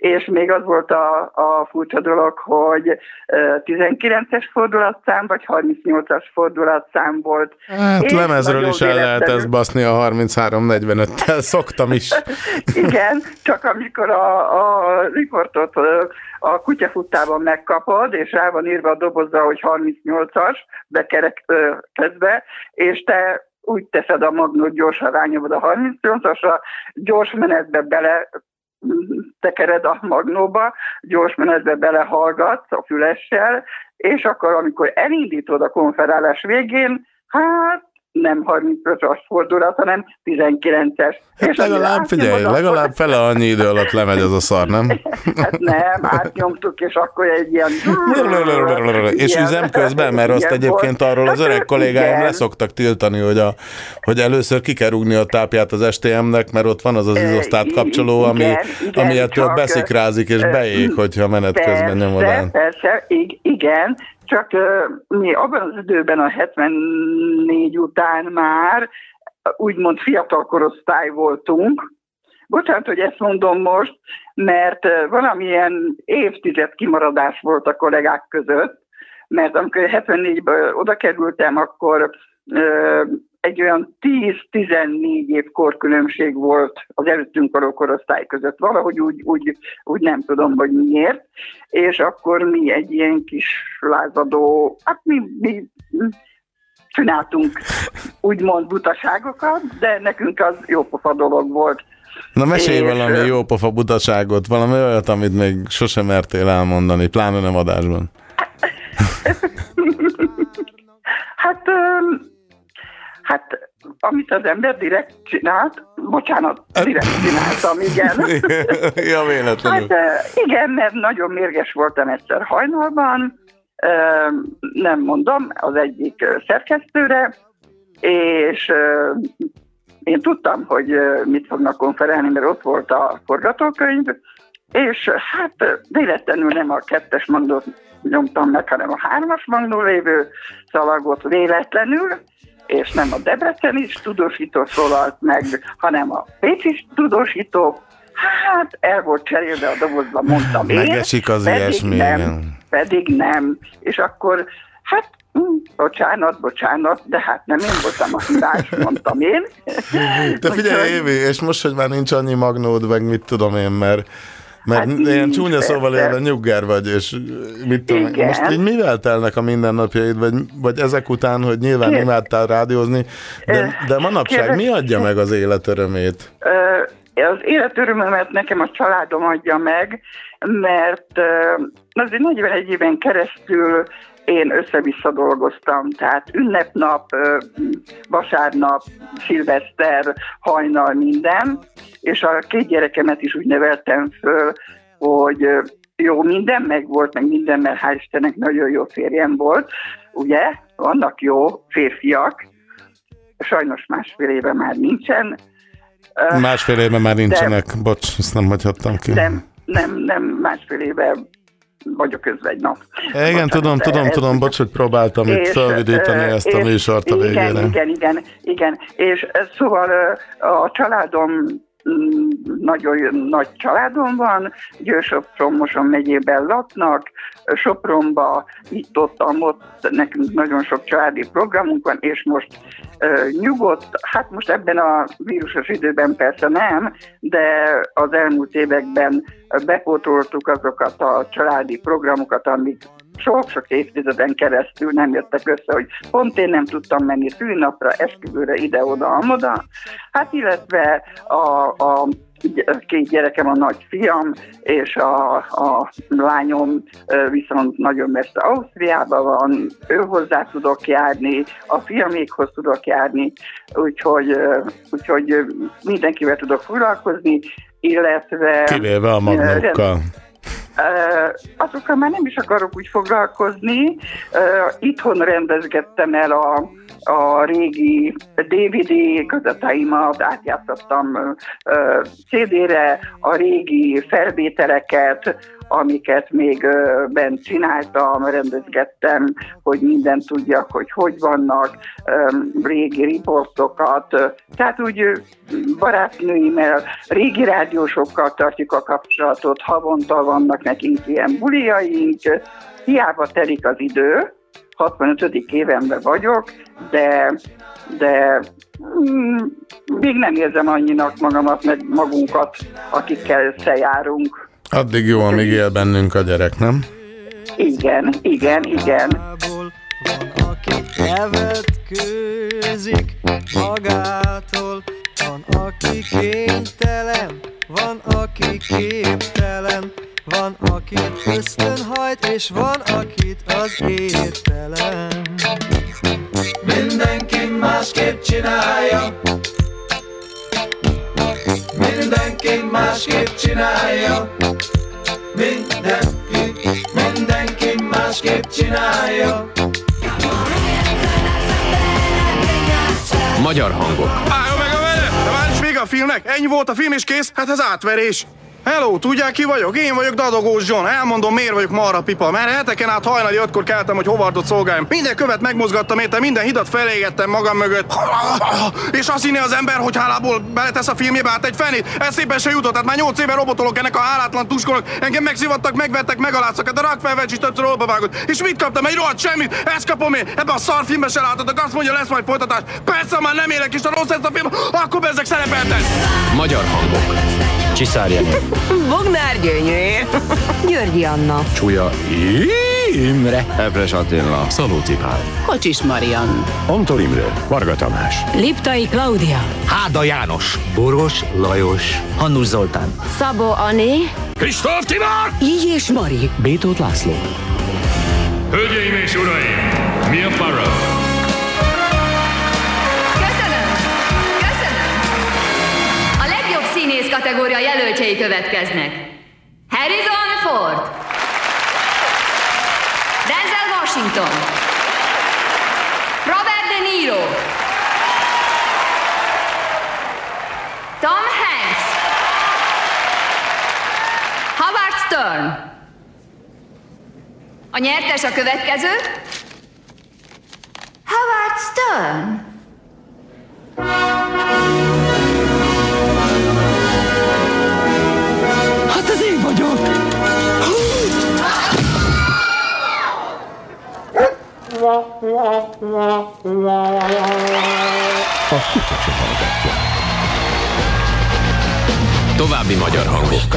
Speaker 61: és még az volt a, a furcsa dolog, hogy ö, 19-es fordulatszám, vagy 38-as fordulatszám volt.
Speaker 1: Hát
Speaker 61: És
Speaker 1: lemezről is el lehet ezt baszni a 33-45-tel, szoktam is.
Speaker 61: Igen, csak amikor a, a riportot a kutyafuttában megkapod, és rá van írva a dobozra, hogy 38-as, bekerek közbe, és te úgy teszed a magnót, gyorsan rányomod a 38-asra, gyors menetbe bele tekered a magnóba, gyors menetbe belehallgatsz a fülessel, és akkor, amikor elindítod a konferálás végén, hát nem 35-as fordulat, hanem 19-es.
Speaker 1: Hát
Speaker 61: És
Speaker 1: legalább, figyelj, legalább fele annyi idő alatt lemegy ez a szar, nem?
Speaker 61: Hát nem, átnyomtuk, és akkor egy ilyen...
Speaker 1: És üzem közben, mert azt egyébként arról az
Speaker 61: Hát,
Speaker 1: öreg kollégáim leszoktak tiltani, hogy, a, hogy először ki kell rúgni a tápját az STM-nek, mert ott van az az izosztát kapcsoló, ami,
Speaker 61: igen,
Speaker 1: ami ettől beszikrázik és beég, hogyha menet közben nyomod
Speaker 61: Persze, igen, csak mi abban az időben a 74 után már úgymond fiatal korosztály voltunk. Bocsánat, hogy ezt mondom most, mert valamilyen évtized kimaradás volt a kollégák között, mert amikor 74-ből oda kerültem, akkor egy olyan 10-14 év korkülönbség volt az előttünk való korosztály között. Valahogy úgy, úgy, úgy nem tudom, hogy miért. És akkor mi egy ilyen kis lázadó, hát mi, mi csináltunk úgymond butaságokat, de nekünk az jó pofa dolog volt.
Speaker 1: Na mesélj
Speaker 61: És,
Speaker 1: valami
Speaker 61: ö,
Speaker 1: jó pofa butaságot, valami olyat, amit még sosem mertél elmondani, pláne nem adásban.
Speaker 61: Hát, hát amit az ember direkt csinált, bocsánat, direkt csináltam, igen.
Speaker 1: ja, véletlenül.
Speaker 61: Hát igen, mert nagyon mérges voltam egyszer hajnalban, nem mondom, az egyik szerkesztőre, és én tudtam, hogy mit fognak konferálni, mert ott volt a forgatókönyv, és hát véletlenül nem a kettes magnót nyomtam meg, hanem a hármas magnó lévő szalagot véletlenül, és nem a Debreceni tudósító szólalt meg, hanem a Pécsi tudósító. Hát el volt cserélve a dobozban, mondtam én.
Speaker 1: Megesik az
Speaker 61: pedig
Speaker 1: ilyesmi,
Speaker 61: Nem, pedig nem. És akkor, hát hm, bocsánat, bocsánat, de hát nem én voltam a hibás, mondtam én.
Speaker 1: De figyelj, Évi, és most, hogy már nincs annyi magnód, meg mit tudom én, mert mert
Speaker 61: Hát
Speaker 1: ilyen csúnya szóval
Speaker 61: persze.
Speaker 1: élve nyugger vagy, és mit tudom.
Speaker 61: Igen.
Speaker 1: most így mivel telnek a mindennapjaid, vagy, vagy ezek után, hogy nyilván
Speaker 61: Kér-
Speaker 1: imádtál rádiózni, de, de manapság
Speaker 61: Kérlek-
Speaker 1: mi adja meg az élet örömét?
Speaker 61: Az életörömömet nekem a családom adja meg, mert ö, azért 41 éven keresztül én össze-vissza dolgoztam, tehát ünnepnap, vasárnap, szilveszter, hajnal, minden, és a két gyerekemet is úgy neveltem föl, hogy jó, minden meg volt, meg minden, mert hál' Istennek nagyon jó férjem volt, ugye, vannak jó férfiak, sajnos másfél éve már nincsen,
Speaker 1: Másfél évben már
Speaker 61: de-
Speaker 1: nincsenek, bocs, ezt nem hagyhattam ki.
Speaker 61: nem, nem, nem, másfél éve vagyok özvegy, no.
Speaker 1: Igen, tudom,
Speaker 61: de
Speaker 1: tudom,
Speaker 61: ez-
Speaker 1: tudom, bocs, hogy próbáltam itt felvidítani ezt a
Speaker 61: és-
Speaker 1: műsort a
Speaker 61: igen,
Speaker 1: végére.
Speaker 61: Igen, igen, igen. És ö, szóval a családom mm, nagyon nagy családom van, Győr-Sopron, Moson megyében laknak, Sopronba, itt ott, ott nekünk nagyon sok családi programunk van, és most nyugodt, hát most ebben a vírusos időben persze nem, de az elmúlt években bepótoltuk azokat a családi programokat, amik sok-sok évtizeden keresztül nem jöttek össze, hogy pont én nem tudtam menni szűnapra, esküvőre, ide-oda, amoda. Hát illetve a, a két gyerekem, a nagy fiam, és a, a lányom viszont nagyon messze Ausztriában van, ő hozzá tudok járni, a fiamékhoz tudok járni, úgyhogy, úgyhogy mindenkivel tudok foglalkozni, illetve...
Speaker 1: Kivéve a magnókkal.
Speaker 61: Azokkal már nem is akarok úgy foglalkozni. Itthon rendezgettem el a, a régi DVD kazettáimat, átjátszottam CD-re a régi felvételeket, amiket még bent csináltam, rendezgettem, hogy minden tudjak, hogy hogy vannak, régi riportokat. Tehát úgy barátnőimmel, régi rádiósokkal tartjuk a kapcsolatot, havonta vannak nekünk ilyen buliaink, hiába telik az idő, 65. évenben vagyok, de, de mm, még nem érzem annyinak magamat, meg magunkat, akikkel összejárunk.
Speaker 1: Addig jó, amíg él bennünk a gyerek, nem?
Speaker 61: Igen, igen, igen.
Speaker 36: elvetkőzik magától. Van, aki kénytelen, van, aki képtelen, van, akit ösztönhajt, és van, akit az értelem.
Speaker 56: Mindenki másképp csinálja Mindenki másképp csinálja Mindenki, mindenki másképp csinálja
Speaker 51: Magyar hangok.
Speaker 62: Vége a filmnek? Ennyi volt a film és kész? Hát ez átverés. Hello, tudják ki vagyok? Én vagyok Dadogós John. Elmondom, miért vagyok marra pipa. Mert heteken át hajnali ötkor keltem, hogy hovartot szolgáljam. Minden követ megmozgattam érte, minden hidat felégettem magam mögött. És azt hinné az ember, hogy hálából beletesz a filmjébe hát egy fenét. Ez szépen se jutott, hát már 8 éve robotolok ennek a hálátlan tuskolok. Engem megszivattak, megvettek, megaláztak, hát a rakfelvecs is többször vágott. És mit kaptam? Egy rohadt semmit. Ezt kapom én. Ebben a szar filmbe se láttatok. Azt mondja, lesz majd folytatás. Persze, már nem élek, és a rossz ezt a film, akkor bezzek szerepeltek.
Speaker 51: Magyar hangok. Csiszár.
Speaker 63: Bognár Gyönyvér. Györgyi Anna.
Speaker 51: Csúlya Imre. Epres Attila. Szalóci Pál.
Speaker 63: Kocsis Marian.
Speaker 51: Antol Imre. Varga Tamás.
Speaker 63: Liptai Klaudia.
Speaker 57: Háda János. Boros Lajos. Hannus Zoltán.
Speaker 63: Szabó Ani.
Speaker 43: Kristóf Tibor!
Speaker 63: Így és Mari.
Speaker 51: Bétót László.
Speaker 43: Hölgyeim és uraim, mi a Farrow?
Speaker 64: Kategória jelöltjei következnek. Harrison Ford. Denzel Washington. Robert De Niro. Tom Hanks. Howard Stern. A nyertes a következő. Howard Stern.
Speaker 63: A kutya se hallgatja.
Speaker 65: További magyar hangok.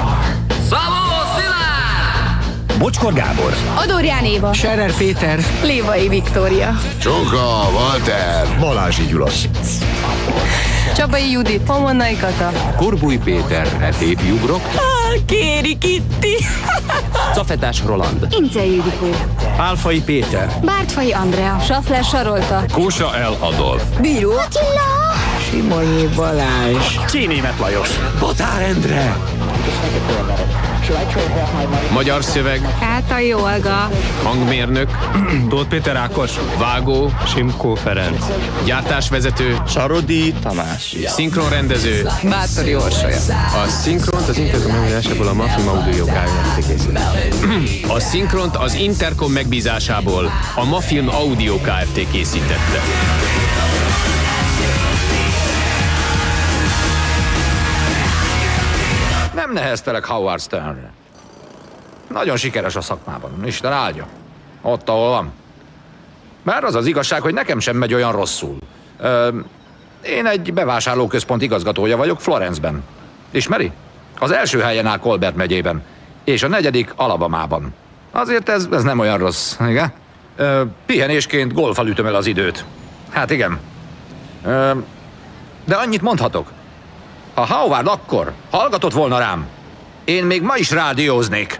Speaker 63: Szabó Szilárd! Bocskor Gábor. Adorján Éva.
Speaker 66: Scherer Péter.
Speaker 63: Lévai Viktória.
Speaker 65: Csonka, Walter.
Speaker 63: Balázsi Gyula. Csabai Judit. Pomonnai Kata.
Speaker 65: Korbúj Péter, Etép Jugrok.
Speaker 63: Kéri Kitti.
Speaker 65: Cafetás Roland.
Speaker 63: Ince Ildikó.
Speaker 66: Álfai Péter.
Speaker 63: Bártfai Andrea. Safler Sarolta.
Speaker 65: Kósa El Adolf.
Speaker 63: Bíró. Attila.
Speaker 66: Simonyi Balázs.
Speaker 65: Csínémet Lajos.
Speaker 66: Botár Endre.
Speaker 65: Magyar szöveg.
Speaker 63: Kátai Olga.
Speaker 65: Hangmérnök. Tóth Péter Ákos. Vágó. Simkó Ferenc. Gyártásvezető.
Speaker 66: Sarodi Tamás.
Speaker 65: Szinkronrendező.
Speaker 63: Bátori Orsolya.
Speaker 65: A szinkront az Intercom megbízásából a Mafim Audio Kft. A szinkront az Intercom megbízásából a Mafilm Audio Kft. készítette.
Speaker 57: Nem neheztelek Howard Sternre. Nagyon sikeres a szakmában, Isten áldja. Ott, ahol van. Bár az az igazság, hogy nekem sem megy olyan rosszul. Ö, én egy bevásárlóközpont igazgatója vagyok Florenceben. Ismeri? Az első helyen áll Colbert megyében, és a negyedik Alabamában. Azért ez, ez nem olyan rossz, igen? Ö, pihenésként golfal ütöm el az időt. Hát igen. Ö, de annyit mondhatok. Ha Howard akkor hallgatott volna rám, én még ma is rádióznék.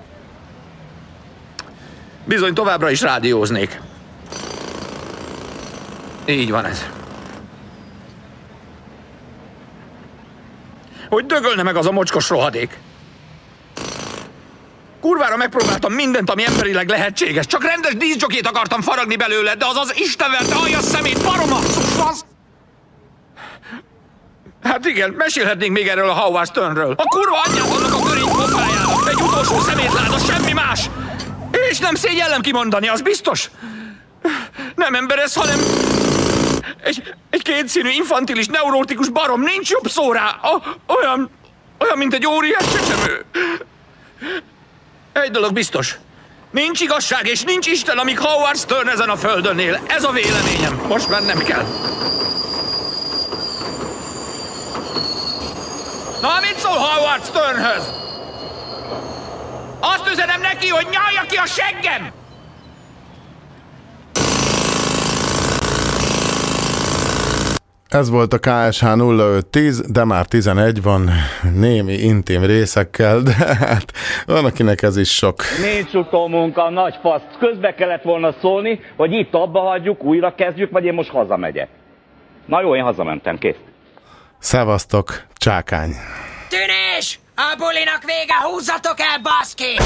Speaker 57: Bizony továbbra is rádióznék. Így van ez. Hogy dögölne meg az a mocskos rohadék. Kurvára megpróbáltam mindent, ami emberileg lehetséges. Csak rendes díszcsokét akartam faragni belőle, de az az istenverte alja szemét baromasszus az! Hát igen, mesélhetnénk még erről a Howard Sternről. A kurva anyját annak a körény pofájának. Egy utolsó szemétláda, semmi más. És nem szégyellem kimondani, az biztos. Nem ember ez, hanem egy, egy kétszínű, infantilis, neurótikus barom, nincs jobb szó rá. A, olyan, olyan, mint egy óriás csecsemő. Egy dolog biztos. Nincs igazság és nincs Isten, amíg Howard Stern ezen a földön él. Ez a véleményem. Most mennem kell. Na, mit szól Howard Sternhöz? Azt üzenem neki, hogy nyalja ki a seggem!
Speaker 1: Ez volt a KSH 0510, de már 11 van némi intim részekkel, de hát van, akinek ez is sok.
Speaker 55: Nincs utómunka, nagy fasz. Közbe kellett volna szólni, hogy itt abba hagyjuk, újra kezdjük, vagy én most hazamegyek. Na jó, én hazamentem, kész.
Speaker 1: Szevasztok, csákány!
Speaker 67: Tűnés! A bulinak vége, húzzatok el, baszki!